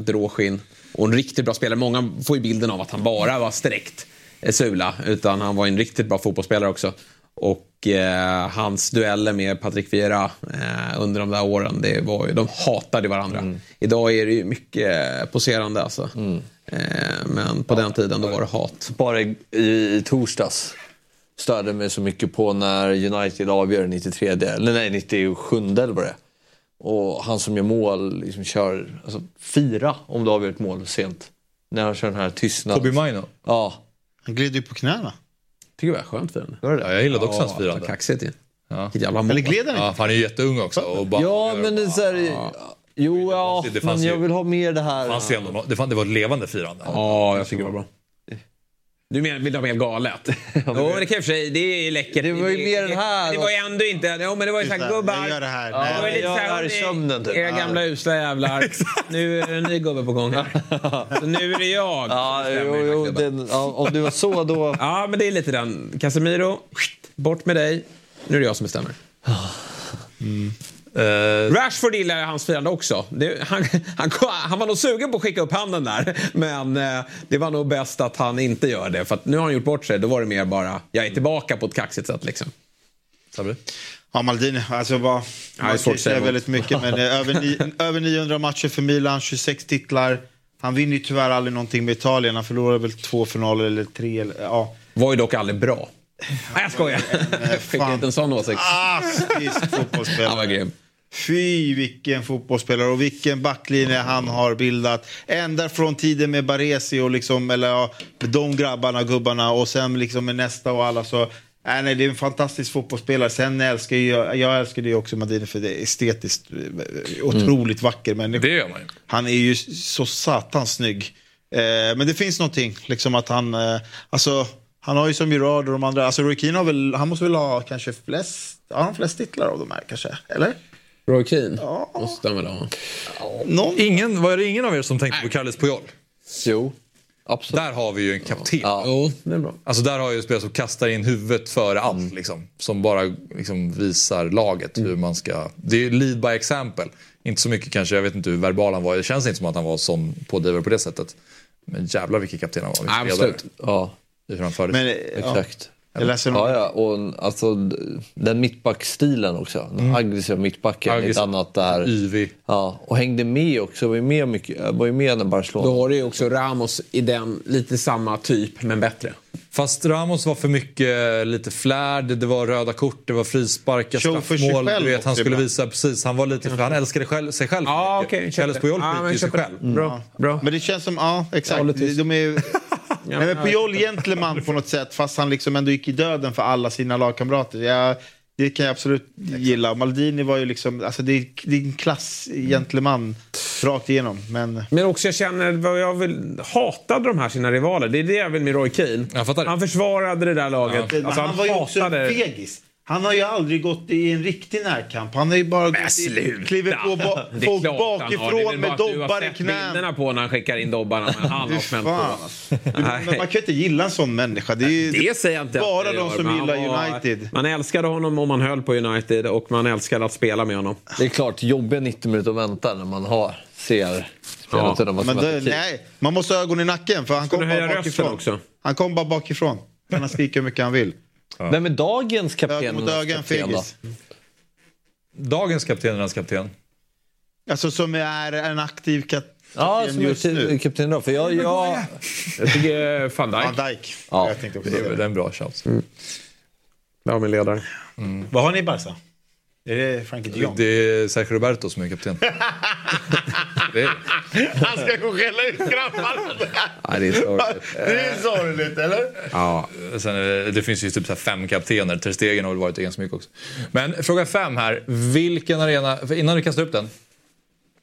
Ett råskinn. Och en riktigt bra spelare. Många får ju bilden av att han bara var sträckt eh, sula. Utan han var en riktigt bra fotbollsspelare också. Och eh, hans dueller med Patrick Vieira eh, under de där åren, det var ju, de hatade varandra. Idag är det ju mycket poserande alltså. Eh, men på den tiden då var det hat. Bara i, i, torsdags störde mig så mycket på när United avgör 93, eller nej 97 eller vad det är. Och han som gör mål liksom kör alltså, fyra om du avgör ett mål sent. När han kör den här tystnaden. Kobe Maino? Ja. Han gled ju på knäna. Tycker det var skönt firande. Var det det? Ja, jag gillade också hans Ja, firande. kaxigt ju. Ja. Jävla mål. Eller gled han Ja, han är ju jätteung också. Och bara, Ja, men det är så här, Jo, ja, Det fanns men jag ju- vill ha mer det här. Det, fanns ju ändå, det, fann, det var ett levande firande. Ja, jag tycker det var bra. Du menar, vill du ha mer galet? jo, men det kan jag för sig, det är läckert. Det var ju mer den här- Det var ju ändå inte, jo men det var ju såhär det, gubbar. jag gör det här. Det var Nej. lite jag är i sömnen, typ. Era gamla usla jävlar. nu är det en ny gubbe på gång här. Så nu är det jag. Ja, jo, jo, den, ja, om du var så då... Ja, men det är lite den. Casemiro, bort med dig. Nu är det jag som bestämmer. Eh, Rashford gillar hans firande också. Det, han, han, han var nog sugen på att skicka upp handen där. Men eh, det var nog bäst att han inte gör det. För att nu har han gjort bort sig. Då var det mer bara, jag är tillbaka på ett kaxigt sätt liksom. Sabri? Ja, Maldini. Alltså bara, man emot. väldigt mycket. Men eh, över, ni, över 900 matcher för Milan, 26 titlar. Han vinner ju tyvärr aldrig någonting med Italien. Han förlorar väl två finaler eller tre. Eller, ja. Var ju dock aldrig bra. Nej, jag skojar. Fick inte en sån åsikt. Astisk Han var fotbollsspelare. grym. Fy vilken fotbollsspelare och vilken backlinje han har bildat. Ända från tiden med Baresi och liksom, eller ja, de grabbarna och gubbarna och sen liksom med nästa och alla så. Nej, nej, det är en fantastisk fotbollsspelare. Sen älskar jag, jag älskar det också Madini för det är estetiskt eh, otroligt vacker människa. Det gör man ju. Han är ju så satans snygg. Eh, men det finns någonting, liksom att han, eh, alltså, han har ju som Gerard och de andra, alltså Roy Keane har väl, han måste väl ha kanske flest, har han flest titlar av de här kanske? Eller? Roy Keane Ja. måste han väl ha. Någon? Ingen, var det ingen av er som tänkte på Carles Puyol? Jo, absolut. Där har vi ju en kapten. Jo, det är bra. Alltså där har ju en spelare som kastar in huvudet före allt. Mm. Liksom, som bara liksom, visar laget hur man ska... Det är ju lead by example. Inte så mycket kanske, jag vet inte hur verbal han var. Det känns inte som att han var sån pådrivare på det sättet. Men jävlar vilken kapten han var. Absolut. Ja, I hur han förde Men, sig. eh, ja, exakt. Jag läser Ja, ja, och alltså den mittbackstilen också. Den aggressiva mittbacken. Ett Aggressiv. annat där. Yvig. Ja, och hängde med också. Var ju med, mycket, var ju med när Barcelona. Då har du ju också Ramos i den, lite samma typ, men bättre. Fast Ramos var för mycket lite flärd, det var röda kort, det var frisparkar, straffmål. Du vet, han skulle visa precis, han var lite, för han älskade själv, sig själv. Ja, skiter men ju i sig själv. Bra. bra. Men det känns som, ja exakt. De är, Nej, men Puyol gentleman på något sätt fast han liksom ändå gick i döden för alla sina lagkamrater. Jag, det kan jag absolut gilla. Maldini var ju liksom, alltså det är, det är en klass gentleman rakt igenom. Men Men också jag känner vad jag vill, hatade de här sina rivaler. Det är det jag vill med Roy Keane. Han försvarade det där laget. Men Alltså, han, han, var ju också fegis. Han har ju aldrig gått i en riktig närkamp. Han har ju bara sluta! kliver på ba, folk bakifrån med bara att du dobbar har i sett knän. bilderna på när han skickar in dobbarna. Men han har Fy smält fan, på. man kan ju inte gilla en sån människa. Det är Det säger jag inte bara jag de som gillar var- United. Man älskade honom om man höll på United och man älskade att spela med honom. Det är klart, jobbiga 90 minuter att vänta när man har ser spelet. man Men det, nej, man måste ha ögon i nacken för han Ska kom du bara bakifrån. också? Han kom bara bakifrån. Kan han skrika hur mycket han vill. Vem är dagens kapten? Öga mot öga, en kapten då? fegis. Dagens kapten är hans kapten. Alltså som är en aktiv kapten Ja, som just är nu. kapten då. För jag, jag, Jag tycker eh, van Dijk. Van Dijk. Ja. Jag tänkte också Det är, det är en bra chans. Där har vi en ledare. Vad har ni i Barca? Är det Frankie de Jong? Det är Sergio Roberto som är kapten. det är, Han ska gå och skälla ut grabbarna. Nej, det är sorgligt. Det är sorgligt, eller? Ja. Sen, är det, finns ju typ så fem kaptener. Ter Stegen har väl varit ganska mycket också. Men fråga fem här. Vilken arena, innan du kastar upp den.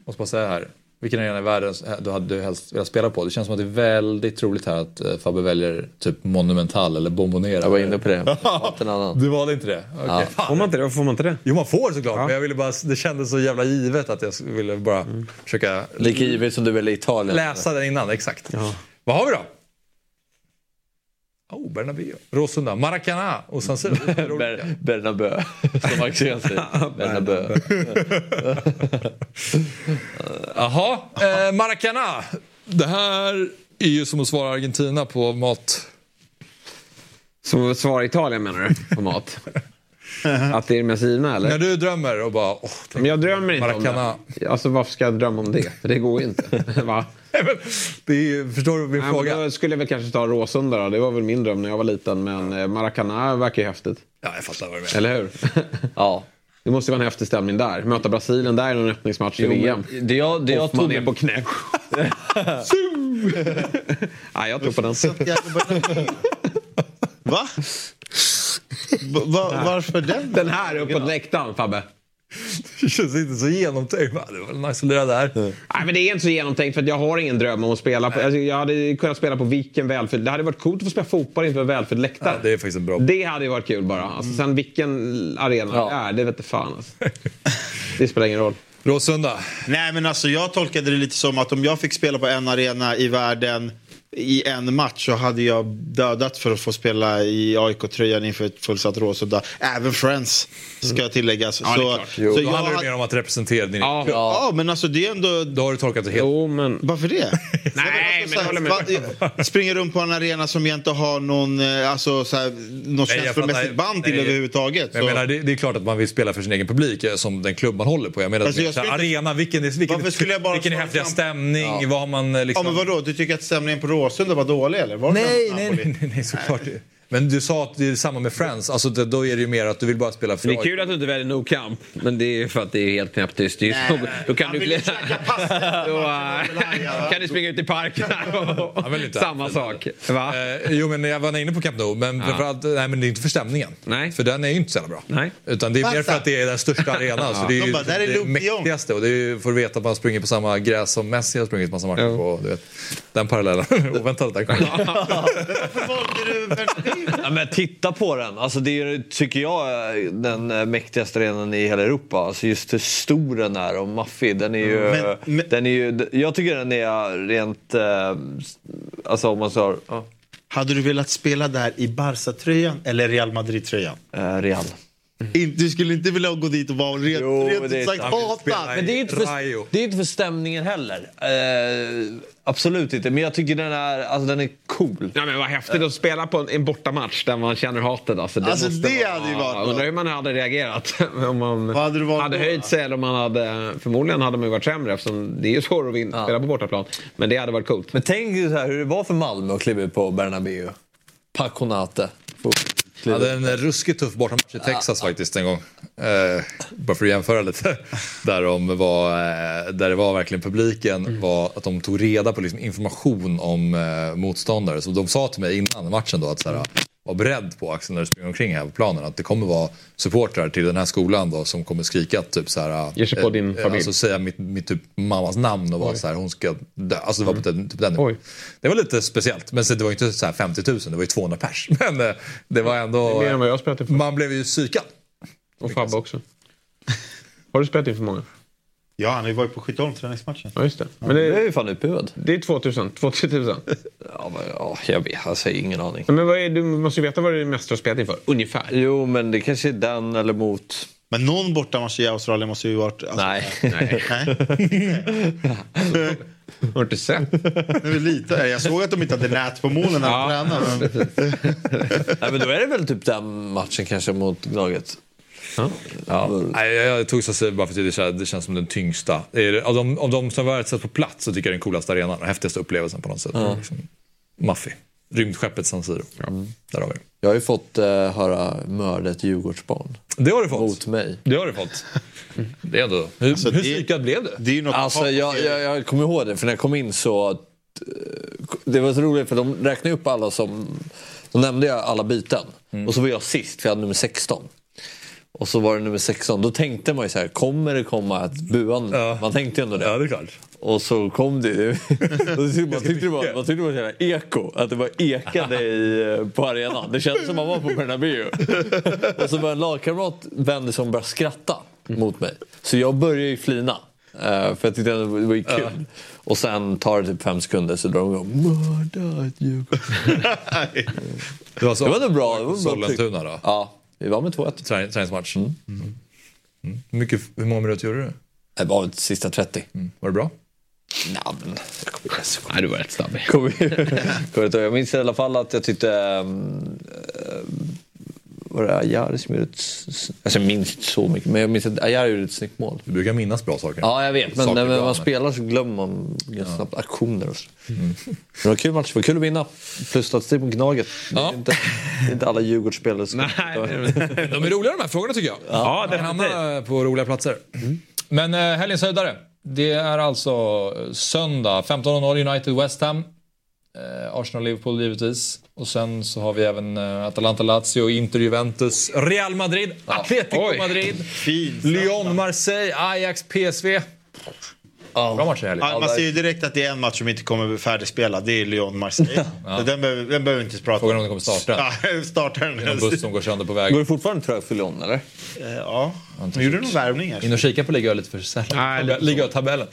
Måste bara säga här. Vilken arena i världen du hade du helst velat spela på? Det känns som att det är väldigt troligt här att eh, Fabbe väljer typ Monumental eller Bombonera. jag var inne på det. En annan. Du valde inte det? Okej. Ja. Får man inte det? Får man inte det? Jo man får såklart, men jag ville bara, det kändes så jävla givet att jag ville bara försöka Lika givet som du väljer Italien. läsa den innan. Exakt. Vad har vi då? Oh, Bernabéu. Råsunda. Maracana och San Siro. Ber, Bernabeu, som Axén säger. Bernabeu. Jaha, eh, Maracana. Det här är ju som att svara Argentina på mat. Som svarar Italien menar du? På mat? Att det är de givna eller? När du drömmer och bara... Åh, Men jag drömmer inte Maracana. om det. Alltså varför ska jag drömma om det? För det går ju inte. Va? det är, förstår du min Nej, fråga? då skulle jag väl kanske ta Råsunda då. Det var väl min dröm när jag var liten. Men eh, Maracana verkar ju häftigt. Ja, jag fattar vad du menar. Eller hur? Ja. Det måste ju vara en häftig stämning där. Möta Brasilien där i någon öppningsmatch i VM. det jag, det jag Hoffman tog är på knä. Nej, jag tror på den. Va? Va- va- varför den? Den här uppåt läktaren Fabbe. Det känns inte så genomtänkt. Det var nice att lira där. Nej, men det är inte så genomtänkt för att jag har ingen dröm om att spela på... Alltså, jag hade kunnat spela på vilken välfylld... Det hade varit coolt att få spela fotboll inför en välfylld läktare. Ja, det är faktiskt en bra... Det hade ju varit kul bara. Alltså, sen vilken arena Ja. det är, det vet inte fan alltså. Det spelar ingen roll. Råsunda. Nej men alltså jag tolkade det lite som att om jag fick spela på en arena i världen i en match så hade jag dödat för att få spela i AIK-tröjan inför ett fullsatt Råsunda. Även Friends ska tilläggas. Ja, det är så, klart. Jo, så Då jag handlar det mer om att representera din... Ja, Ja, men alltså det är ändå... Då har du tolkat det helt... Jo, men... Varför det? Nej, men jag håller med. med. Springer runt på en arena som jag inte har någon, eh, alltså, så här, något Nej, jag känslomässigt fattar. band till Nej. överhuvudtaget. Men jag så- menar, det, det är klart att man vill spela för sin egen publik eh, som den klubb man håller på. Jag menar, Alltså, jag så här, skulle arena, vilken är, vilken, jag bara vilken är häftiga stämning? Vad har man eh, Ja, liksom... men vadå, du tycker att stämningen på Råsunda var dålig eller? Var nej, nej, nej, nej, nej, såklart. Men du sa att det är samma med Friends. Alltså, det, då är det ju mer att du vill bara spela för Det är kul att du inte väljer No Camp, men det är ju för att det är helt knäpptyst. Det är Nej, så-. Då kan Han du pasta. Då kan du springa ut i parken och... Samma sak. Va? Eh, jo, men jag var inne på Camp Nou, men framförallt, nej, men det är inte för stämningen. Nej. För den är ju inte så jävla bra. Nej. Utan det är mer för att det är den största arenan. Så det är De ju bara, där är det de mäktigaste. Och det är ju, får du veta att man springer på samma gräs som Messi har sprungit massa matcher på. Du vet, den parallellen. Oväntat att den kom. Varför valde du? Ja, men titta på den. Alltså, det är, tycker jag, är den mäktigaste arenan i hela Europa. Alltså, just hur stor den är och maffig. Den är ju... Men- men- den är ju jag tycker den är rent... Eh, alltså om man sa... Ja, Hade du velat spela där i Barca-tröjan eller Real Madrid-tröjan? eh, Real. Du skulle inte vilja gå dit och vara rent, Jo, rent det är ut sagt hatad. Men det är inte för, det är inte för stämningen heller. Eh, absolut inte. Men jag tycker den är, alltså, den är cool. Ja, men vad häftigt att spela på en, en bortamatch där man känner hatet. Alltså, det Alltså, måste det vara, hade ju varit. Undrar hur man hade reagerat. om man Vad hade hade höjt sig eller om man hade... Förmodligen hade man ju varit sämre eftersom det är ju svårt att vinna, spela på bortaplan. Men det hade varit coolt. Men tänk så här, hur det var för Malmö att kliva ut på Bernabéu. Paconate. Jag hade en ruskigt tuff bortamatch i Texas faktiskt en gång. Eh, bara för att jämföra lite. Där, de var, eh, där det var verkligen publiken var att de tog reda på liksom information om eh, motståndare. Så de sa till mig innan matchen då att så här, var beredd på Axel när du springer omkring här på planen att det kommer vara supportrar till den här skolan då som kommer skrika typ så här. Ger sig på din familj. Alltså säga mitt, mitt typ mammas namn och vara så här hon ska dö. Alltså det var på den, typ den Oj. Det var lite speciellt. Men sen, det var ju inte så här 50 000, det var ju 200 pers. Men eh, det var ändå... Mer än vad jag har spelat inför. Man blev ju psykad. Och Fabbe också. Har du spelat inför många? Ja, han har ju varit på Skytteholm träningsmatchen. Ja, just det. Men Det är det, ju fan utbuad. det är 2000, 2000. Ja, men, ja, jag vet, alltså, ingen aning. Men vad är, du måste ju veta vad du mest har spelat inför. Ungefär. Jo, men det kanske är den eller mot Men någon bortamatch i Australien måste ju varit... Alltså, Nej. Nej. Nej. Har du inte sett? Nu är lite, jag såg att de inte hade nät på målen när de tränade. Men... Nej, men då är det väl typ den matchen kanske mot laget. Ja. Nej, jag, jag tog Sassy bara för att det, känns- det känns som den tyngsta. Av, de, av de som varit sett på plats så tycker jag den coolaste arenan. Den häftigaste upplevelsen på något sätt. Ja. Liksom, Maffi. Rymdskeppet San Siro. Där har vi. Jag har ju fått uh, höra mörda ett Djurgårdsbarn. Det har du fått. Mot mig. Det har du fått. Det är ändå... Hur, Alltså, hur psykad blev du? Det är ju något Alltså, jag, jag, jag kommer ihåg det, för när jag kom in så... eh, Det var så roligt för de räknade upp alla som... De nämnde jag alla byten. Mm. Och så var jag sist, för jag hade nummer 16. Och så var det nummer 16. Då tänkte man ju så här, kommer det komma ett buande? Ja. Man tänkte ju ändå det. Ja, det är klart. Och så kom det. Tyckte man tyckte det var, man tyckte det var så jävla eko. Att det var ekade i, på arenan. Det kändes som man var på Bernabéu. Och så var en lagkamrat vände sig och började skratta mot mig. Så jag började ju flina. eh, För jag tyckte det var ju kul. Och sen tar det typ fem sekunder så drar de igång. Mörda ett Djurgården. Det var, så, Det var nog bra. Det var bra. Sollentuna då? Ja, vi var med 2-1. Träning- Träningsmatch. Mm. Mm. Hur, mycket, hur många minuter gjorde du? Det var väl sista 30. Var det bra? Ja, men. Nej, du var rätt ihåg. Jag minns i alla fall att jag tyckte... Um, var det Ajari som gjorde ett... Alltså jag minns inte så mycket, men jag minns att Ajari gjorde ett snyggt mål. Du brukar minnas bra saker. Ja, jag vet. Men Saker när man spelar så glömmer man ganska snabbt aktioner och så. Men det var en kul match. Det var kul att vinna. Plus statistik mot Gnaget. Det är Ja. inte, det är inte alla Djurgårdsspelare som... Nej, De är roliga de här frågorna tycker jag. Ja, Man kan hamna på roliga platser. Men eh, helgens höjdare. Det är alltså söndag 15.00 United West Ham. Eh, Arsenal-Liverpool givetvis. Och sen så har vi även eh, Atalanta-Lazio, Inter, Juventus, Real Madrid, Atletico Oj. Madrid, Fint. Lyon, Marseille, Ajax, PSV. Bra matcher i helgen. Ja, man ser ju direkt att det är en match som inte kommer bli färdigspelad. Det är Lyon-Marseille. Så Den behöver den behöver vi inte prata Frågan är om om. den kommer starta. Ja, starta den. En buss som går sönder på Går väg. det fortfarande trögt för Lyon, eller? Eh, Ja, de gjorde nog värvningar. In och kika på Liga lite för sällan. Liga-tabellen.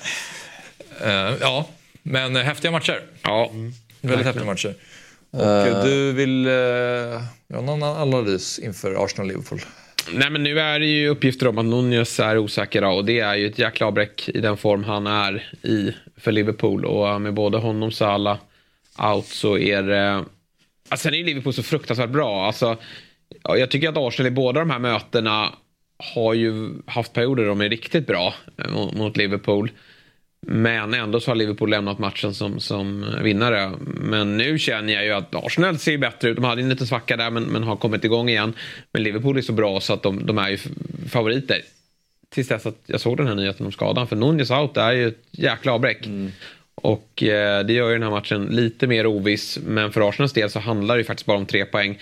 Uh, ja, men häftiga matcher. Ja. Väldigt häftiga matcher. Och eh, du vill... Uh, ja, någon analys inför Arsenal-Liverpool? Nej men nu är det ju uppgifter om att Nunez är osäker och det är ju ett jäkla avbräck i den form han är i för Liverpool och med både honom Salah out så är det... Alltså, sen är ju Liverpool så fruktansvärt bra. Alltså, ja, jag tycker att Arsenal i båda de här mötena har ju haft perioder där de är riktigt bra eh, mot Liverpool. Men ändå så har Liverpool lämnat matchen som, som vinnare. Men nu känner jag ju att Arsenal ser bättre ut. De hade en liten svacka där men, men har kommit igång igen. Men Liverpool är så bra så att de, de är ju favoriter. Tills dess att jag såg den här nyheten om skadan. För Nunez out är ju ett jäkla avbräck. Mm. Och eh, det gör ju den här matchen lite mer oviss. Men för Arsenals del så handlar det ju faktiskt bara om tre poäng.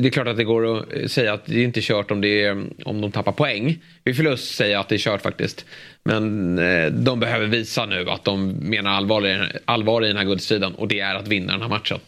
Det är klart att det går att säga att det är inte kört om, det är, om de tappar poäng. Vid förlust säger jag att det är kört faktiskt. Men eh, de behöver visa nu att de menar allvar allvar i den här guldstriden. Och det är att vinna den här matchen.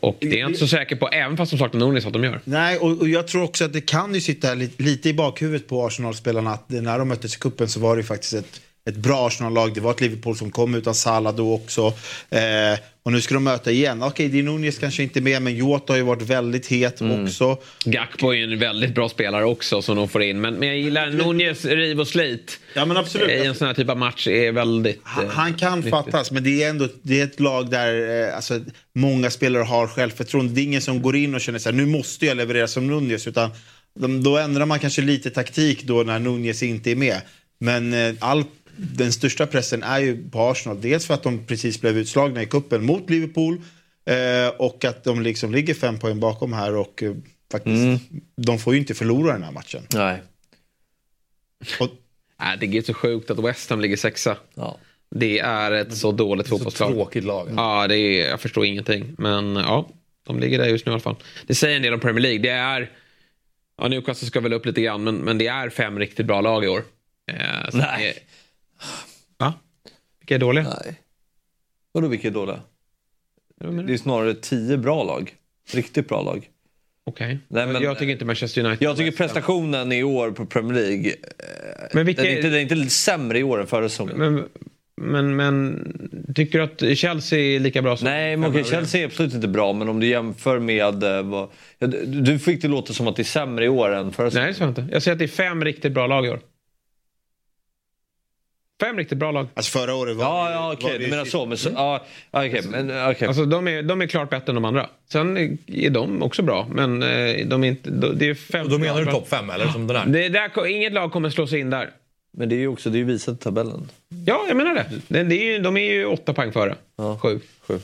Och det är jag inte så säker på, även fast de saknar Nunes, att de gör. Nej, och, och jag tror också att det kan ju sitta lite, lite i bakhuvudet på Arsenal-spelarna att när de möttes i kuppen så var det ju faktiskt ett, ett bra Arsenal-lag. Det var ett Liverpool som kom utan Salah då också. Eh, och nu ska de möta igen. Okej, okay, Nunez kanske inte är med, men Jota har ju varit väldigt het också. Gakpo är ju en väldigt bra spelare också som de får in. Men, men jag gillar Nunez riv och slit. Ja, men absolut. I en sån här typ av match är väldigt... Han, eh, han kan nyttigt. fattas, men det är ändå det är ett lag där eh, alltså, många spelare har självförtroende. Det är ingen som går in och känner så här, nu måste jag leverera som Nunez. Utan de, då ändrar man kanske lite taktik då när Nunez inte är med. Men eh, all, den största pressen är ju på Arsenal. Dels för att de precis blev utslagna i kuppen mot Liverpool. Eh, och att de liksom ligger fem poäng bakom här och eh, faktiskt, de får ju inte förlora den här matchen. Nej. Och, Nej, det är så sjukt att West Ham ligger sexa. Ja. Det är ett så dåligt fotbollslag. Tråkigt lag. Ja, det är, jag förstår ingenting. Men ja, de ligger där just nu i alla fall. Det säger en del om Premier League. Det är... Ja, Newcastle ska väl upp lite grann, men, men det är fem riktigt bra lag i år. Eh, så Nej. Det, va? Vilka är dåliga? Nej. Vadå vilka är dåliga? Det är snarare tio bra lag. Riktigt bra lag. Okej. Nej, men- jag tycker inte Manchester United... Jag tycker prestationen i år på Premier League, eh, Men vilka den, är inte, den är inte lite sämre i år än förra säsongen. Men Men, men tycker du att Chelsea är lika bra som... Nej, men okej, Chelsea är absolut inte bra, men om du jämför med... eh, vad, du- fick det låta som att det är sämre i år än förra Nej, det sa jag inte. Jag säger att det är fem riktigt bra lag i år. Fem riktigt bra lag. Alltså förra året var Ja, ja okej, du menar så. Men så ja, okej, men okej. Alltså de är, de är klart bättre än de andra. Sen är de också bra, men eh, de är inte... de- Det är fem Och då menar du topp fem eller som den här? Det, där, inget lag kommer slå sig in där. Men det är ju också det är ju visat i tabellen. Ja, jag menar det. det, det är ju, de är ju åtta poäng före. Sju. Sju.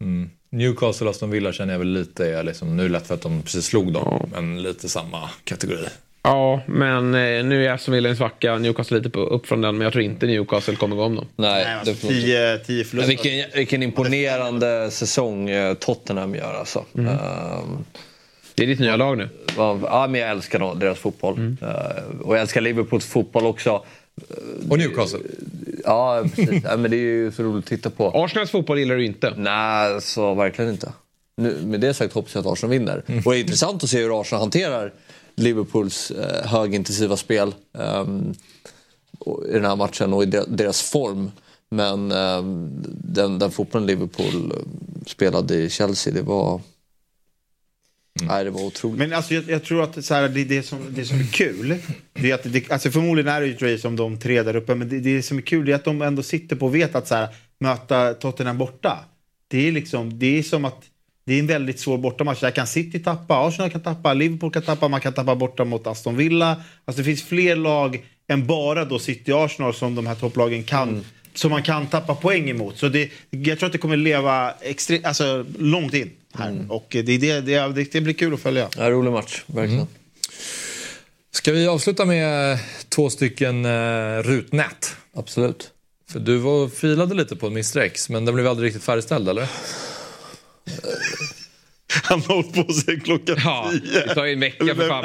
Mm. Newcastle och Aston Villa känner jag väl lite är liksom, nu är det lätt för att de precis slog dem, men lite samma kategori. Ja, men eh, nu är Aston Villa en svacka. Newcastle lite på, upp från den, men jag tror inte Newcastle kommer gå om dem. Nej, alltså, definitivt. tio, tio förluster. vilken, vilken imponerande säsong eh, Tottenham gör alltså. Mm. Ehm, Det är ditt nya lag nu. ja, men jag älskar deras fotboll. Mm. Eh, och jag älskar Liverpools fotboll också. Och Newcastle. Ja, precis. ja, men det är ju så roligt att titta på. Arsenals fotboll gillar du inte. Nej, så verkligen inte. Nu, med det sagt hoppas jag att Arsenal vinner. Mm. Och det är intressant att se hur Arsenal hanterar Liverpools eh, högintensiva spel ehm, i den här matchen och i de- deras form. Men ehm, den, den fotbollen Liverpool eh, spelade i Chelsea, det var... Nej, det var otroligt. Men alltså, jag, jag tror att så här, det, det, som, det som är kul, det är att det, alltså förmodligen är det ju ett race om de tre där uppe, men det, det som är kul är att de ändå sitter på och vet att så här, möta Tottenham borta, det är liksom, det är som att det är en väldigt svår bortamatch. Där kan City tappa, Arsenal kan tappa, Liverpool kan tappa, man kan tappa borta mot Aston Villa. Alltså det finns fler lag än bara då City och Arsenal som de här topplagen kan som man kan tappa poäng emot. Så det, jag tror att det kommer leva extre, alltså, långt in här. Och det, är det, det, det, det blir kul att följa. Ja, rolig match, verkligen. Ska vi avsluta med två stycken uh, rutnät? Absolut. För du var filade lite på Mr X, men den blev aldrig riktigt färdigställd, eller? Han har hållit på sig klockan Ja, tio. det tar ju en vecka för fan.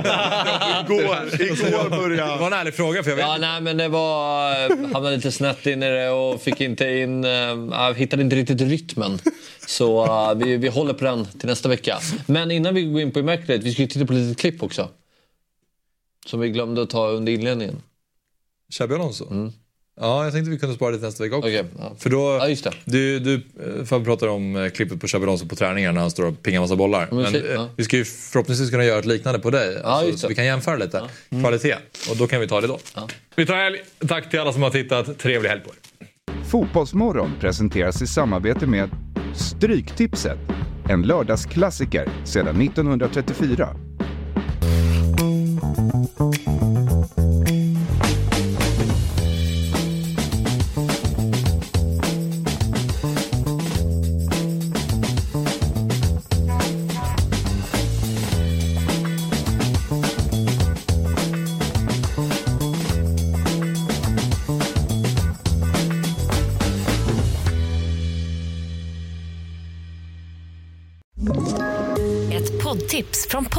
Igår, igår Det började var en ärlig fråga, för jag vet Ja, nej, men det var... Hamnade lite snett in i det och fick inte in... Uh, hittade inte riktigt rytmen. Så eh, vi, vi håller på den till nästa vecka. Men innan vi går in på Immaculate, vi ska ju titta på lite klipp också. Som vi glömde att ta under inledningen. Xabi Alonso? Ja, jag tänkte vi kunde spara det till nästa vecka också. Okej, ja. För då, Ja, just det. du, du eh, pratar om eh, klippet på Alonso på träningar när han står och pingar massa bollar. men Men eh, ja. vi ska ju förhoppningsvis kunna göra ett liknande på dig. Alltså, just så vi kan jämföra lite kvalitet. Och då kan vi ta det då. Vi tar helg. Tack till alla som har tittat. Trevlig helg på er. Fotbollsmorgon presenteras i samarbete med Stryktipset, en lördagsklassiker sedan 1934.